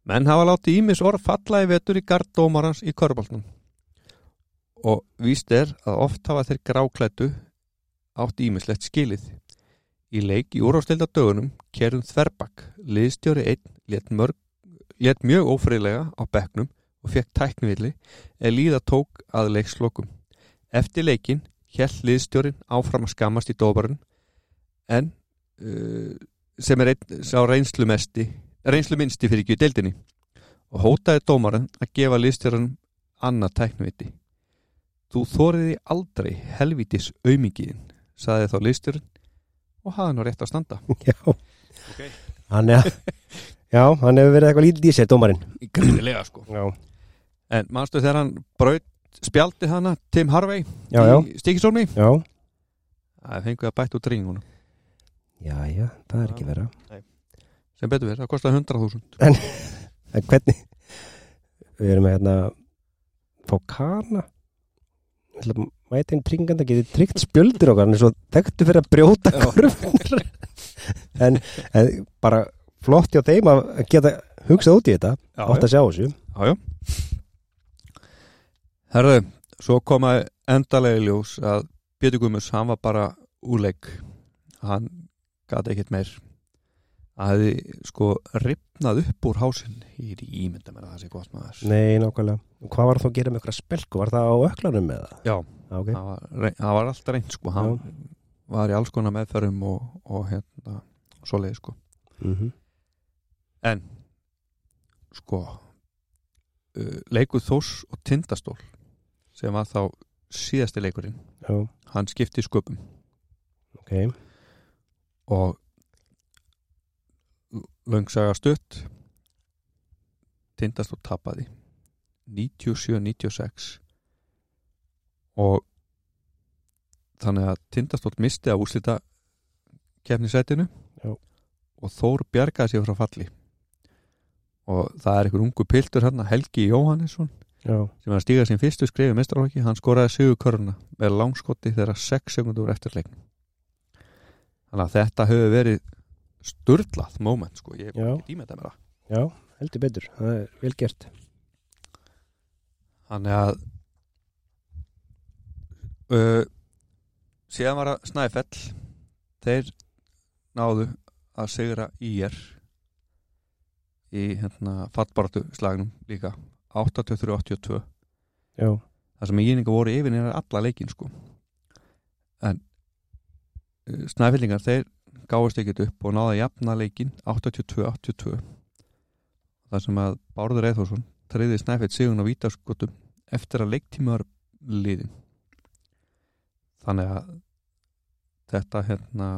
menn hafa látið ímis orð falla í vetur í gard dómarans í körbaltnum og víst er að oft hafa þeir gráklættu átt ímislegt skilið í leik í úrástelda dögunum kerðum þverbakk, liðstjóri einn let, mörg, let mjög ófriðlega á bekknum og fekk tæknivilli eða líða tók að leikslokum. Eftir leikin hjælt liðstjórin áfram að skammast í dóbarun en uh, sem er einn sá reynslu minnsti fyrir ekki í deildinni og hótaði dómaran að gefa liðstjóran annað tækniviti þú þóriði aldrei helvítis aumingiðin saði þá liðstjórin og hafði nú rétt að standa. Já. Hann er Já, hann hefur verið eitthvað lítið í sér, dómarinn. Greinilega sko. Já, en manstu þegar hann braut spjaldi hana Tim Harvey já, í Stíkisólmi það fenguði að bætt út ringunum Já, já, það er ekki vera sem betur verið, það kostaði 100.000 En hvernig Við erum með hérna Fá kana. Við ætlum að mæta inn trygginganda Getið tryggt spjöldir okkar er svo þekktu fyrir að brjóta kurvnar en, en bara flott hjá þeim að geta hugsað út í þetta Átt að sjá þessu. Já, já. herðu svo komaði endalega í ljós að Pétur Guðmus, hann var bara úleik hann gati ekkert meir að hefði sko ripnað upp úr hásinn. Ég er ímynda mér að það sé gott maður Nei, nákvæmlega. Hvað var það að gera með eitthvað spelku? Var það á öklanum með það? já, Já, ok. Það var, það var alltaf reynd sko. Hann var í alls konar meðferðum og, og hérna svoleiði sko. Mm en sko uh, leikuð Þós og Tindastól sem var þá síðasti leikurinn. Já, hann skipti sköpum. Ok. Og löngsaga stutt. Tindastól tapaði. 97-96 og þannig að Tindastól misti að úslita kefnisætinu og Þór bjargaði sér frá falli. Og það er einhver ungu piltur hérna Helgi Jóhannesson Já, sem var að stíga sín fyrstu skrifi mestrarhóki, hann skoraði sigur köruna með langskoti þegar 6 sekundur eftir leikn þannig að þetta hefur verið sturlað moment sko, ég hef ekki tíma þetta með það. Já, heldur betur. Það er vel gert. Þannig að uh, síðan var að Snæfell. Þeir náðu að sigra IR í hérna fattbaratu slagnum líka 83-82 Já, það sem íninga voru yfir nýra alla leikin sko. En uh, snæfellingar þeir gáðist ekkert upp og náða að jafna leikin 82-82 það sem að Bárður Eithórsson treyði snæfell sigun á vítaskotum eftir að leiktíma var liðin þannig að þetta hérna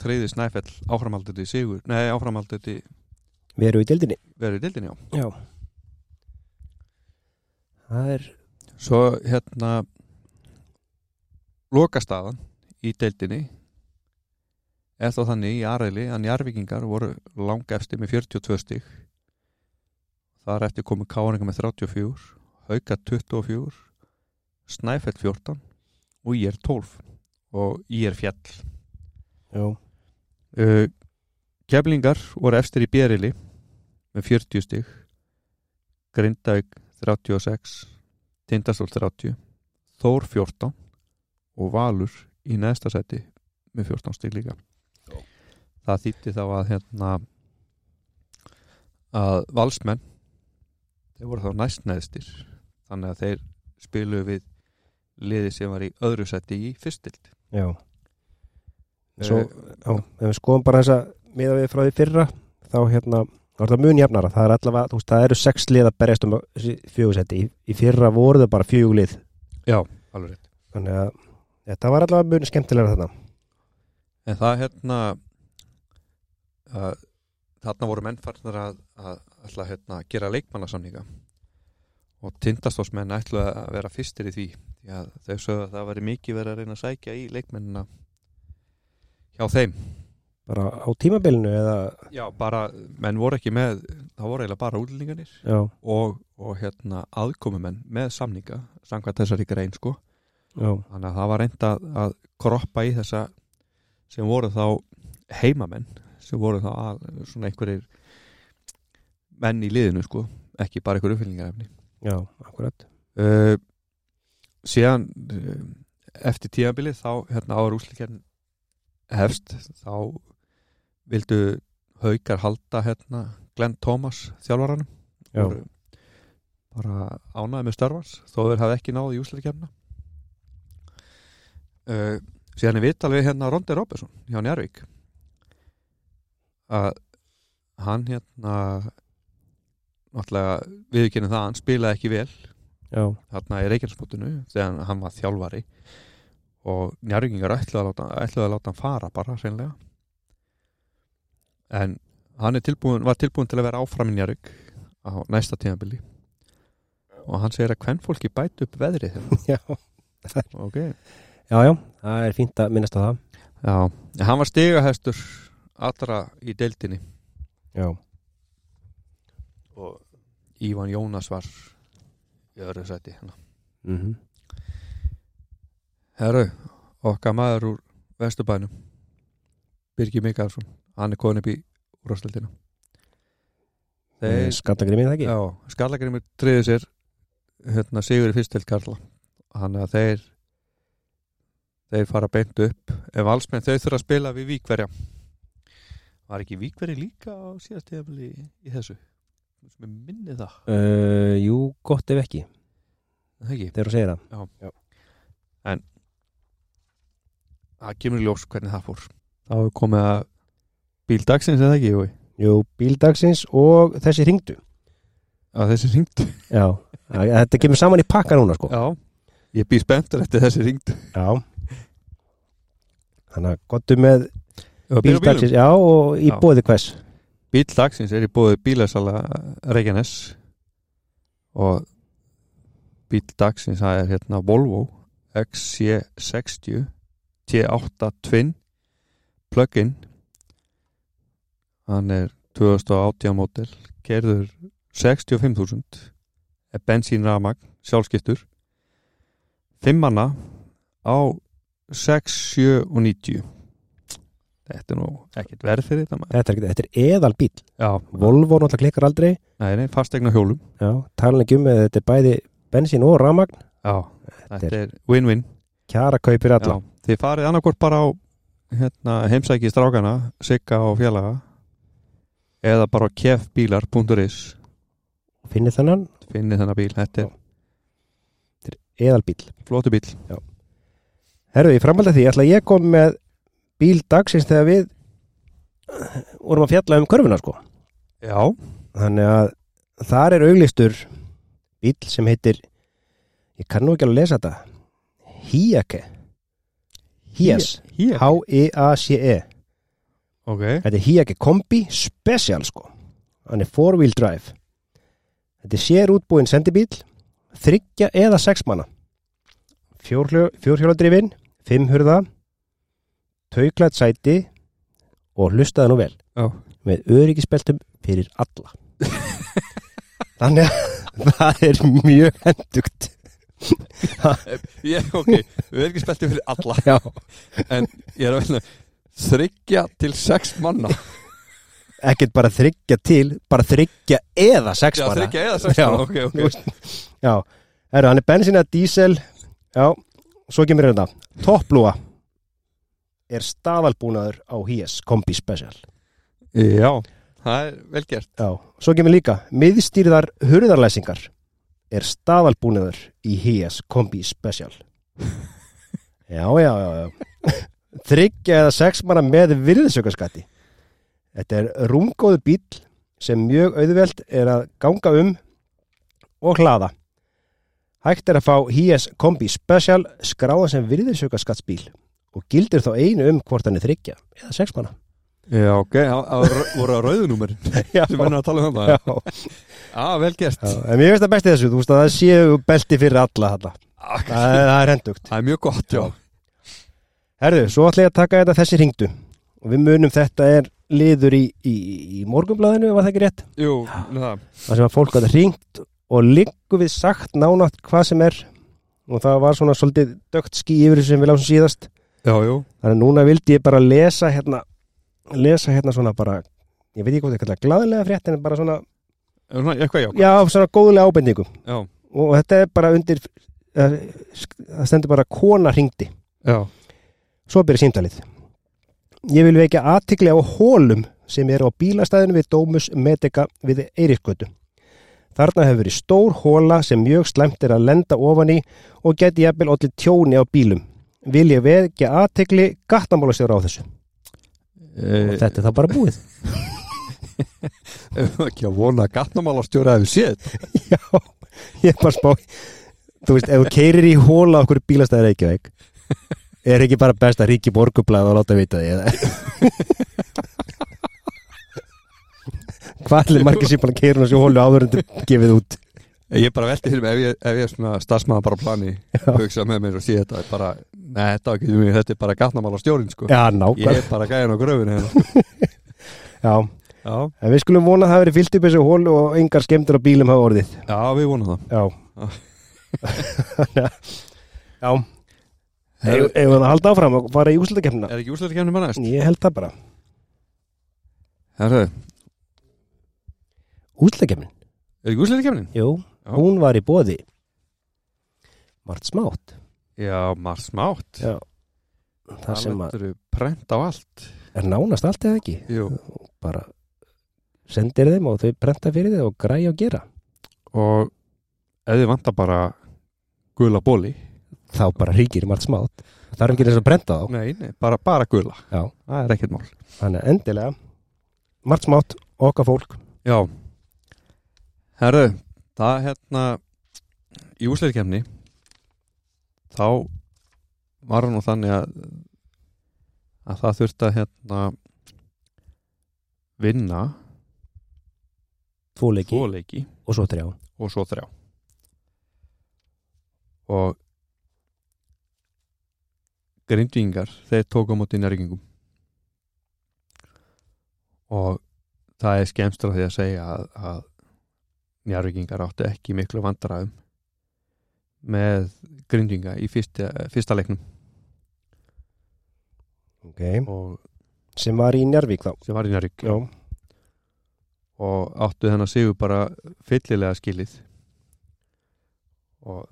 treyði snæfell áframhaldið í sigur nei áframhaldið í við erum í deildinni. Verið í dildin já. Já. Það er Svo hérna lokastaðan í deildinni er þá þannig í aðræli að njarvikingar voru langefsti með 42 stig? Þar eftir komu káringa með 34 hauka 24 Snæfell 14 og ég er 12 og ég er fjall uh, Keflingar voru efstir í Bjerili með 40 stig Grindavík 36 Tindastól 30 Þór 14 og Valur í neðsta seti með 14 stig líka það þýtti þá að hérna að valsmenn þeir voru þá næst neðstir þannig að þeir spiluðu við liði sem var í öðru seti í fyrstild já. Svo, já, ef við skoðum bara þessa miða við frá því fyrra þá hérna, er það mun jafnara. Það er allavega, þú veist, það eru sex lið að berjast um fjögusetti, í, í fyrra voru það bara fjögulið, Já, alveg þannig að þetta var allavega mun skemmtilega þarna. En það hérna að, þarna voru menn farnar að, að ætla hérna, að gera leikmannasamninga. Og tindastósmenn ætlu að vera fyrstir í því því að þau sögðu að það væri mikið verið að reyna að sækja í leikmennina hjá þeim. Bara á tímabilinu eða? Já, bara, menn voru ekki með það voru eiginlega bara útlendinganir já, og, og hérna aðkomumenn með samninga, samkvæmt þessari grein sko. Já, þannig að það var reynd að, að kroppa í þessa sem voru þá heimamenn sem voru þá að, svona einhverjir menn í liðinu sko ekki bara einhverju uppfyllingarefni já, akkurat. Uh, síðan uh, eftir tíðabilið þá hérna áður úslikjarn hefst þá vildu haukar halda hérna Glenn Thomas þjálfaranum. Já. Voru bara ánæði með störfans þó þeir hafi ekki náði í úslikjarna uh, síðan er vital við hérna Rondi Robertson hjá Njárvík að hann hérna náttúrulega viðkynna það að hann spilaði ekki vel já, þarna í Reykjanesbótinu þegar hann var þjálfari. Og njárvíkingar ætluðu að ætluðu að láta hann fara bara hreinlega. En hann tilbúin, var tilbúin til að vera áfram í Njárvík á næsta tímabili. Og hann segir að hvern fólki bæti upp veðrið hérna. já, ok, já, já. Það er fínt að minnast á það. Já, en hann var stigahestur allra í deildinni. Já, og Ívan Jónas var í öðru sæti hérna. mhm. Herru, okkar maður úr Vesturbænum Birgir Mikaelsson hann er komin upp í úrvastildina þeir, Skallagrimið það ekki? já, skallagrimur triði sér hérna, sigur í fyrstild Karla. Hann að þeir þeir fara beint upp. Ef valsmenn þau þurfa að spila við Víkverja var ekki Víkverji líka á síðast tíðafili í, í þessu? Sem er minnið það, Uh, jú, gott ef ekki. Er það ekki? Þegar þú segir það. Það kemur í ljós hvernig það fór. Þá hefur komið að bíl dagsins eða ekki, Jói? Jú, bíldagsins og þessi ringdu að þessi ringdu Já, þetta kemur saman í pakka núna sko. Já, ég býð spenntur eftir þessi ringdu Já. Þannig að gottu með bíldagsins Já, og í bóði hvers? Bíl dagsins er í bóði bílasala Reykjanes. Og bíl dagsins það er hérna Volvo XC60 T8 Twin plug-in. Hann er 2018 mótel gerður 65.000 er bensín rafmagn sjálfskiptur. 5 manna á 6, 7 og 90 þetta er nú ekkert verð fyrir þetta maður. Þetta er, þetta er eðal bíl já, Volvo náttúrulega klikkar aldrei. Nei, nei, fastegna hjólum. Já, talan ekki um með þetta er bæði bensín og ramagn já, þetta er win-win. Kjara kaupir alla. Já, þið farið annarkvort bara á hérna, heimsæki strákana Sigga og félaga eða bara kefbílar.is Finnir þennan? Finnið þennan bíl, þetta er eðal bíl flótu bíl Herru, í framhaldi af því ætla ég kom með bíl dagsins þegar við vorum að fjalla um körfuna sko. Já, Þannig að þar er auglistur bíl sem heitir ég kann nú ekki alveg að lesa þetta Hiake Hies hér H-I-A-C-E ok, Þetta er Hiake Kombi Special sko. Hann er four wheel drive. Þetta er sér útbúinn sendibíl þryggja eða sex manna. Fjórhjóladrifin fimm hurða tauklætt sæti og hlustaði nú vel. Já, með öryggisbeltum fyrir alla. Þannig að það er mjög hendugt. Ég, ok, speltið fyrir alla. Já, en ég er að velja þryggja til sex manna. Ekkert bara þryggja til bara þryggja eða sex Já, bara þryggja eða sex Já, manna, ok, ok. Já, Heru, hann er bensín eða dísel. Já, svo kemur þetta Topplúa er staðalbúnaður á HS Kombi Special. Já, það er vel gert. Já, svo kemur líka miðstýrðar hurðarlæsingar er staðalbúnaður í HS Kombi Special. Já, já, já, já. Þryggja eða sex manna með virðisaukaskatti. Þetta er rúmgóðu bíl sem mjög auðvelt er að ganga um og hlaða. Hægt er að fá HS Kombi Special skráða sem virðisaukaskattsbíl og gildir þá einu um hvort hann er þryggja eða sex manna. Já, ok, það það voru að rauðunúmer Já, sem verður að tala um það já. Já, vel gert. Já, en mér finnst það bestið þessu, þú veist að það séu belti fyrir alla. Það Það, er- það er hendugt. er mjög gott, já. Herðu, svo ætla ég að taka þetta þessi ringdu og við munum þetta er liður í, í, í morgunblæðinu, var það ekki rétt? Jú, það Það sem að fólk gæti ringt og liggu við sagt nánátt hvað sem er. Og það var svona svolítið dögt ský yfir sem við lásum síðast. Þannig að núna vildi ég bara lesa hérna, lesa hérna svona bara, ég veit ekki hvað það kallar glaðlega frétt en bara svona, Svona, eitthvað já já, svona góðulega ábendingu Já, og þetta er bara undir, eh, það stendur bara kona ringdi. já Svo byrja símtalið. Ég vil vekja aðtikli á hólum sem eru á bílastæðinu við Dómus Medica við Eiríksgötu. Þarna hefur verið stór hóla sem mjög slæmt er að lenda ofan í og geti jafnvel allir tjóni á bílum. Vil ég vekja aðtikli gattamálastjóra á þessu. e, Og þetta er það bara búið. Ef ekki að vona að gatnamálastjóra hefur séð. Já, ég er bara spá. Þú veist, ef þú keirir í hóla okkur bílastæði Reykjavík, er ekki bara best að ríki borgublaði og láta vita því? Hvað er margir sem bara keirir þessu hólu áður en þetta gefið út? Ég er bara veltið fyrir mig ef ég, ef ég er svona starfsmaður bara á plani hugsa með mér og sé þetta bara, neða þetta, mér, þetta er bara gatnamálastjórin sko. Já, Ég nákvæm. er bara gæðin á gröfinu hérna. Já, Já, en við skulum vona að það verið fyllt upp þessu hólu og engar skemmtur á bílum hafa orðið. já, við vonum það Já. Já. Ef ef það halda áfram og fara í úslutakefnina? er ekki úsleita kemni bara næst? Ég held það bara. Herðu, Úslutakefnin? er ekki úsleita kemni? Jú, hún var í bóði. Mart smátt. Já, margt smátt Já. Það sem að að prent á allt er nánast allt eða ekki. Jú. Bara sendir þeim og þau brenta fyrir þið og græja og gera. og ef þið vantar bara gula bóli Þá bara ríkir Mart smátt. Það er ekki þess að brenta þá. Nei, nei, bara, bara gula Já. Það er ekkert mál Þannig að endilega Mart smátt, okkar fólk. Já Herðu, það hérna í úsleitkemni þá var það nú þannig að að það þurfti að hérna vinna Tvo leiki. Tvo leiki. Og svo þrjá. og svo þrjá. Og grindvingar þeir tóku á móti nærgingum og það er skemmst frá því að segja að, að njárvíkingar áttu ekki miklu vandræðum með grindvinga í fyrsta, fyrsta leiknum Ok. og Sem var í Njarvík þá. sem var í njárvík Já. og áttu þennan sigur bara fyllilega skilið og,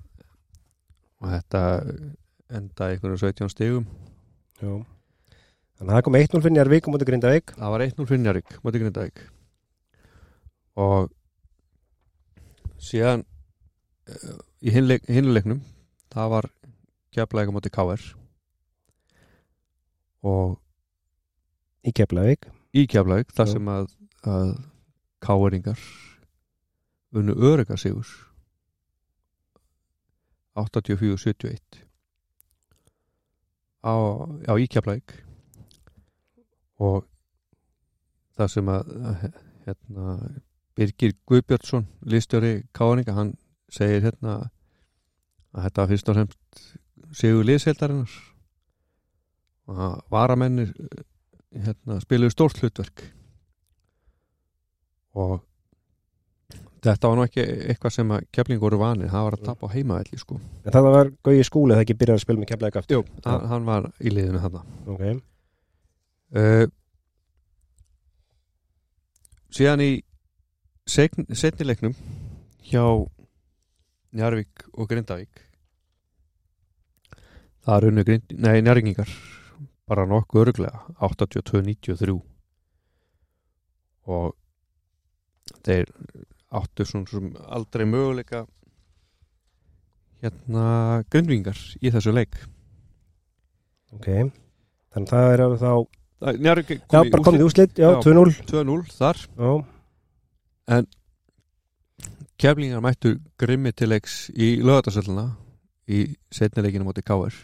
og þetta enda einhvern 17 stigum Já. Þannig að það kom 1-0 fyrir Njarvík og mútið Grindavík. það var 1-0 fyrir Njarvík móti Grindavík og síðan uh, í hinleik, hinleiknum það var keflaðið móti KR og Í Keflavík. í keflaðið þar Já. sem að, að KR-ingar unnu örega sigur 84-71 á, á í keflaðið og það sem að að, hérna, Birgir Guðbjörnsson listjóri Káninga, hann segir hérna að þetta var fyrst og fremst sigur liðseldarinnar og að varamennir hérna, spiluðu stórt hlutverk. Og þetta var nú ekki eitthvað sem að keflingur voru vanir, það var að tapa á heimavelli sko. En það var Gauji skúli það ekki byrjar að spila með keflaðið aftur? Jú, hann, hann var í liðinu þarna. Ok, uh, síðan í setni leiknum hjá Njarvík og Grindavík. Það er unnu Grind, nei, Njarvíkingar bara nokkuð örglega 82-93 og þeir áttu svona sem aldrei möguleika hérna Grindvíkingar í þessu leik. Ok Þannig að það er alveg þá bara komið í úslit, já, Já. 2-0 2-0 þar. Já, Keflingar mættu grimmi til leiks í lögatarsölluna í setnileikinu móti Káir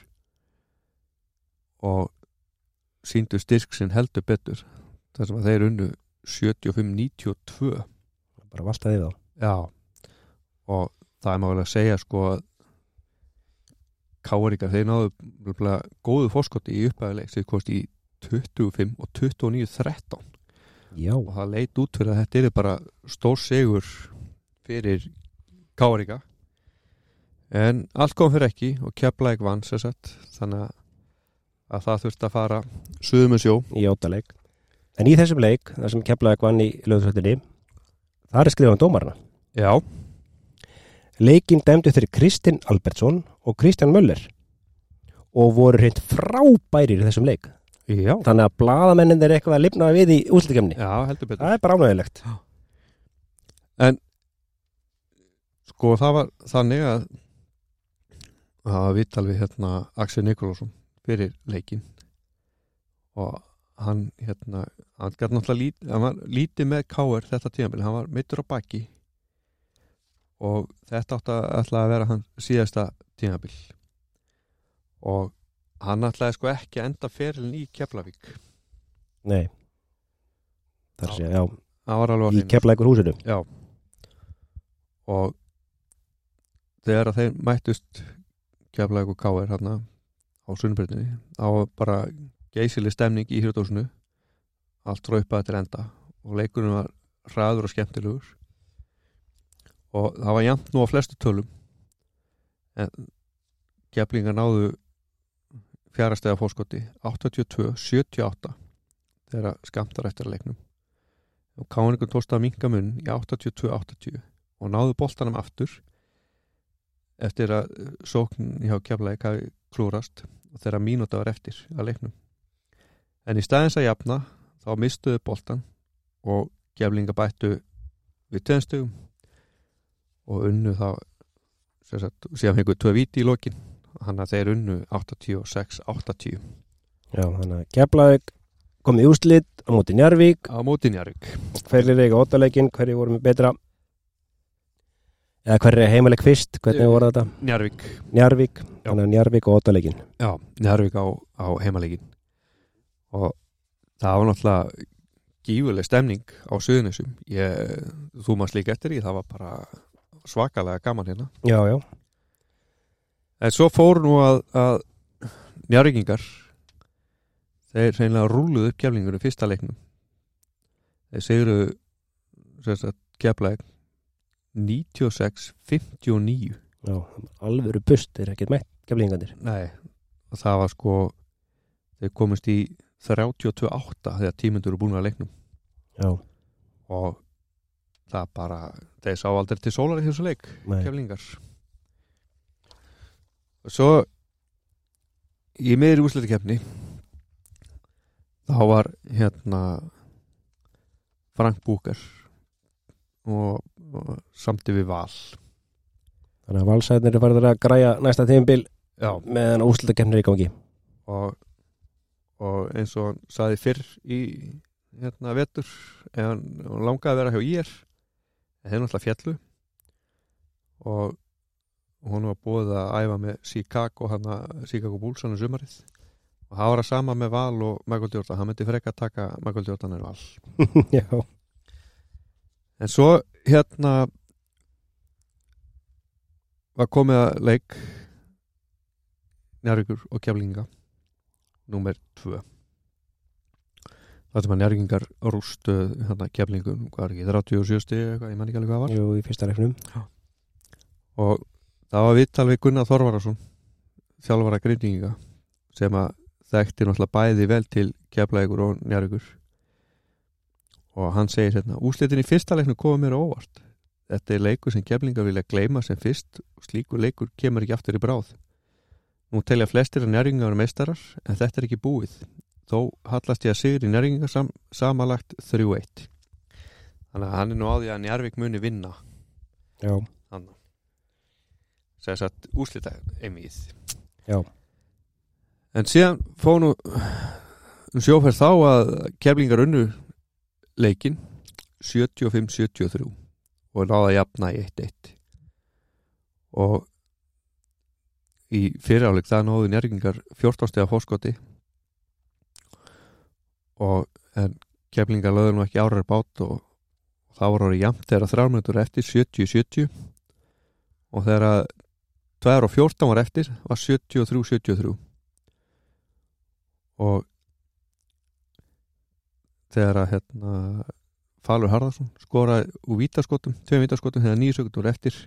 og síndu styrk sinn heldur betur þar sem að þeir unnu 75-92 bara valtaði þá. Já og það er málega að segja sko að Káaríkar þeir náðu góðu fórskoti í upphæðuleik þeir kost í 25 og 29-13 Já, og það leit út fyrir að þetta er bara stór sigur fyrir Káaríka en allt kom fyrir ekki og Keflæk vann sér sett þannig að- að það þurfti að fara suðum með sjó. Í átaleik En í þessum leik, þar sem keflaðið vann í löðsvöldinni þar er skrifan dómarna Já, Leikin dæmdu þeirri Kristinn Albertsson og Kristján Möller og voru hreint frábærir í þessum leik. Já, þannig að bladamennin er eitthvað að lifna við í betur. Það er bara ánægilegt Sko það var þannig að það var vital við hérna Axel Nikolásson fyrir leikin og hann hérna hann gæti náttúrulega lít, hann var lítið með Káir þetta tíðanbili, hann var mittur á baki. Og þetta átti að að vera hann síðasta tíðanbil og hann ætlaði sko ekki að enda ferilin í Keflavík. Nei. Það er að segja, já, í keflaðið húsinu Já. Og þegar að þeir mættust keflaði og káir hérna á sunnbreytinni var bara geysileg stemning í hýrdósinu allt raupaði til enda og leikurinn var hraður og skemmtilegur. Og það var jafnt nú á flestu tölum en keflingar náðu fjárastega fórskoti 82-78 þegar skamtar eftir að leiknum. Og Káningur tóst að minka munn í 82-80 og náðu boltanum aftur eftir að uh, sókn hjá keflaði hafi klúrast og þeirra mínúta var eftir að leiknum. En í staðins að jafna þá mistuðu boltan og geflinga bættu við tveimstugum og unnu þá sagt, síðan fengur tvö viti í lokin. Hann að þeir unnu 86-80 Já, þannig að keflaðið kom í úslit á móti Njarvík á móti Njarvík hverjir eiga óttaleikin, hverjir voru með betra eða hverjir er heimaleik fyrst, hvernig voru þetta? Njarvík Njarvík, þannig að Njarvík og óttaleikin Já, Njarvík á, á heimaleikin og það var náttúrulega gífuleg stemning á Suðunisum ég, þú maður slík eftir því, það var bara svakalega gaman hérna. Já, já, en svo fóru nú að, að Njarvíkingar þeir reynilega rúluðu upp keflingur í fyrsta leiknum. Þeir seguru keflæk 96-59 já alvöru bust er ekkert mætt keflingandir Nei, það var sko þeir komist í 32-8 þegar tímundur eru búin að leiknum. Já, og það bara þeir sá aldrei til sólar í þessu leik nei, keflingar og svo í miður úsleitikefni þá var hérna Frank Búker og, og samti við Val. Þannig að valsæðnir er farið að græja næsta tímabil Já. meðan úslutakefnir er í gangi. Og, og eins og hann saði fyrr í hérna vetur ef hann, langaði að vera hjá ír en þeir náttúrulega fjallu og hún var búið að æfa með Chicago hann að Chicago Bulls hann um sumarið. Og það var að sama með Val og Michael Jordan. Hann myndi freka að taka Michael Jordan en Val. Já, en svo hérna var komið að leik Njárvíkur og Keflinga númer 2 það sem að njárgingar rústu hérna keflingum, hvað er ekki, 37 stig eitthvað, ég man ekki alveg hvað var. Jú, í fyrsta leiknum. Og það var vittal við Gunnar Þorvarason þjálfara grindinga sem að þekkti náttúrulega bæði vel til keflægur og njárvíkur og hann segir hérna úslitin í fyrsta leiknu komið mér óvart. Þetta er leikur sem keflingar vilja gleyma sem fyrst og slíkur leikur kemur ekki aftur í bráð. Nú telja flestir að eru meistarar en þetta er ekki búið. Þó hallast ég að sigur í njárvíkingar sam, samalagt 3-1 þannig að hann er nú á því að njárvík muni vinna. Já, segja satt úslita einmið Já. en síðan fóð nú um sjóferð þá að keflingar unnu leikin 75-73 og náða að jafna í 1-1 og í fyriráleik það náðu njörgingar 14 stega fórskoti og en keflingar lögðu nú ekki árar bát og það voru orðið jafnt þegar þrjármyndur eftir 70-70 og þegar að 2 og 14 var eftir var 73-73 og þegar að hérna Falur Harðarsson skoraði úr vítaskotum tveim vítaskotum þegar nýju sökundur eftir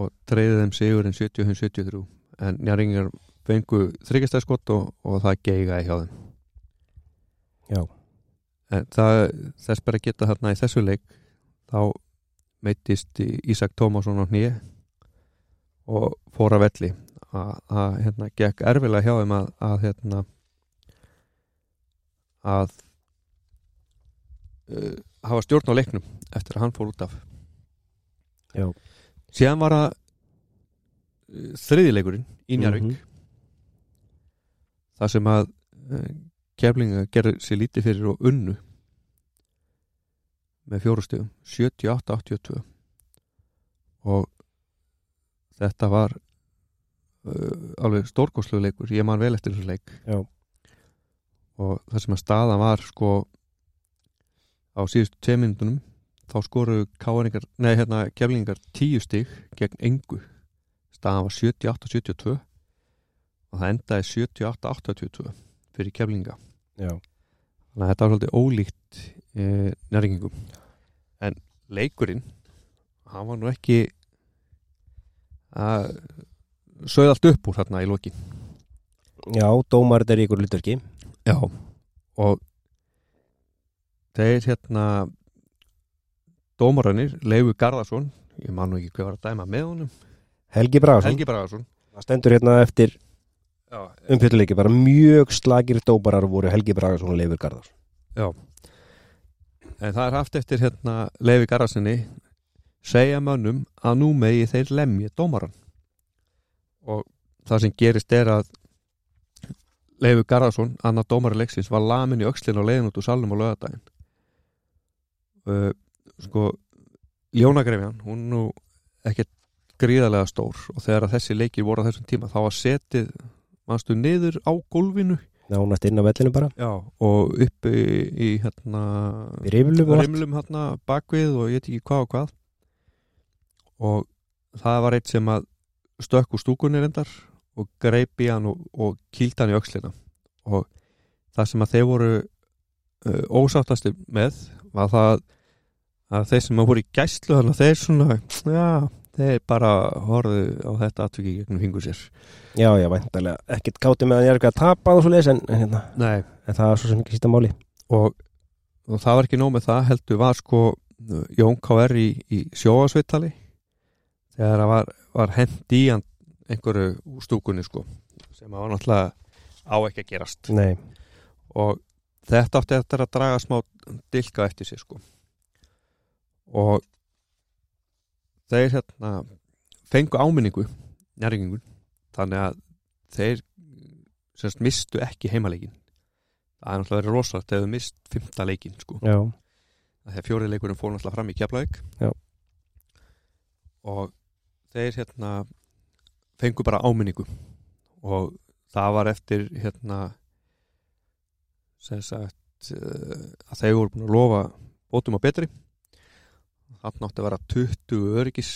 og treyði þeim sigurinn 75-73 en njáringar fengu þryggjastæðskot og, og það geigaði hjá þeim. Já. en það þess bara geta þarna í þessu leik þá meittist Ísak Tómasson á hnýi og fór að velli. Að hérna gekk erfilega hjá þeim að, að hérna að uh, hafa stjórn á leiknum eftir að hann fór út af Já. síðan var það uh, þriðileikurinn í Njarvík Mhm. þar sem að uh, keflinga gerði sér lítið fyrir og unnu með fjórustegum 78-82 og þetta var uh, alveg stórkoslu leikur ég man vel eftir þessu leik Já. Og það sem að staðan var sko á síðustu tvei minnunum þá skoruðu káningar, nei hérna keflingar tíu stig gegn engu. Staðan var 78-72 og það endaði 78-82 fyrir keflinga Já. þannig að þetta var svolítið ólíkt e, næringingum en leikurinn hann var nú ekki að sögð allt upp úr þarna í lokin. Já, dómar þetta er ykkur hlutverki já. Og þeir hérna dómarannir, Leifu Garðarsson ég man nú ekki hvað var að dæma með honum. Helgi Bragason, Helgi Bragarsson það stendur hérna eftir já, umfjölduleiki, bara mjög slagir dómarar voru Helgi Bragason og Leifur Garðars já. En það er haft eftir hérna Leifi Garðarssoni segja mönnum að nú megi þeir lemja dómaran og það sem gerist er að Leifur Garðarsson, annar dómari leiksins var lamin í öxlin og leiðin út úr salnum á lögadaginn uh, sko Ljónagrefjan, hún nú ekkert gríðarlega stór og þegar þessi leikir voru á þessum tíma þá var setið mannstu niður á gólfinu. Nánast inn á vellinu bara. Já, og uppi í, í hérna í riflum og allt. rimlum hérna bakvið og ég veit ekki hvað og hvað. Og það var eitt sem að stökk úr stúkunni reyndar og greip í hann og, og kýlt hann í öxlina og það sem að þeir voru uh, ósáttastir með var það að þeir sem að voru í gæslu þannig að þeir svona já, þeir bara horfðu á þetta atviki gegnum fingur sér já, já, væntalega, ekkert káti með að ég er ekki að tapa og svo leis en, en, hérna, Nei. en það er svo sem ekki sísta máli og, og það var ekki nóg með það heldur var sko Jón K.R. í, í sjóasvittali þegar það var, var hend í hann einhverju stúkunni sko sem var náttúrulega á ekki að gerast. Nei, og þetta átti eftir að draga smá dilka eftir sig sko. Og þeir hérna fengu áminningu njæringingun þannig að þeir semst mistu ekki heimaleikin það er náttúrulega verið rosalegt ef þau mist fymta leikin sko. Já, þegar fjórið leikurinn fór náttúrulega fram í Já. og þeir hérna fengu bara áminningu. Og það var eftir hérna sem sagt uh, að þeir voru búin að lofa bótum á betri. Þannig átti að vera 20 öryggis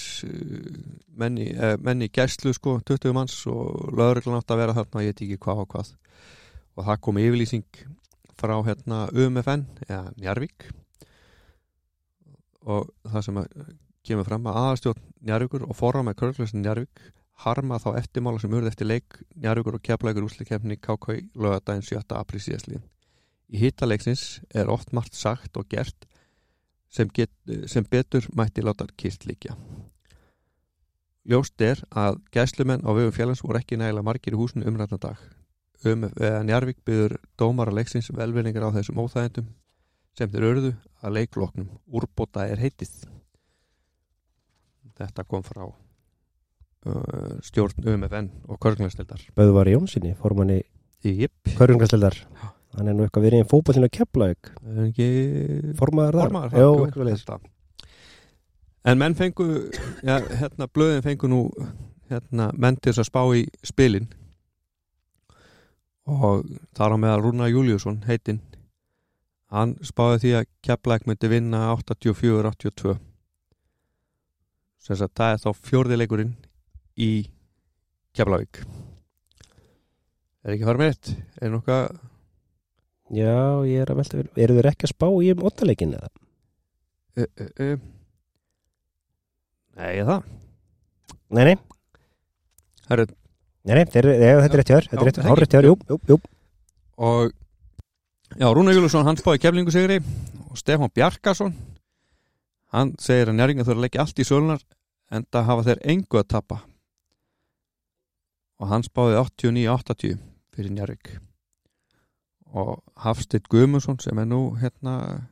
menni, eh, menni í gæslu sko, 20 manns og lögreglan átti að vera þarna ég veit ekki hvað og hvað. Og það kom yfirlýsing frá hérna UMFN eða Njarvík og það sem að kemur fram að aðastjórn Njarvíkur og forram með Körglösin Njarvík harma þá eftirmála sem urði eftir leik Njarvíkur og keflækur úslikefni KK lögadaginn 7. apríl síðastlíðin. Í hittaleiksins er oft margt sagt og gert sem, get, sem betur mætti láta kýrt líkja. Ljóst er að gæslumenn á vegum fjallans voru ekki nægilega margir í húsinu umrætna dag. Um Njarvík byður dómara leiksins velvinningar á þessum óþægendum sem þeir örðu að leikloknum úrbóta er heitið. Þetta kom frá stjórn UMFN og Körglastildar. Böðvar Jónssoni, formanni Jip, Körjungarsleldar hann er nú eitthvað verið í fótballinu að er ekki formaður þar? formaður Já, jú, eitthvað. En menn fengu ja, hérna, blöðin fengu nú hérna, menn til þess að spá í spilin. Og þar á meðal Rúna Júliusson heitinn hann spáði því að Keflæk myndi vinna 84-82 sem sagt það er þá fjórðileikurinn í Keflavík. Er ekki farið með eitt er nokkað Já, ég er að velta fyrir Eru þeir ekki að spá í um ottaleikin eða? uh, uh, uh. Nei, er það? Nei, nei, Herru, nei, nei þeir, nei þetta er rétt hjá þér Þetta er rétt, það þér, jú, jú, jú. Og já, Rúna Júlusson hann spáði keflingu sigri og Stefán Bjarkarsson hann segir að njæringa þurfa að leggja allt í sölunar en það hafa þeir engu að tapa og hann spáði 89-80 fyrir njæring og Hafstedt Guðmundsson sem er nú hérna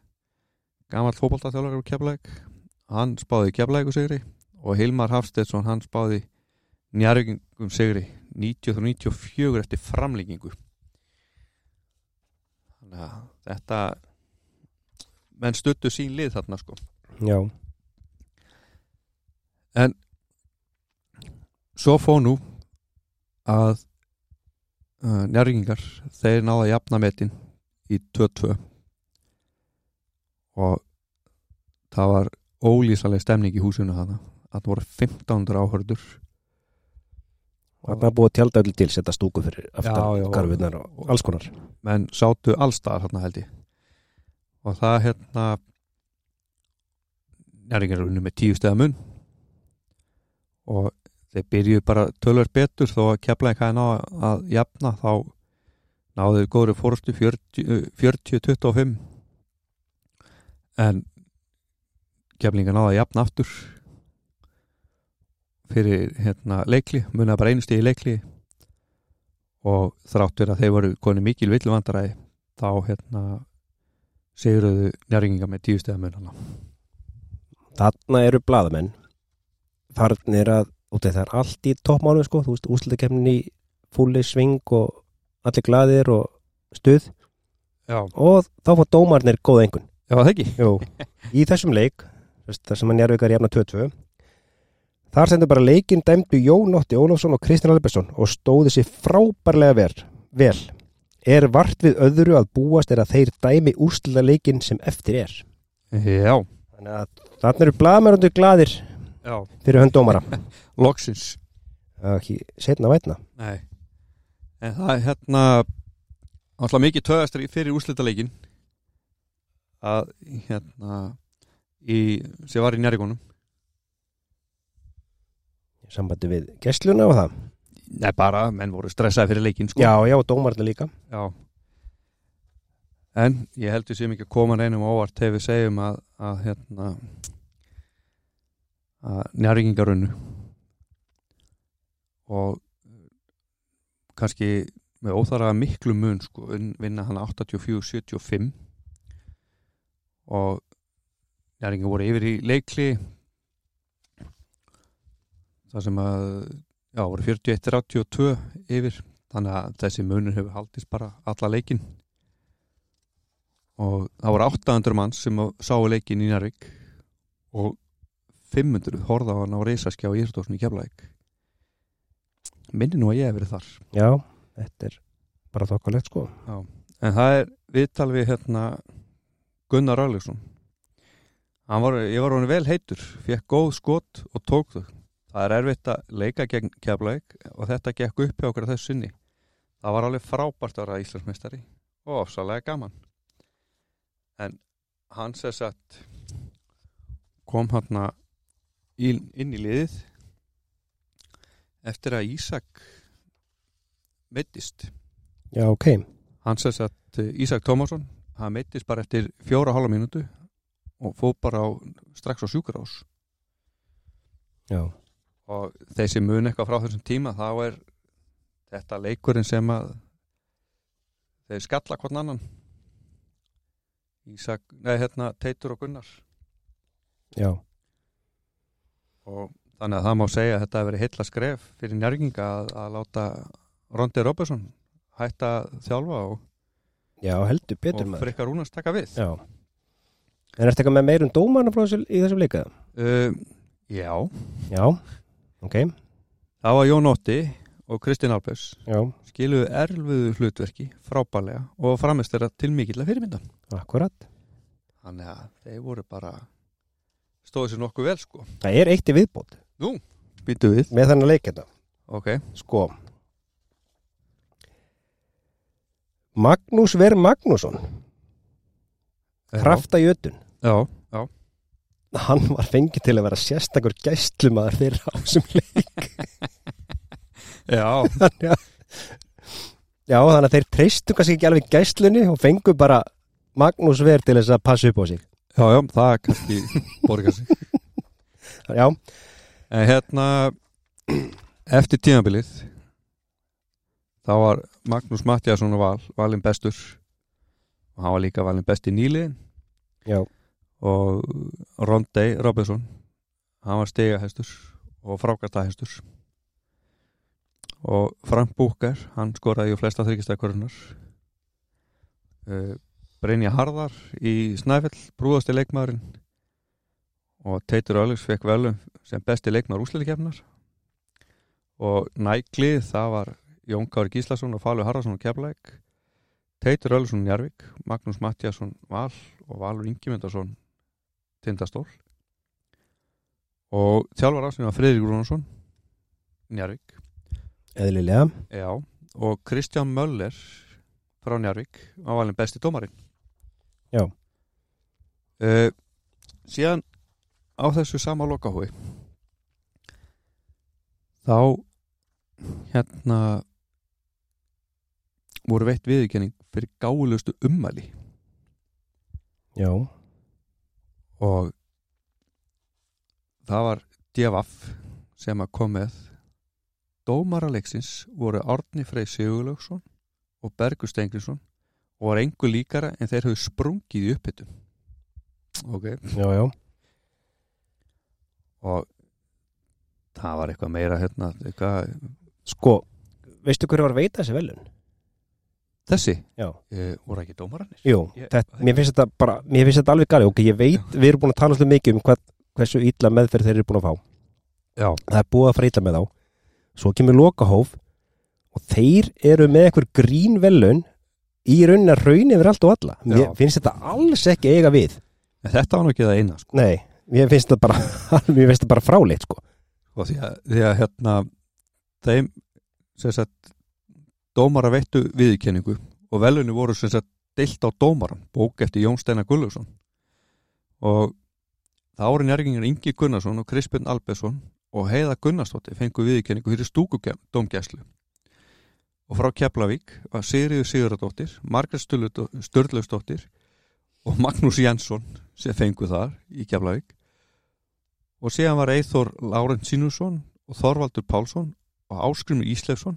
gammal fótboltaþjálfur á keflæk hann spáði keflæku sigri. Og Hilmar Hafstedtsson hann spáði njæringum sigri 90-94 eftir framlíkingu þannig að þetta menn stuttu sín lið þarna sko. Já, svo fó nú að uh, njárgingar þeir náða að jafna metin í 2-2 og það var ólýsaleg stemning í húsinu þarna. Það voru 1500 áhörður þarna er búið að tjálta öll til setja stúku fyrir aftan já. karfinnar og alls konar. menn sátu allstaðar þarna held ég. Og það hérna njárgingar er unni með tíu steða mun. Og þeir byrjuðu bara tölver betur þó að keflaði hvað ná að jafna þá náðu þeir góðri fórustu 40-25 en keflinga náðu að jafna aftur fyrir hérna leikli, munið bara einu stíði leikli og þráttur að þeir voru koni mikil villuvandaraði þá hérna seguruðu njárginga með tíu hana Þarna eru blaðamenn. Farnir að, út af það er allt í toppmánu sko, þú veist, úslutakefnin í fúli sving og allir glaðir og stuð. Já, og þá fór dómarnir góða engun Já það ekki? Jú, í þessum leik þar sem að njárvikar jafna 2-2 þar sendur bara leikin dæmdu Jón Ótti Ólafsson og Kristján Albersson og stóðu sér frábærlega ver, vel. Er vart við öðru að búast er að þeir dæmi úrslita leikin sem eftir er? Já, þannig að þarna eru blaðmærundu glaðir já. Fyrir hönd dómara. Loksins. Ekki setna vætna Nei. En það er hérna alltaf mikið töðastri fyrir úrslitaleikin að hérna í, sem var í í sambandi við gessluna og það. Nei bara, menn voru stressaði fyrir leikin sko. Já, já, dómarna líka. Já. En ég heldur sem ekki að koma reynum þegar við segjum að, að hérna að njárvíkingarunnu og kannski með óþara miklu mun sko, vin- vinna hann 84-75 og njárvíkingar voru yfir í leikli það sem að já, voru 41-82 yfir. Þannig að þessi munur hefur haldist bara alla leikin og það voru 800 manns sem sáu leikin í Njárvík og 500 horða á hann á reysaskjá í Írdósni í Keflæk minni nú að ég hef verið þar. Já, þetta er bara þokkalegt sko. En það er viðtal við hérna Gunnar Röglegsson hann var, ég var hann vel heitur fekk góð skot og tók þau. Það er erfitt að leika gegn Keflæk og þetta gekk upp hjá okkur að þessu sinni. Það var alveg frábært að vera Íslandsmeistari og ofsalega gaman. En hann sér satt kom hann inn, inn í liðið eftir að Ísak meittist Já, ok. Hann sér satt Ísak Tómasson hann meittist bara eftir fjóra hálfa mínútu og fóð bara á, strax á sjúkarás Já, og sem mun eitthvað frá þessum tíma þá er þetta leikurinn sem að þeir skalla hvern annan. Ísak, nei hérna Teitur og Gunnar. Já, og þannig að það má segja að þetta hefur verið heilla skref fyrir njárginga að, að láta Rondi Robertson hætta þjálfa og, já, heldur betur og Frikka Rúnars taka við. Já. En ertu eitthvað með meirum dómarna frá þessu, í þessum leika? uh, Já, Já, ok, það var Jón Ótti og Kristinn Alpes. Já, skiluðu erfiðu hlutverki frábælega og framist þeirra til mikill að fyrirmynda. Akkurat. Þannig að þeir voru bara stóðu sér nokkuð vel sko. Það er eitt í viðbót. Býtu við. Með þannig leik hérna. Ok, Sko. Magnús Ver Magnússon. Krafta Jötun Já, já, Hann var fengið til að vera sérstakur gæstlumaður fyrir á þessum leik. Já, að Já, þannig að þeir treystu kannski ekki alveg gæstlunni og fengu bara Magnús Ver til þess að passa upp á sig já, já það kannski borgar sig. Já, En hérna eftir tímabilið þá var Magnús Mattiasson Val valinn bestur. Og hann var líka valinn besti nýliðin. Já, og Rondey Robinson hann var stigahestur og frákastahestur. Og Frank Búker hann skoraði ju flesta þryggistakvörunar uh, Brynja Harðar í Snæfell brúðasti leikmaðurinn. Og Teitur Öllus fekk velum sem besti leikmaður úsleikefnar og næklið það var Jón Kári Gíslason og Falur Harðarsson og Keflæk Teitur Öllsson Njarvík Magnús Mattiasson Val og Valur Ingimundarsson Tindastól. Og þjálfar ásinn var Friðrik Rúnarsson Njarvík eðlilega. Já, og Kristján Möller frá Njarvík var valinn besti dómarinn Já. uh, síðan á þessu sama lokahói þá hérna voru veitt viðurkenning fyrir gálustu ummæli. Já, og það var DFF sem að kom með. Dómaraleiksins voru Árni Frey Sigurlaugsson og Bergur Stengriðsson og var engu líkara en þeir höfðu sprungið í uppbyttum ok. Já, já. Og það var eitthvað meira hérna eitthvað, Sko, veistu hverju var að veita þessi velun? þessi, Já. E, voru ekki dómararnir? Jú, Ég- þetta, mér finnst þetta bara mér finnst þetta alveg gali, ok, ég veit við erum búin að tala svolítið mikið um hvað, hversu illa meðferð þeir eru búin að fá, já, það er búið að fara illa með þá. Svo kemur lokahóf og þeir eru með eitthvað grín velun í raunin að raun yfir allt og alla. Mér finnst þetta alls ekki eiga við. En þetta var nú ekki það eina sko, nei, mér finnst þetta bara bara fráleitt sko. Og því að, því að hérna þeim sagt dómara veittu viðurkenningu og velunni voru sagt deilt á dómaran bók eftir Jón Steinar Gullugson og það ári njárgingar Ingi Gunnarsson og Krispjörn Albesson og Heiða Gunnarsdóttir fengu viðurkenningu fyrir stúkudómgæslu og frá Keflavík var Sigriður Sigurðardóttir Margrét Sturlausdóttir og Magnús Jensson sem fengu þar í Keflavík. Og síðan var Eithor Lárent Sínusson og Þorvaldur Pálsson og Áskrimur Íslefsson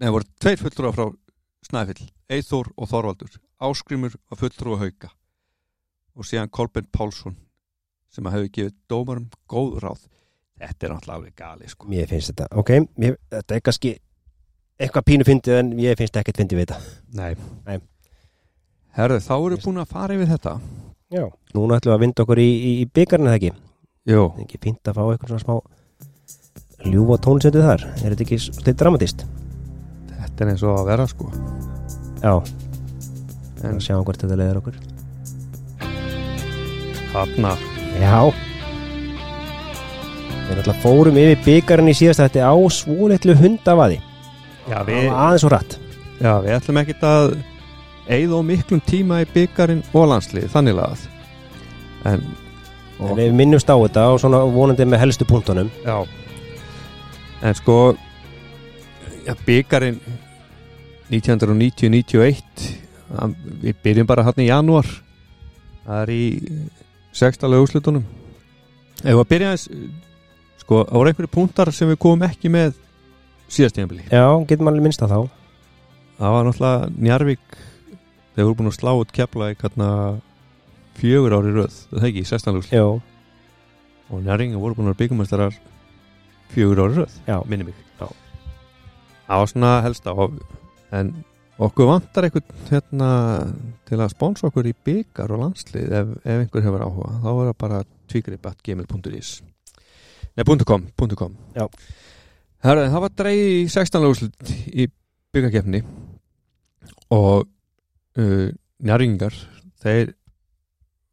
Nei, það voru tveir fulltrúa frá Snæfill, Eithor og Þorvaldur. Áskrimur var fulltrúa hauka. Og síðan Kolbjörn Pálsson sem hefði gefið dómarum góð ráð þetta er náttúrulega alveg gali sko. mér finnst þetta, ok, mér, þetta er kannski eitthvað pínu fyndið en ég finnst ekkert fyndið við þetta. Nei. Nei. Herðu, þá eru búin að fara yfir þetta. Já, núna ætlum við að vinda okkur í, í, í byggarinn eða ekki? Jó, er ekki fínt að fá eitthvað svona smá ljúfa tónsöndu þar? Er þetta ekki svolítið dramatist þetta er eins og að vera sko. Já, en sjáum hvort þetta leiðir okkur. Þarna. Já við náttúrulega fórum yfir byggarinn í síðast þetta á svolítlu hundavaði. Já, var aðeins og rætt Já, við ætlum ekkert að eigða á miklum tíma í byggarinn og landslið, þannig lagað. En, En við minnumst á þetta og svona vonandi með helstu punktunum. Já. En sko ja, byggarinn 1990-91 hann- við byrjum bara hann í janúar. Það er í sextalega úrslutunum ef við að byrja eins sko, það voru einhverju punktar sem við komum ekki með síðast tíðanbili Já, getur mann minnst á þá. Það var náttúrulega Njarvík þeir voru búin að slá út kepla hérna fjögur ári röð, það 16 úrslit Já, og Njarvík voru búin að byggumæstarar fjögur ári röð mig. Já. það var svona helsta og, en okkur vantar eitthvað hérna, til að sponsa okkur í byggar og landslið ef, ef einhver hefur áhuga. Þá er það bara tvígripat.gmail.is nei, .com, .com. Já. Herra, það var dreigð í 16 úrslit í byggarkefni og uh, njarringar þeir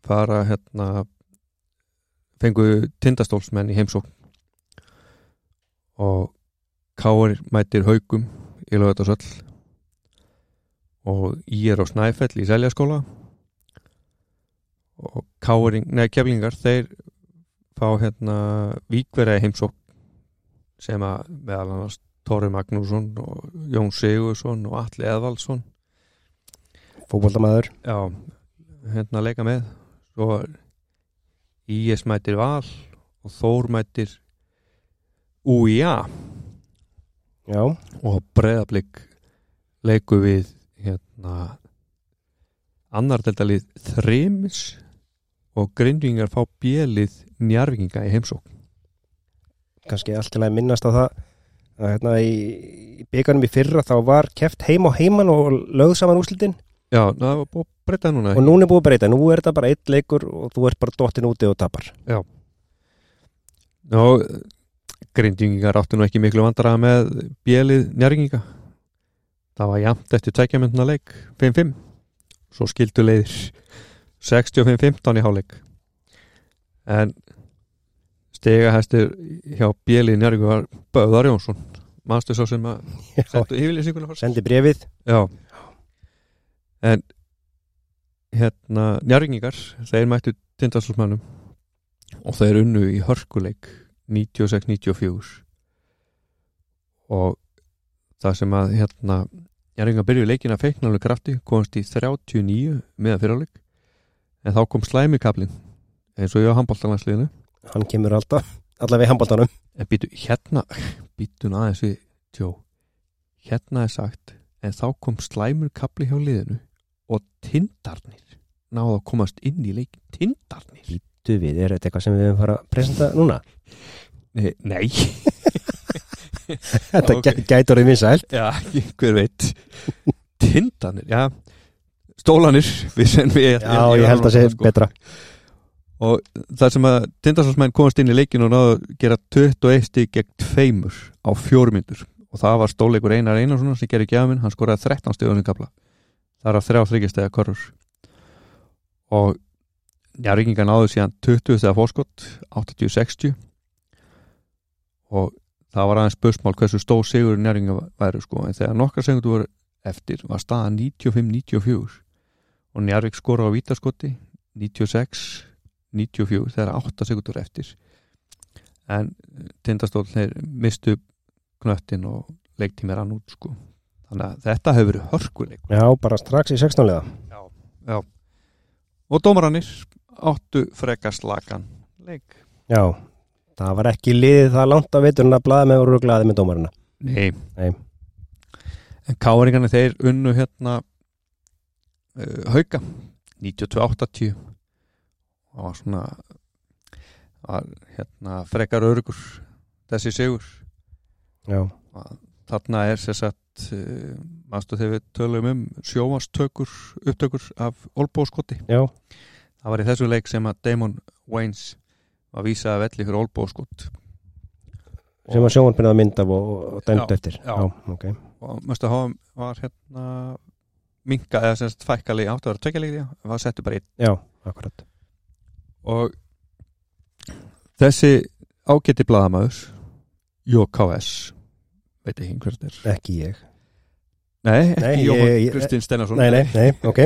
fara hérna fengu tindastólsmenn í heimsókn og Káar mætir haugum í lögatarsöll og ég er á Snæfell í Seljaskóla og Káaring, neða keflingar þeir fá hérna víkverið heimsókn sem að meðal annars Tóri Magnússon og Jón Sigursson og Atli Eðvaldsson. Fótboltamaður. Já, hérna leika með. Svo IS mætir Val og Þór mætir UIA Já, og breyðablík leiku við hérna annar deltalið þrimis og grindvingar fá bjelið njarvinga í heimsókn. Kannski allt til að minnast á það að hérna í, í byggarnum í fyrra þá var keft heim og heiman og lögð saman úrslitin. Já, það var búið að breyta núna. Og núna er búið að breyta, nú er þetta bara eitt leikur og þú ert bara dottin úti og tapar. Og grindvingar áttu nú ekki miklu vandaraða með bjelið njarvinga það var jafnt eftir tveikjamönduna leik 5-5 svo skildu leiðir 65-15 í háleik en stegahæstur hjá bjelið njarvinga var Böðar Jónsson. Mannstu svo sem að sendi brefið Já. En hérna njárringingar þeir mættu tindastólsmannum og þeir unnu í hörkuleik 96-94 og það sem að hérna njárringingar byrjuði leikin að feikna alveg krafti komast í 39 meðan fyrirleik en þá kom slæmikablin eins og ég á handbóltalansliðinu hann kemur alltaf, allavega í handbóltanum en býtu hérna býtu aðeins við tjó hérna er sagt en þá kom slæmur kapli hjá liðinu og tindarnir náðu að komast inn í leikin tindarnir Du við, er þetta eitthvað sem við höfum fara að presenta núna? nei, nei. Þetta Ok. okay. gæti orðið vinsælt já, hver veit tindarnir, já stólanir við sem við Já, ég held að segja sko. betra og það sem að tindarsólsmenn komast inn í leikinu og náðu að gera 21 stík gegn tveimur á fjórmyndur og það var stóleikur Einar Einarsson sem gerir gjafminn, hann skoraði 13 stíðum sem kapla það er að þrjá þryggjastega korur og Njarvíkingar náðu síðan 20 stega fórskott 80-60 og það var aðeins spursmál hversu stór sigur Njarvíkingar væru sko. En þegar nokkar segundu voru eftir var staða 95-94 og Njarvík skora á vítaskoti 96 94 þegar 8 sekundur eftir. En tindastól þeir mistu knöttin og leiktími rann út sko. Þannig að þetta hefur verið hörkuleik Já, bara strax í 16 liða já. og dómarannir áttu frekast lagan leik. Já, það var ekki liðið það langt að blaða með og ruglaði með dómarina nei, Nei. en káringarnir þeir unnu hérna uh, hauka 92-80 og var svona var hérna frekar örugur þessi sigur. Já, þarna er sér satt uh, maður þegar við tölum um sjómastökur upptökur af olbóskoti já, það var í þessu leik sem að Damon Waynes var vísað að velli fyrir olbóskot sem að sjónvarpinu að mynda og, og dæmt Já, eftir. já. ok. Og mjöstu að hafa var hérna minka eða sem sagt fækkali áttu að vera tökjaleiki var settu bara einn. Já, akkurat og þessi ágæti blaðamaður JKS veit ekki hver þetta er. Ekki ég. Nei, ekki Jóhann Kristinn Steinarsson. Nei, nei, nei, ok.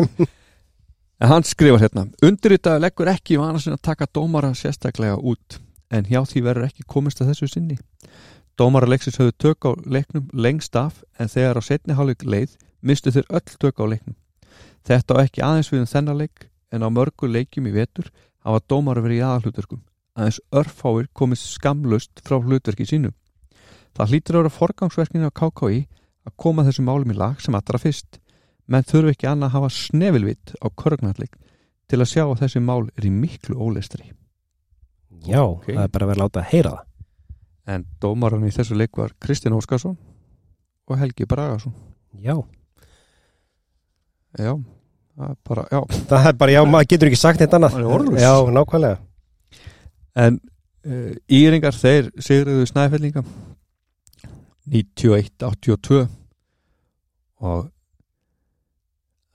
En hann skrifar hérna Undirritað leggur ekki vana sinna að taka dómara sérstaklega út en hjá því verður ekki komist að þessu sinni. Dómara leiksins höfðu tök á leiknum lengst af en þegar á setni hálfleik leið mistu þeir öll tök á leiknum. Þetta á ekki aðeins við um þennan leik en á mörgu leikjum í vetur hafa dómara verið í aðalhlutverkum aðeins örfáir komist skamlust frá hlutverki sínu Það hlýtur að vera forgangsverkinu á KKI að koma þessu málum í lag sem allra fyrst menn þurfi ekki annað að hafa snefilvitt á körgnatleik til að sjá að þessi mál er í miklu ólestri. Já, Ok. það er bara að vera að láta að heyra það En dómaran í þessu leik var Kristján Óskarsson og Helgi Bragason. Já, Já, það er bara, já. það er bara, já, maður getur ekki sagt eitt annað. Er. Já, nákvæmlega. En uh, Íringar, þeir sigriðu snæfellinga. 91-82 og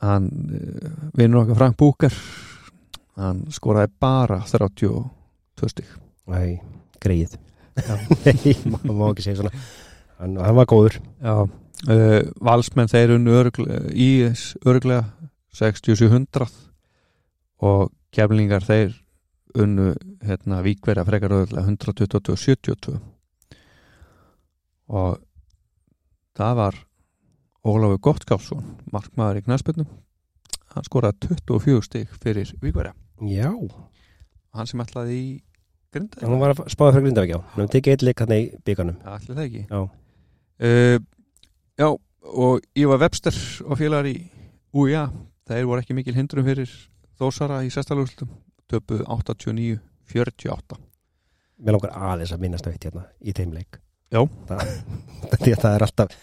hann uh, vinnur okkar Frank Búker. Hann skoraði bara 32 stík Æ, greið Nei, maður má ekki segja svona. Hann, hann var góður. Já, uh, valsmenn þeir unnu örglega, IS örglega 6700 og keflingar þeir unnu hérna víkverja frekar örglega 122 og 72 og það var Ólafur Gottskálsson markmaður í knæspöldnum hann skoraði 24 stig fyrir víkverja. Já, hann sem ætlaði í grinda hann var að spáða fyrir Grindavík já. Hann tekið eitt leik hann í bygganum Allir það ekki. Já. uh, Já og Ívar Webster og félagar í UIA þeir voru ekki mikil hindrum fyrir Þósara í sestalúslutum töpu 89-48 Mér langar aðeins að minnast á eitt hérna í þeim leik. Já. að það er alltaf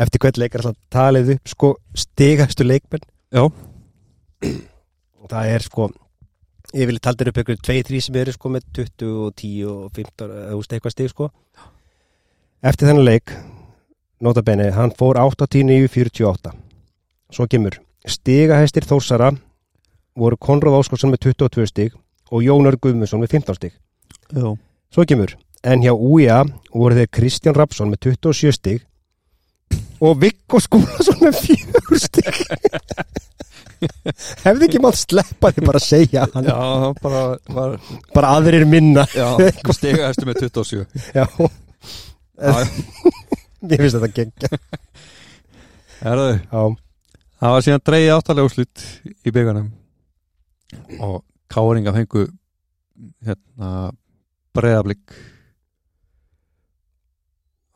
Eftir hvern leik er alltaf talið upp sko stigastu leikmenn. Já. Það er sko Ég vil taldir upp ykkur 2-3 sem eru sko með 20 og 10 og 15 eða eitthvað stig sko. Eftir þennan leik Nota bene, hann fór 8-10 í 48 Svo kemur Stigahæstir Þórsara voru Konráð Áskarsson með 22 stig og Jónar Guðmundsson með 15 stig. Já. Svo kemur, en hjá UIA voru þeir Kristján Rapsson með 27 stig og Viggo Skúlason með 4 stig. Hefði ekki mátt sleppa því bara að segja hann. Já, það bara var bara aðrir minna. Já, stigaðastu með 27 Já, Já, ég finnst þetta gengja Herðu, Já, það var síðan dreigið áttalega úrslit í bygganum og Káringa fengu hérna breyðablík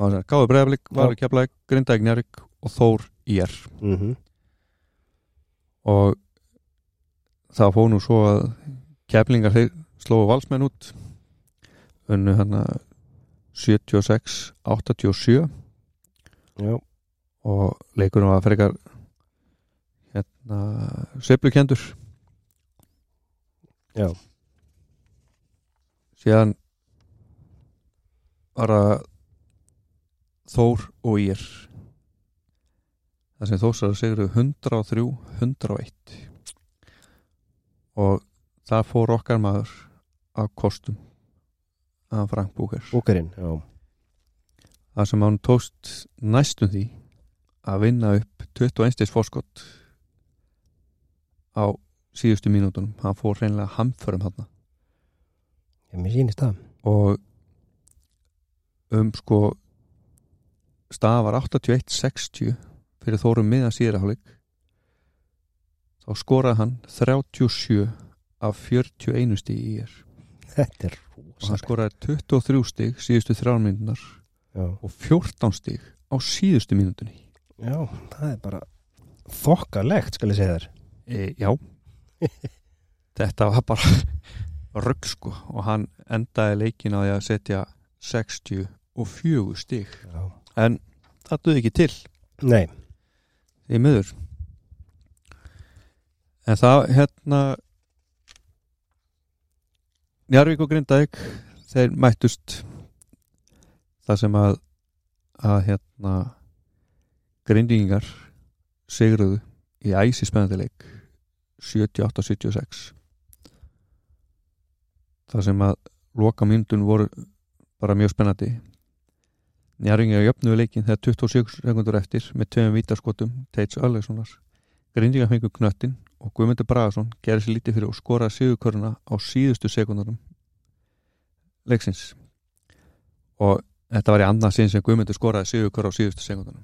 Káður breyðablík var að kefla Grindavík Njarvík og Þór IR mm og það fóð nú svo að keflingar slóðu valsmenn út. Unnu hérna 76 87 já, og leikurinn var frekar hérna sveiflukendur já. Síðan var að Þór og Ír það sem Þórsar segru 103 101 og það fór okkar maður að kostum að Frank Búker. Búkarinn, já. Það sem hann tókst næstum því að vinna upp 21 stis fórskott á síðustu mínútunum. Hann fór reynilega hamförum hann Ég mér sýnist það. Og um sko stað var 81-60 fyrir þórum miðan síðraháleik þá skoraði hann 37 af 41 stig í er. Þetta er og hann skoraði 23 stig síðustu þrjármyndunar já. og 14 stig á síðustu mínútunni. Já, það er bara þokkalegt, skal ég segja þér e, já. Þetta var bara rugg sko og hann endaði leikin á því að setja 64 stig. Já. en það duði ekki til. Nei, í miður. En það hérna Njarvík og Grindavík þeir mættust það sem að að hérna grindingar sigruðu í æsi spennandileik 78-76 það sem að loka myndun voru bara mjög spennandi. Njarvingar jöfnuðu leikin þegar 27 sekundur eftir með tveim vítaskotum Teits Öllegssonar Grindingar fengur knöttin og Guðmundur Bragason gerði sér lítið fyrir og skoraði sigurköruna á síðustu sekundarum leiksins. Og þetta var í annað sinn sem Guðmundur skoraði sigurkör á síðustu sekundarum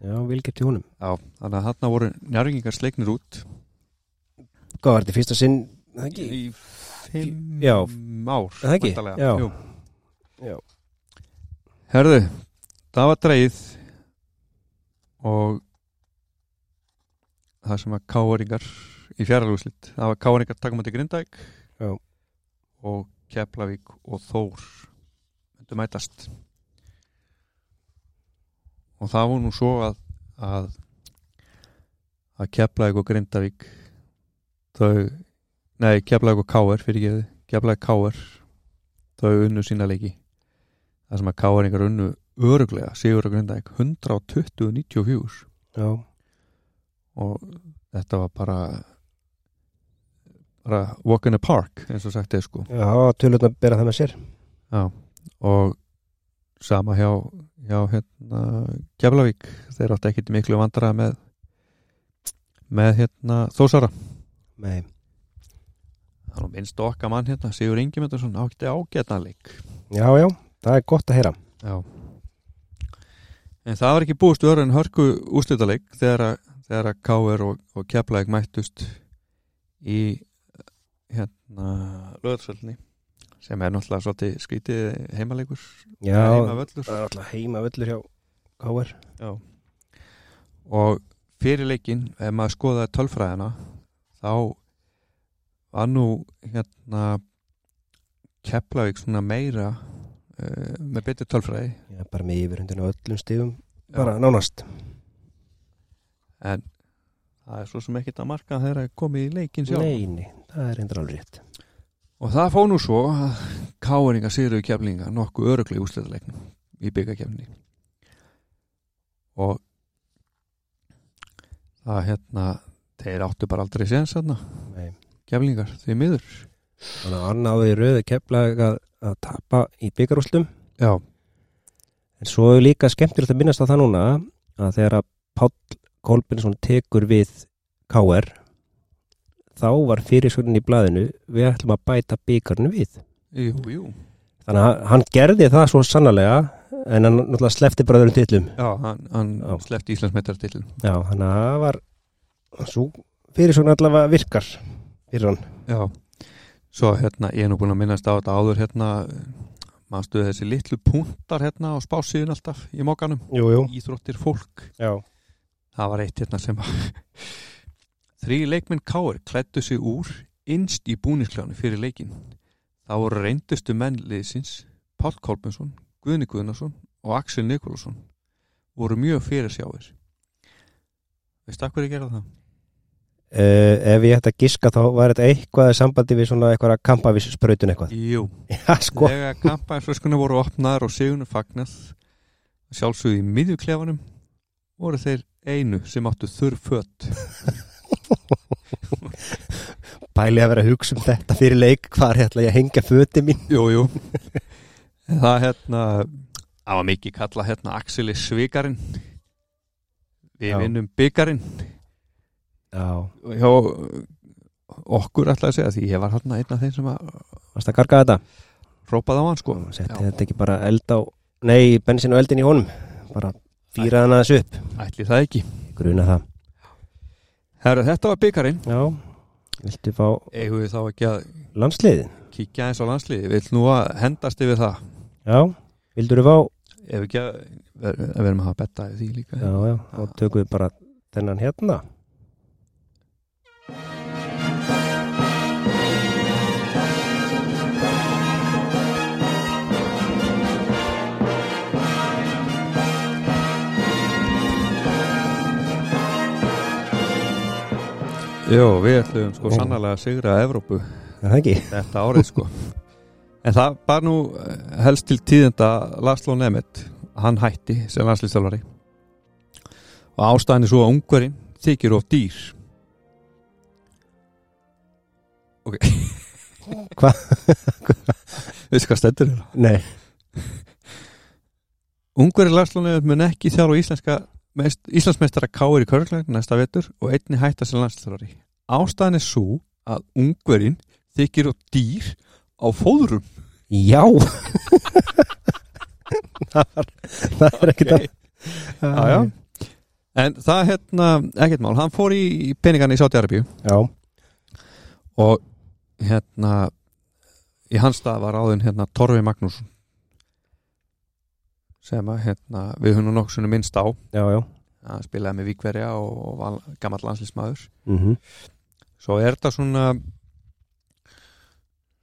Já, vilgert í húnum Já, þannig að þarna voru Njarvingar sleiknir út Hvað var þetta fyrsta sinn? Í fimm Já. ár það ekki? Já. Jú. Já. Herðu, það var dreigð og það sem var káringar í fjáralúslit, það var káringar takumandi Grindæk Já. og Keflavík og Þór myndu mætast og það var nú svo að að, að Keflavík og Grindavík þau nei, Keflavík og Káir fyrir ekki Keflavík Káir þau unnu sína leiki. Það sem að Káringar unnu öruglega Sigur og Grindavík 120-94 Já, og þetta var bara bara walk in the park eins og sagt er sko. Já, tölvöldna bera það með sér. Já, og sama hjá, hjá hérna, Keflavík. Þeir áttu ekkit miklu vandræða með með hérna Þósara Nei, það er nú minnst okkar mann hérna Sigur Ingemyndarsson átti ágætanleik já, já, það er gott að heyra Já en það var ekki búist öðru en hörku úrslitaleik þegar þegar að K.R. og, og Keflavík mættust í hérna löðarsvöldni sem er náttúrulega svolítið skrítið heimaleikur Já, heimavöllur það er alltaf heima völlur hjá K.R. Já. Og fyrir leikinn, ef maður skoðaði tölfræðina, þá var nú hérna Keflavík svona meira uh, með betur tölfræði. Já, bara með yfirhundinu öllum stigum bara nánast En það er svo sem ekkert að marka þegar það er komið í leikinn sjálf. Nei, nei, það er endur alveg rétt Og það fóð nú svo að Káeringa sigruðu keflinga nokkuð öruglega í úrslitaleiknum í byggakefni. Og það hérna, þeir áttu bara aldrei séns þarna. Nei. Keflingar, því miður. Þannig að annaði í röðu keflag að, að tapa í byggarústum Já, en svo er líka skemmtilegt að minnast á það núna að þegar að Páll Kolbensson tekur við KR þá var fyrirsögnin í blaðinu við ætlum að bæta byggarnu við jú, jú. þannig að hann gerði það svo sannarlega en hann náttúrulega slefti bara öðrum tillum Já, hann, hann Já. slefti Íslandsmetartillin. já, þannig að það var svo fyrirsögnin allavega virkar fyrir hann Já, svo hérna, ég er nú búin að minnast á þetta áður hérna, mannstu þessi litlu punktar hérna á spásíðun alltaf í mókanum, íþróttir fólk. Já. Það var eitt hérna sem þrý leikmenn káir klættu sig úr innst í búnisklánu fyrir leikin. Það voru reyndustu mennliðsins Páll Kolbjörnsson, Guðni Guðnason og Axel Nikolásson voru mjög fyrir sjáir. Veistu að hverju gera það? Uh, ef ég ætti að giska þá var þetta eitthvað sambandi við svona eitthvað kampavíssprautun eitthvað? Jú, já sko. Þegar kampaðinsflöskunni voru opnaðar og sigunum fagnað sjálfsögðu í miðjuklefanum voru þeir einu sem áttu þurr fött bæli að vera að hugsa um þetta fyrir leik hvað er ætla ég að hengja föti mín. Jú, jú. Það hérna það var mikið kalla hérna Axeli Svikarinn. Við Já. vinnum byggarinn já, hjá okkur ætla að segja því ég var hérna einn af þeim sem að varst að garga þetta? rópaði á hann sko. Setti þetta ekki bara eld á nei, bensin og eldin í honum. Bara fýraði hann aðeins upp. Ætli það ekki. Gruna það. Herra, þetta var byggarinn já, viltu fá Eigum við þá ekki að landsliðin kíkja eins á landsliði Vill nú að hendast yfir það. Já, vildur þú fá ef ekki að ver, við erum að hafa betta í því líka. Já, já, þá tökum við bara þennan hérna Jó, við ætlum sko sannlega að sigra Evrópu það ekki? þetta árið sko. En það var nú eh, helst til tíðenda Laszlo Nemeth. Hann hætti sem landslýstjálfari og ástæðan er svo að ungverinn þykir of dýr. Ok. Hva? veistu hvað stendur hérna? nei, Ungveri landslunni mun ekki þjálfa íslenska mest, Íslandsmeistara káir í körglæg næsta vetur og einni hætta sem landslunari ástæðan er svo að ungverin þykir og dýr á fóðurum Já. Það, það er ekkert Ok. Já, já. en það er hérna ekkert mál, hann fór í peningan í Sáti-Arabíu Já, og hérna í hans stað var áðin hérna Torfi Magnússon sem að hérna við höfum nokkuð svona minnst á. Já, já. Hann spilaði með Víkverja og var gammal landslísmaður mm svo er þetta svona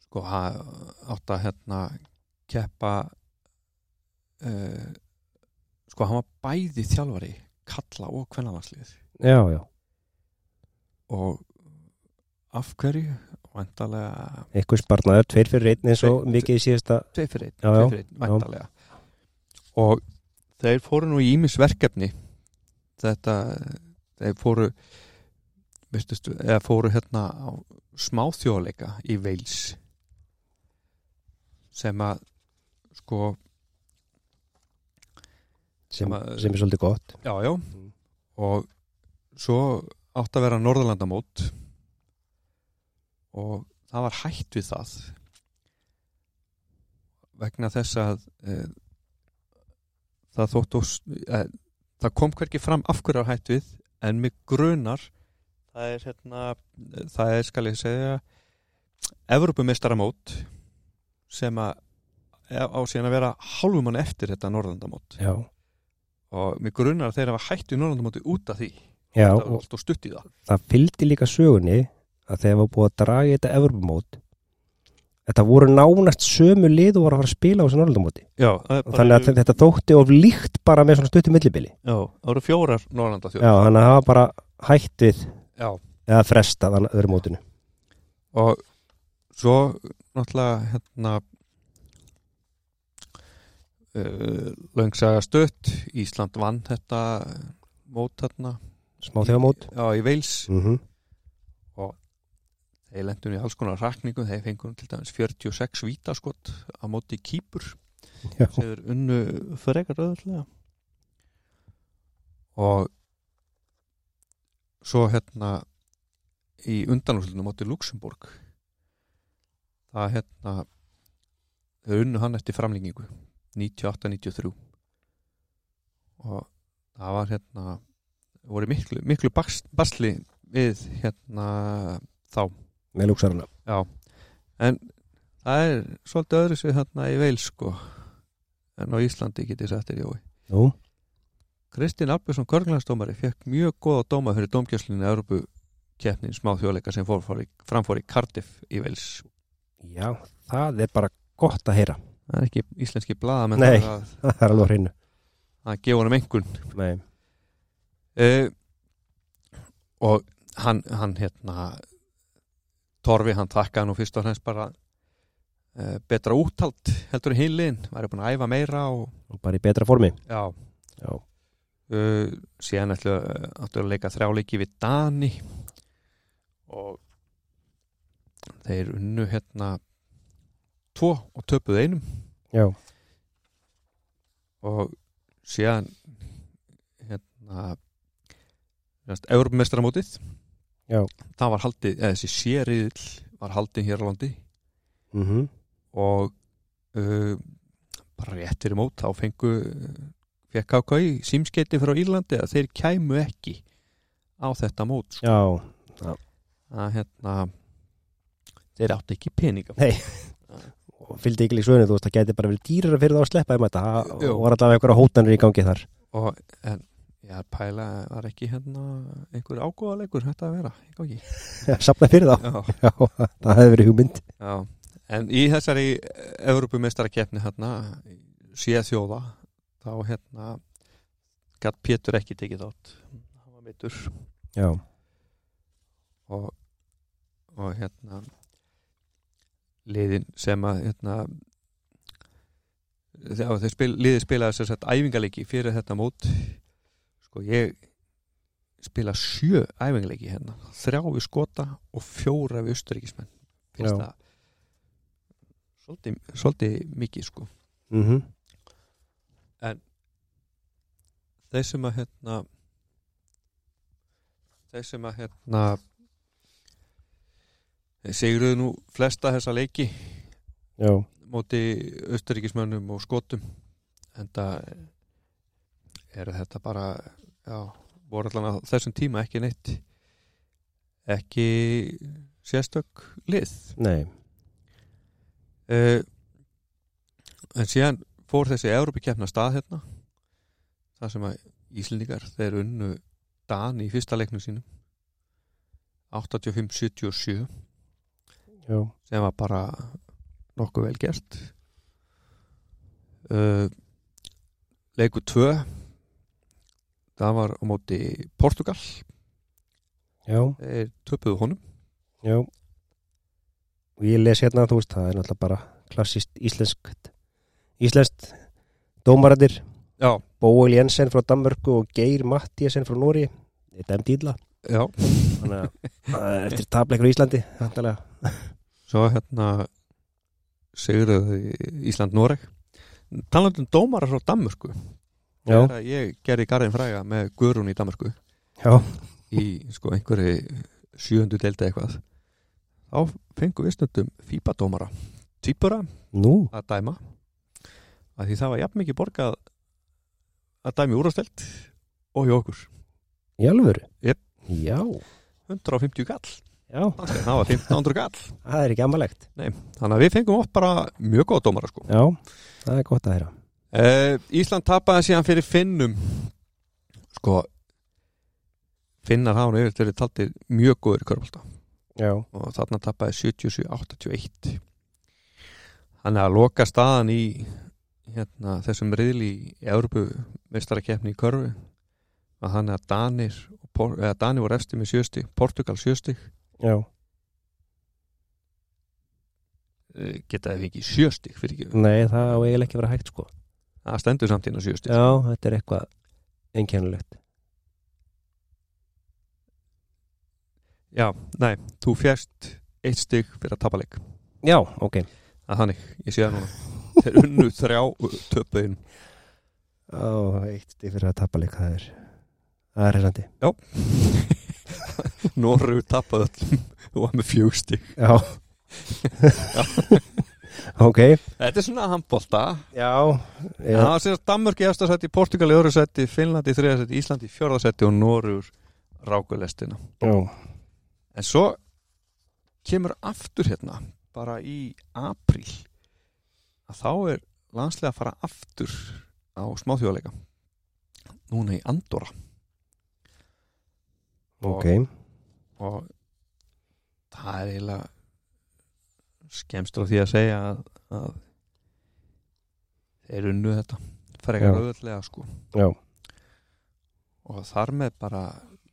sko átt að hérna keppa uh, sko hann var bæði þjálfari kalla og kvennalandslið Já, já, og af hverju? Vantarlega eitthvað sparnaður, tveir fyrir einn eins og Tveir- mikið í síðasta tvei fyrir einn, tveir fyrir einn vantarlega og þeir fóru nú í ímis verkefni. Þetta þeir fóru veistu, eða fóru hérna á smáþjóðleika í Veils sem að sko sem, að- sem er svolítið gott. Já já. Og svo átt að vera Norðurlandamót. Og það var hætt við það. Vegna þess að e, það þótt og e, það kom hverki fram af hverju var hætt við en mig grunar það er hérna það er skal ég segja Evrópumistaramót sem að á síðan að vera hálfum mann eftir þetta Norðurlandamót. Já, og mig grunar að þeir hafa hætt við Norðurlandamóti út af því. Já og alltaf stutt í það. það fylgdi líka sögunni að þegar var búið að draga í þetta Evropamót þetta voru nánast sömu lið og voru að fara að spila á þessu Norrlandamóti þannig að þetta þótti of líkt bara með svona stuttum millibili. Já, það voru fjórar Norrlanda Já, þannig að það var bara hætt við Já. eða frestað þannig öðru mótinu. Og svo náttúrulega hérna uh, löngsaga stött Ísland vann þetta mót þarna. Smá þegamót Já, í Veils mm -hmm. Þeir lendum í alls konar rakningu þeir fengum til dæmis 46 vítaskott á móti kýpur sem er unnu frekar öðvöldlega og svo hérna í undanúslunum móti Luxemburg það hérna þau unnu hann eftir framlengingu 98-93 og það var hérna voru miklu, miklu basli við hérna þá með lúksarana Já, en það er svolítið öðru svið hérna í Veils sko en á Íslandi getið þér jói. Jú, Kristinn Albjörnsson Körglandsdómari fekk mjög góða dóma fyrir dómgjöslinu Európu keppnin smá þjóðleika sem í, framfór í Cardiff í Veils. já, það er bara gott að heyra Það er ekki íslenski blaðamenn Nei. það að, það er alveg hreinu að gefa honum engun. Nei, Uh, og hann, hann hérna Torfi hann takkaði nú fyrst og fremst bara uh, betra úttalt heldur í hinliðin, væri búin að æfa meira og og bara í betra formi. Já, Já, uh, síðan ætlu áttu að leika þrjáleiki við Dani og þeir unnu hérna tvo og töpuðu einum. Já, og síðan hérna Európmestramótið Já. það var haldið, eða þessi sériðil var haldið hér á landi mm og uh, bara rétt fyrir mót þá fengu fekk KKI símskeiti frá Írlandi að þeir kæmu ekki á þetta mót sko. já að hérna þeir áttu ekki peninga Nei. og fylgdi ekki líka svönu, þú veist, það gæti bara verið dýrara fyrir það að sleppa um þetta, Jú. var alltaf einhverja hótanir í gangi þar og en að pæla var ekki hérna einhver ágóðalegur þetta að vera í gangi. Safna fyrir þá, já, já, það hefði verið hugmynd. Já. en í þessari Evrópumestarakeppni hérna séð þjóða þá hérna gatt Pétur ekki tekið þátt. Hann var mittur Já, og, og hérna liðin sem að hérna þegar þeir spil, liði spilaði sér sett æfingarleiki fyrir þetta mót sko ég spila sjö æfingarleiki hérna. Þrjá við skota og fjóra við austuríkismenn finnst Já. það svolítið, mikið sko. Mm en þeir sem að hérna þeir sem að hérna þeir sigruðu nú flesta þessa leiki já, móti austuríkismönnum og skotum en það er þetta bara já, voru allan á þessum tíma ekki neitt ekki sérstök lið? Nei. Uh, en síðan fór þessi Európi keppna stað hérna það sem að Íslendingar þeir unnu Dani í fyrsta leiknum sínum 85-77 já, sem var bara nokkuð vel gert. Uh, leikur 2 það var á móti Portugal. Já, töpuðu honum. Já. Og ég les hérna, þú veist, það er náttúrulega bara klassist íslenskt íslenskt dómarættir já, Bóel Jensen frá Danmörku og Geir Mattiasen frá Nóri þetta er dýla já. þannig að eftir tapleikur í Íslandi þannig svo hérna sigurðu Ísland-Noreg. Talandi um dómara frá Danmörku ég gerði garðin fræga með Guðrún í Danmörku já, í sko einhverju sjöundu delta eitthvað þá fengum við stundum fípadómara týpura að dæma að því það var jafn mikið borgað að dæmi úrastelt og hjá okkur. Í alvöru? Jep. já, 150 kall, já, það var 1500 kall það er ekki amalegt. Þannig að við fengum oft bara mjög góða dómara sko. já, það er gott að heyra uh, Ísland tapaði síðan fyrir Finnum. Sko Finnar hafa nú yfir þeirri taldir mjög góður í körbólta já, og þarna tapaði 77-81 þannig að loka staðan í hérna, þessum riðli í Európu mestarakefni í körfu. Að hann að Danir eða Danir voru eftir með sjöstig Portugal sjöstig já, eh, geta þeir ekki sjöstig fyrir ekki nei, það á eiginlega ekki vera hægt sko það stendur samt inn á sjöstig já, þetta er eitthvað einkennulegt já, nei, þú fjast eitt stig fyrir að tapa leik. Já, ok, það er þannig, ég sé það núna. Þeir unnu þrjá töpuðin. Á, eitt stig fyrir að tapa leik það er, það er hérandi Norru tapaði öllum. Og var með fjögstig já ok, þetta er svona handbólta já. Það var sérst Danmörk í efstasætti, Portugal í öðru sætti, Finnland í þriðasætti, Ísland í fjórðasætti og Norur rákulestina. já, En svo kemur aftur hérna, bara í apríl, að þá er landslega að fara aftur á smáþjóðleika. Núna í Andorra. ok Og það er eiginlega skemmst á því að segja að, að þeir unnu þetta frekar Já. auðvöldlega sko. já, og þar með bara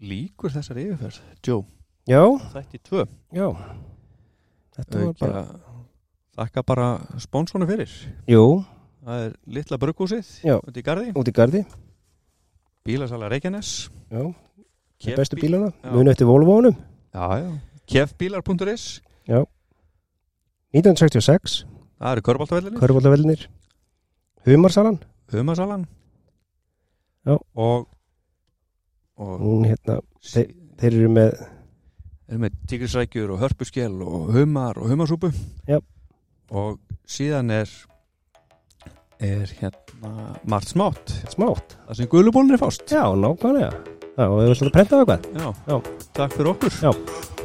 líkur þessar yfirferð Joe, já, þætti tvö. Já. Þetta var bara, þakka bara spónsónu fyrir. Jú, það er litla brugghúsið Já. út í garði, út í gardi bílasala Reykjanes. Já, bestu bíl- bílana, Já. muni eftir Volvo-unum. Já, já. kefbílar.is 1966, það eru körbáltavellinir, Körbóltavellinir Humarsalan, humasalan Já. og og hún hérna sí- þeir eru með, erum með tigrisrækjur og hörpuskel og humar og humarsúpu. Já. og síðan er er hérna margt smátt. Smátt. Það sem gulubólin er fást. Já, nákvæmlega. Já, og þau viltu að prenta á eitthvað. Já. Já. takk fyrir okkur. Já.